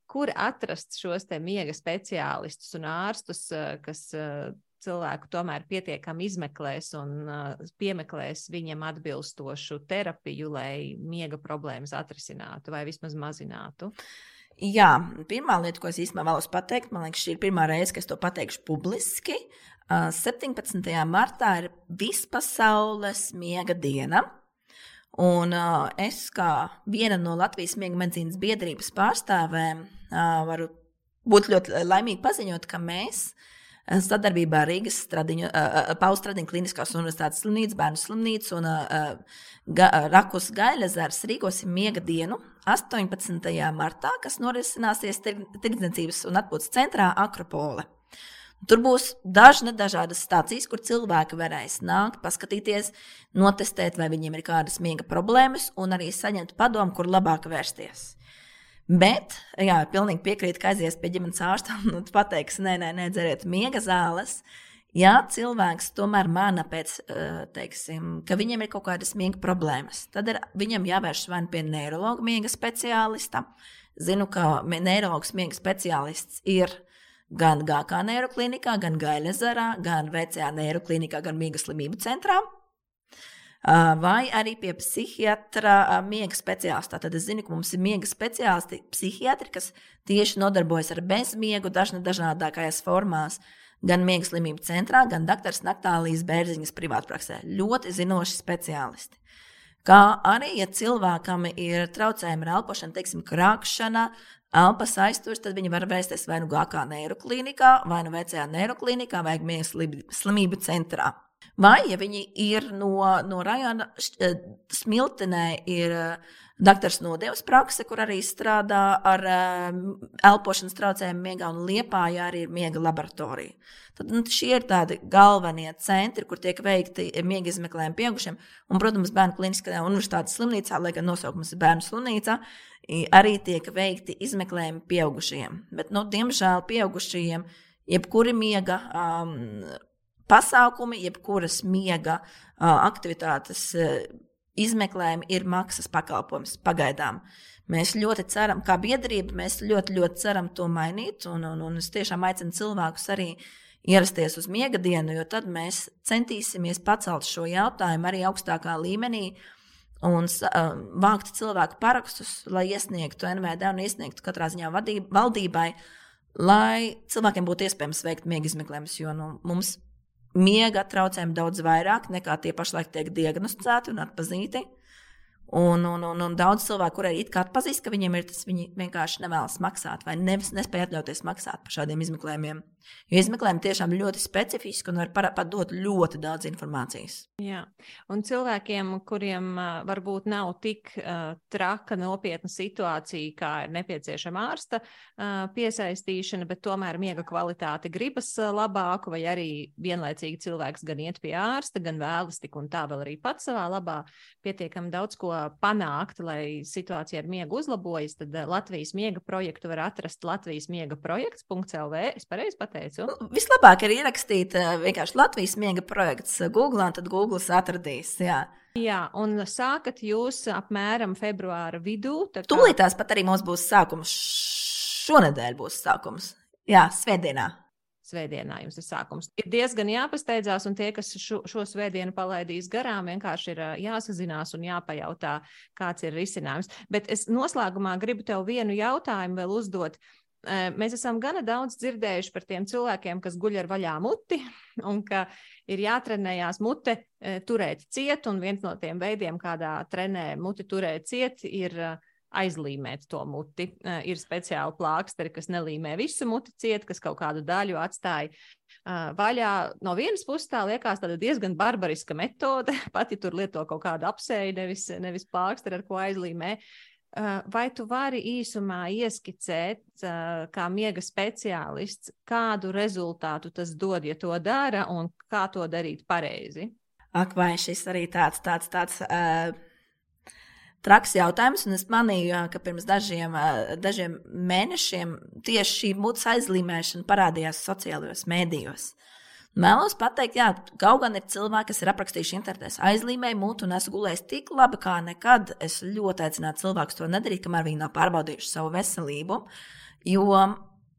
Speaker 1: kur atrast šos miega speciālistus un ārstus, eh, kas eh, cilvēku tomēr pietiekami izmeklēs un uh, piemeklēs viņam atbilstošu terapiju, lai miega problēmas atrisinātu vai vismaz mazinātu.
Speaker 2: Jā, pirmā lieta, ko es īstenībā vēlos pateikt, man liekas, šī ir pirmā reize, kad es to pateikšu publiski. 17. martā ir vispasaules miega diena. Un uh, es, kā viena no Latvijas miega medicīnas biedrības pārstāvēm, uh, varu būt ļoti laimīga paziņot, ka mēs sadarbībā ar Rīgas stradiņu, uh, Pauls Stradiņu Kliniskās universitātes slimnīcu, bērnu slimnīcu un uh, ga, Rakus Gaļazars rīkosim miega dienu 18. martā, kas norisināsies Tirdzniecības un atpūtas centrā Akropole. Tur būs dažna dažādas stācijas, kur cilvēki varēs nākt, paskatīties, notestēt, vai viņiem ir kādas miega problēmas, un arī saņemt padomu, kur labāk vērsties. Bet, jā, pilnīgi piekrītu, ka aizies pie ģimenes ārsta un pateiks, nē, nē, nē, dzeriet miega zāles. Ja cilvēks tomēr mana pēc, eh, teiksim, ka viņam ir kaut kādas miega problēmas, tad ir, viņam jāvēršas vai nu pie neiroloģa miega speciālista. Zinu, ka neiroloģis miega speciālists ir gan GK neiroklinikā, gan Gailezerā, gan VCA neiroklinikā, gan miega slimību centrā. Vai arī pie psihiatra miega speciālista. Tad es zinu, ka mums ir miega speciālisti, psihiatri, kas tieši nodarbojas ar bezmiegu dažādākajās formās. Gan miega slimību centrā, gan dr. Naktālijas Bērziņas privātpraksē. Ļoti zinoši speciālisti. Kā arī, ja cilvēkam ir traucējumi ar elpošanu, teiksim, krāpšana, elpas aizturs, tad viņi var vērsties vai nu GK neiroklinikā, vai nu VCA neiroklinikā, vai miegas slimību centrā. Vai, ja viņi ir no, no rajona, eh, smiltenē ir uh, Doktors Nodevs prakse, kur arī strādā ar um, elpošanas traucējumiem, miegā un liepājā arī ir miega laboratorija. Tad, nu, šie ir tādi galvenie centri, kur tiek veikti miega izmeklējumi pieaugušiem. Un, protams, Bērnu kliniskajā universitātes slimnīcā, lai gan nosaukums ir bērnu slimnīca, arī tiek veikti izmeklējumi pieaugušiem. Bet, nu, diemžēl, pieaugušajiem jebkuri miega um, pasākumi, jebkuras miega aktivitātes. Izmeklējumi ir maksas pakalpojums pagaidām. Mēs ļoti ceram, kā biedrība, mēs ļoti, ļoti ceram to mainīt. Un, un, un es tiešām aicinu cilvēkus arī ierasties uz miega dienu, jo tad mēs centīsimies pacelt šo jautājumu arī augstākā līmenī un uh, vākt cilvēku parakstus, lai iesniegtu NVD un iesniegtu katrā ziņā vadība, valdībai, lai cilvēkiem būtu iespējams veikt miega izmeklējumus. Jo nu, mums miega traucējumi daudz vairāk nekā tie pašlaik tiek diagnosticēti un atpazīti. Un, un, un, un daudz cilvēku, kuriem ir atpazīst, ka viņiem ir tas, viņi vienkārši nevēlas maksāt vai nevis, nespēj atļauties maksāt par šādiem izmeklējumiem. Jo izmeklējumi tiešām ļoti specifiski un var padot ļoti daudz informācijas.
Speaker 1: Jā, un cilvēkiem, kuriem varbūt nav tik uh, traka, nopietna situācija, kā ir nepieciešama ārsta uh, piesaistīšana, bet tomēr miega kvalitāte gribas labāku, vai arī vienlaicīgi cilvēks gan iet pie ārsta, gan vēlas tik un tā vēl arī pats savā labā pietiekami daudz ko panākt, lai situācija ar miegu uzlabojas, tad uh, Latvijas miega projektu var atrast Latvijas miega projekts.lv. Es pareizi pateicu.
Speaker 2: Nu, vislabāk ir ierakstīt eh, vienkārši Latvijas miega projekts eh, Google, un tad Google atradīs. Jā.
Speaker 1: Jā, un sākat jūs apmēram februāra vidū.
Speaker 2: Kā... Tūlītās pat arī mums būs sākums. Šonadēļ būs sākums. Jā, svētdienā.
Speaker 1: Svētdienā jums ir sākums. Ir diezgan jāpasteidzās, un tie, kas šo, šo svētdienu palaidīs garām, vienkārši ir jāsazinās un jāpajautā, kāds ir risinājums. Bet es noslēgumā gribu tev vienu jautājumu vēl uzdot. Mēs esam gana daudz dzirdējuši par tiem cilvēkiem, kas guļ ar vaļā muti, un ka ir jātrenējās mute turēt ciet, un viens no tiem veidiem, kādā trenē muti turēt ciet, ir aizlīmēt to muti. Ir speciāli plāksteri, kas nelīmē visu muti ciet, kas kaut kādu daļu atstāja vaļā. No vienas puses tā liekas diezgan barbariska metode, pat ja tur lieto kaut kādu apseju, nevis, nevis plāksteri, ar ko aizlīmē. Vai tu vari īsumā ieskicēt, kā miega speciālists, kādu rezultātu tas dod, ja to dara, un kā to darīt pareizi?
Speaker 2: Ak, vai šis arī tāds, tāds, tāds uh, traks jautājums, un es manīju, ka pirms dažiem, dažiem mēnešiem tieši šī mūtas aizlīmēšana parādījās sociālajos mēdījos. Mēlos pateikt, jā, kaut gan ir cilvēki, kas ir aprakstījuši internetā, aizlīmēju mūtu un esmu gulējis tik labi kā nekad. Es ļoti aicinātu cilvēkus to nedarīt, kamēr viņi nav pārbaudījuši savu veselību. Jo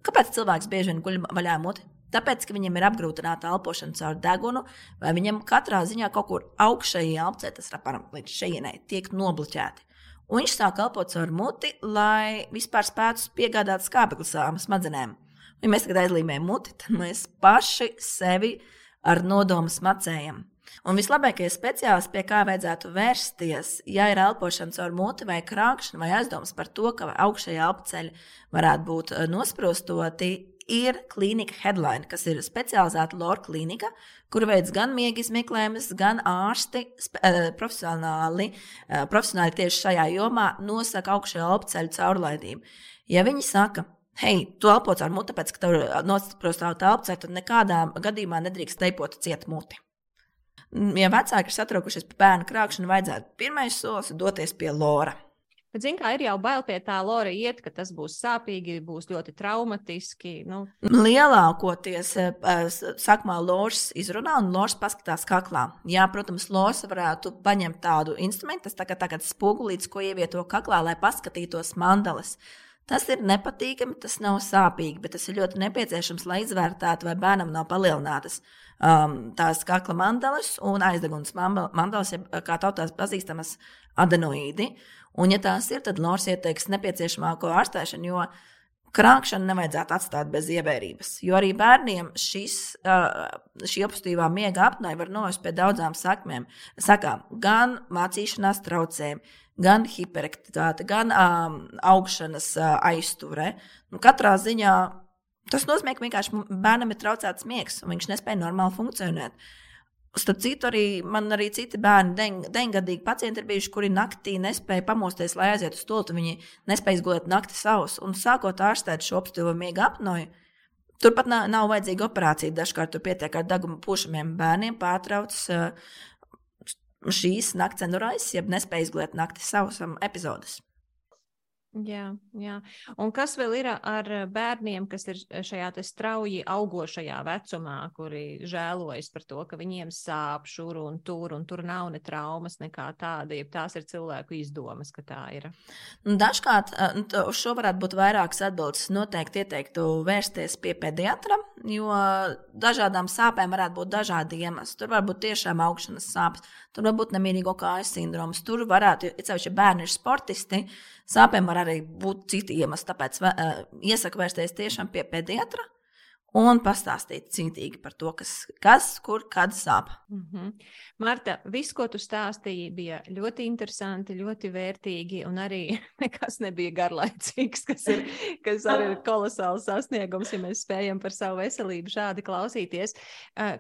Speaker 2: kāpēc cilvēks bieži vien guļ vaļā muti? Tāpēc, ka viņam ir apgrūtināta elpošana caur degunu, vai viņam katrā ziņā kaut kur augšējā elpcē, tas ir apmēram līdz šejienai, tiek nobloķēti. Un viņš sāk elpot caur muti, lai vispār spētu piegādāt skābekli savām smadzenēm. Ja mēs tagad aizlīmējam muti, tad mēs paši sevi ar nodomu smacējam. Un vislabākais speciālists, pie kā vajadzētu vērsties, ja ir elpošana caur muti vai krāpšana, vai aizdomas par to, ka augšējā elpoceļa varētu būt eh, nosprostoti, ir klīnika Headline, kas ir specializēta LOR klīnika, kur veids gan miega izmeklējumus, gan ārsti eh, profesionāli, eh, profesionāli tieši šajā jomā nosaka augšējā elpoceļa caurlaidību. Ja viņi saka, hei, tu elpo caur muti, tāpēc, ka tev ir nosprostota elpoceļa, tad nekādā gadījumā nedrīkst teipot ciet muti. Ja vecāki ir satraukušies par bērnu krāpšanu, vajadzētu pirmais solis doties pie Lora.
Speaker 1: Bet, zin, kā ir jau bail pie tā lora iet, ka tas būs sāpīgi, būs ļoti traumatiski. Nu.
Speaker 2: Lielākoties eh, sākumā Lors izrunā un Lors paskatās kaklā. Jā, protams, Lors varētu paņemt tādu instrumentu, tas tagad, tagad spogulīts, ko ievieto kaklā, lai paskatītos mandalas. Tas ir nepatīkami, tas nav sāpīgi, bet tas ir ļoti nepieciešams, lai izvērtētu, vai bērnam nav palielinātas um, tās kakla mandalas un aizdegunas mandalas, kā tautās pazīstamas adenoīdi. Un, ja tās ir, tad Lors ieteiks nepieciešamāko ārstēšanu, jo krāpšanu nevajadzētu atstāt bez ievērības. Jo arī bērniem šis, uh, šī opustīvā miega apnē var novest pie daudzām sakmēm. Sakām, gan mācīšanās traucējumiem, gan hiperaktivitāte, gan um, augšanas uh, aizture. Nu, katrā ziņā Tas nozīmē, ka vienkārši bērnam ir traucēts miegs, un viņš nespēja normāli funkcionēt. Starp citu, arī man arī citi bērni, deviņgadīgi pacienti ir bijuši, kuri naktī nespēja pamosties, lai aizietu uz stultu. Viņi nespēja izgulēt nakti savus. Un sākot ārstēt šo obstīvo miega apnoju, turpat nav, nav vajadzīga operācija. Dažkārt tur pietiek ar deguna pušamiem bērniem, pārtrauc šīs nakts enuraises, jeb nespēja izgulēt nakti savus um, epizodus.
Speaker 1: Jā, jā. Un kas vēl ir ar bērniem, kas ir šajā strauji augošajā vecumā, kuri žēlojas par to, ka viņiem sāp šur un tur, un tur nav ne traumas, nekā tāda, ja tās ir cilvēku izdomas, ka tā ir?
Speaker 2: Nu, dažkārt uz šo varētu būt vairākas atbildes. Noteikti ieteiktu vērsties pie pediatra, jo dažādām sāpēm varētu būt dažādi iemesli. Tur var būt tiešām augšanas sāpes, tur var būt nemierīgo kājas sindroms, tur varētu, ja ceļš, bērni ir sportisti, Sāpēm var arī būt citi iemesli, tāpēc uh, iesaku vērsties tiešām pie pediatra un pastāstīt cītīgi par to, kas, kas kur, kad sāp. Mm
Speaker 1: -hmm. Marta, viss, ko tu stāstīji, bija ļoti interesanti, ļoti vērtīgi, un arī nekas nebija garlaicīgs, kas, ir, kas arī ir kolosāls sasniegums, ja mēs spējam par savu veselību šādi klausīties.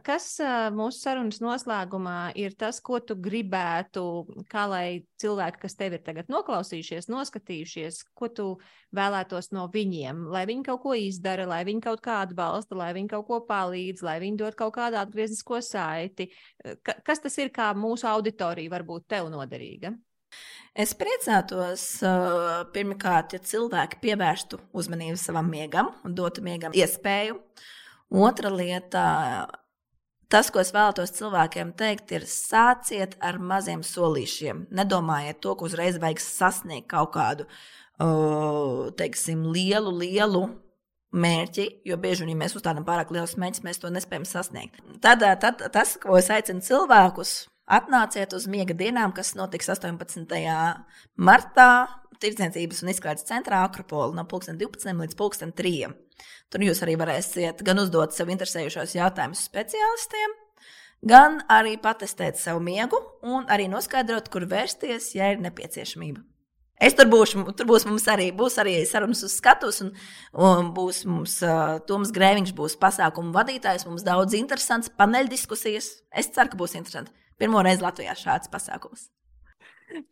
Speaker 1: Kas mūsu sarunas noslēgumā ir tas, ko tu gribētu, kā lai cilvēki, kas tevi ir tagad noklausījušies, noskatījušies, ko tu vēlētos no viņiem, lai viņi kaut ko izdara, lai viņi kaut kā atbalsta, lai viņi kaut ko palīdz, lai viņi dod kaut kādu atgrieznisko saiti. Ka, kas tas ir, kā mūsu auditorija var būt tev noderīga?
Speaker 2: Es priecātos, pirmkārt, ja cilvēki pievērstu uzmanību savam miegam un dotu miegam iespēju. Otra lieta, tas, ko es vēlētos cilvēkiem teikt, ir sāciet ar maziem solīšiem. Nedomājiet to, ka uzreiz vajag sasniegt kaut kādu uh, teiksim, lielu, lielu mērķi, jo bieži vien, ja mēs uzstādām pārāk lielus mērķus, mēs to nespējam sasniegt. Tad, tad tas, ko es aicinu cilvēkus, atnāciet uz miega dienām, kas notiks 18. martā Tirdzniecības un izklaides centrā Akropola no 12 līdz 3. Tur jūs arī varēsiet gan uzdot sev interesējušos jautājumus speciālistiem, gan arī patestēt savu miegu un arī noskaidrot, kur vērsties, ja ir nepieciešamība. Es tur būšu, tur būs mums arī, būs arī sarunas uz skatuves, un, un būs mums uh, Toms Grēviņš, būs pasākumu vadītājs, mums daudz interesants paneļdiskusijas. Es ceru, ka būs interesanti. Pirmo reizi Latvijā šāds pasākums.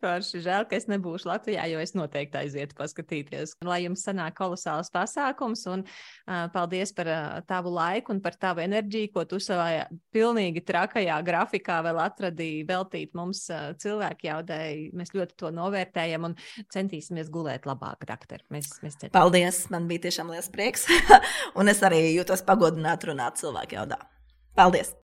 Speaker 1: Forši žēl, ka es nebūšu Latvijā, jo es noteikti aizietu paskatīties. Lai jums sanāk kolosāls pasākums, un uh, paldies par uh, tavu laiku un par tavu enerģiju, ko tu savā pilnīgi trakajā grafikā vēl atradīji veltīt mums uh, cilvēku jaudēji. Mēs ļoti to novērtējam un centīsimies gulēt labāk, doktor. Mēs, mēs
Speaker 2: centīsimies. Paldies, man bija tiešām liels prieks, un es arī jūtos pagodināti runāt cilvēku jaudā. Paldies!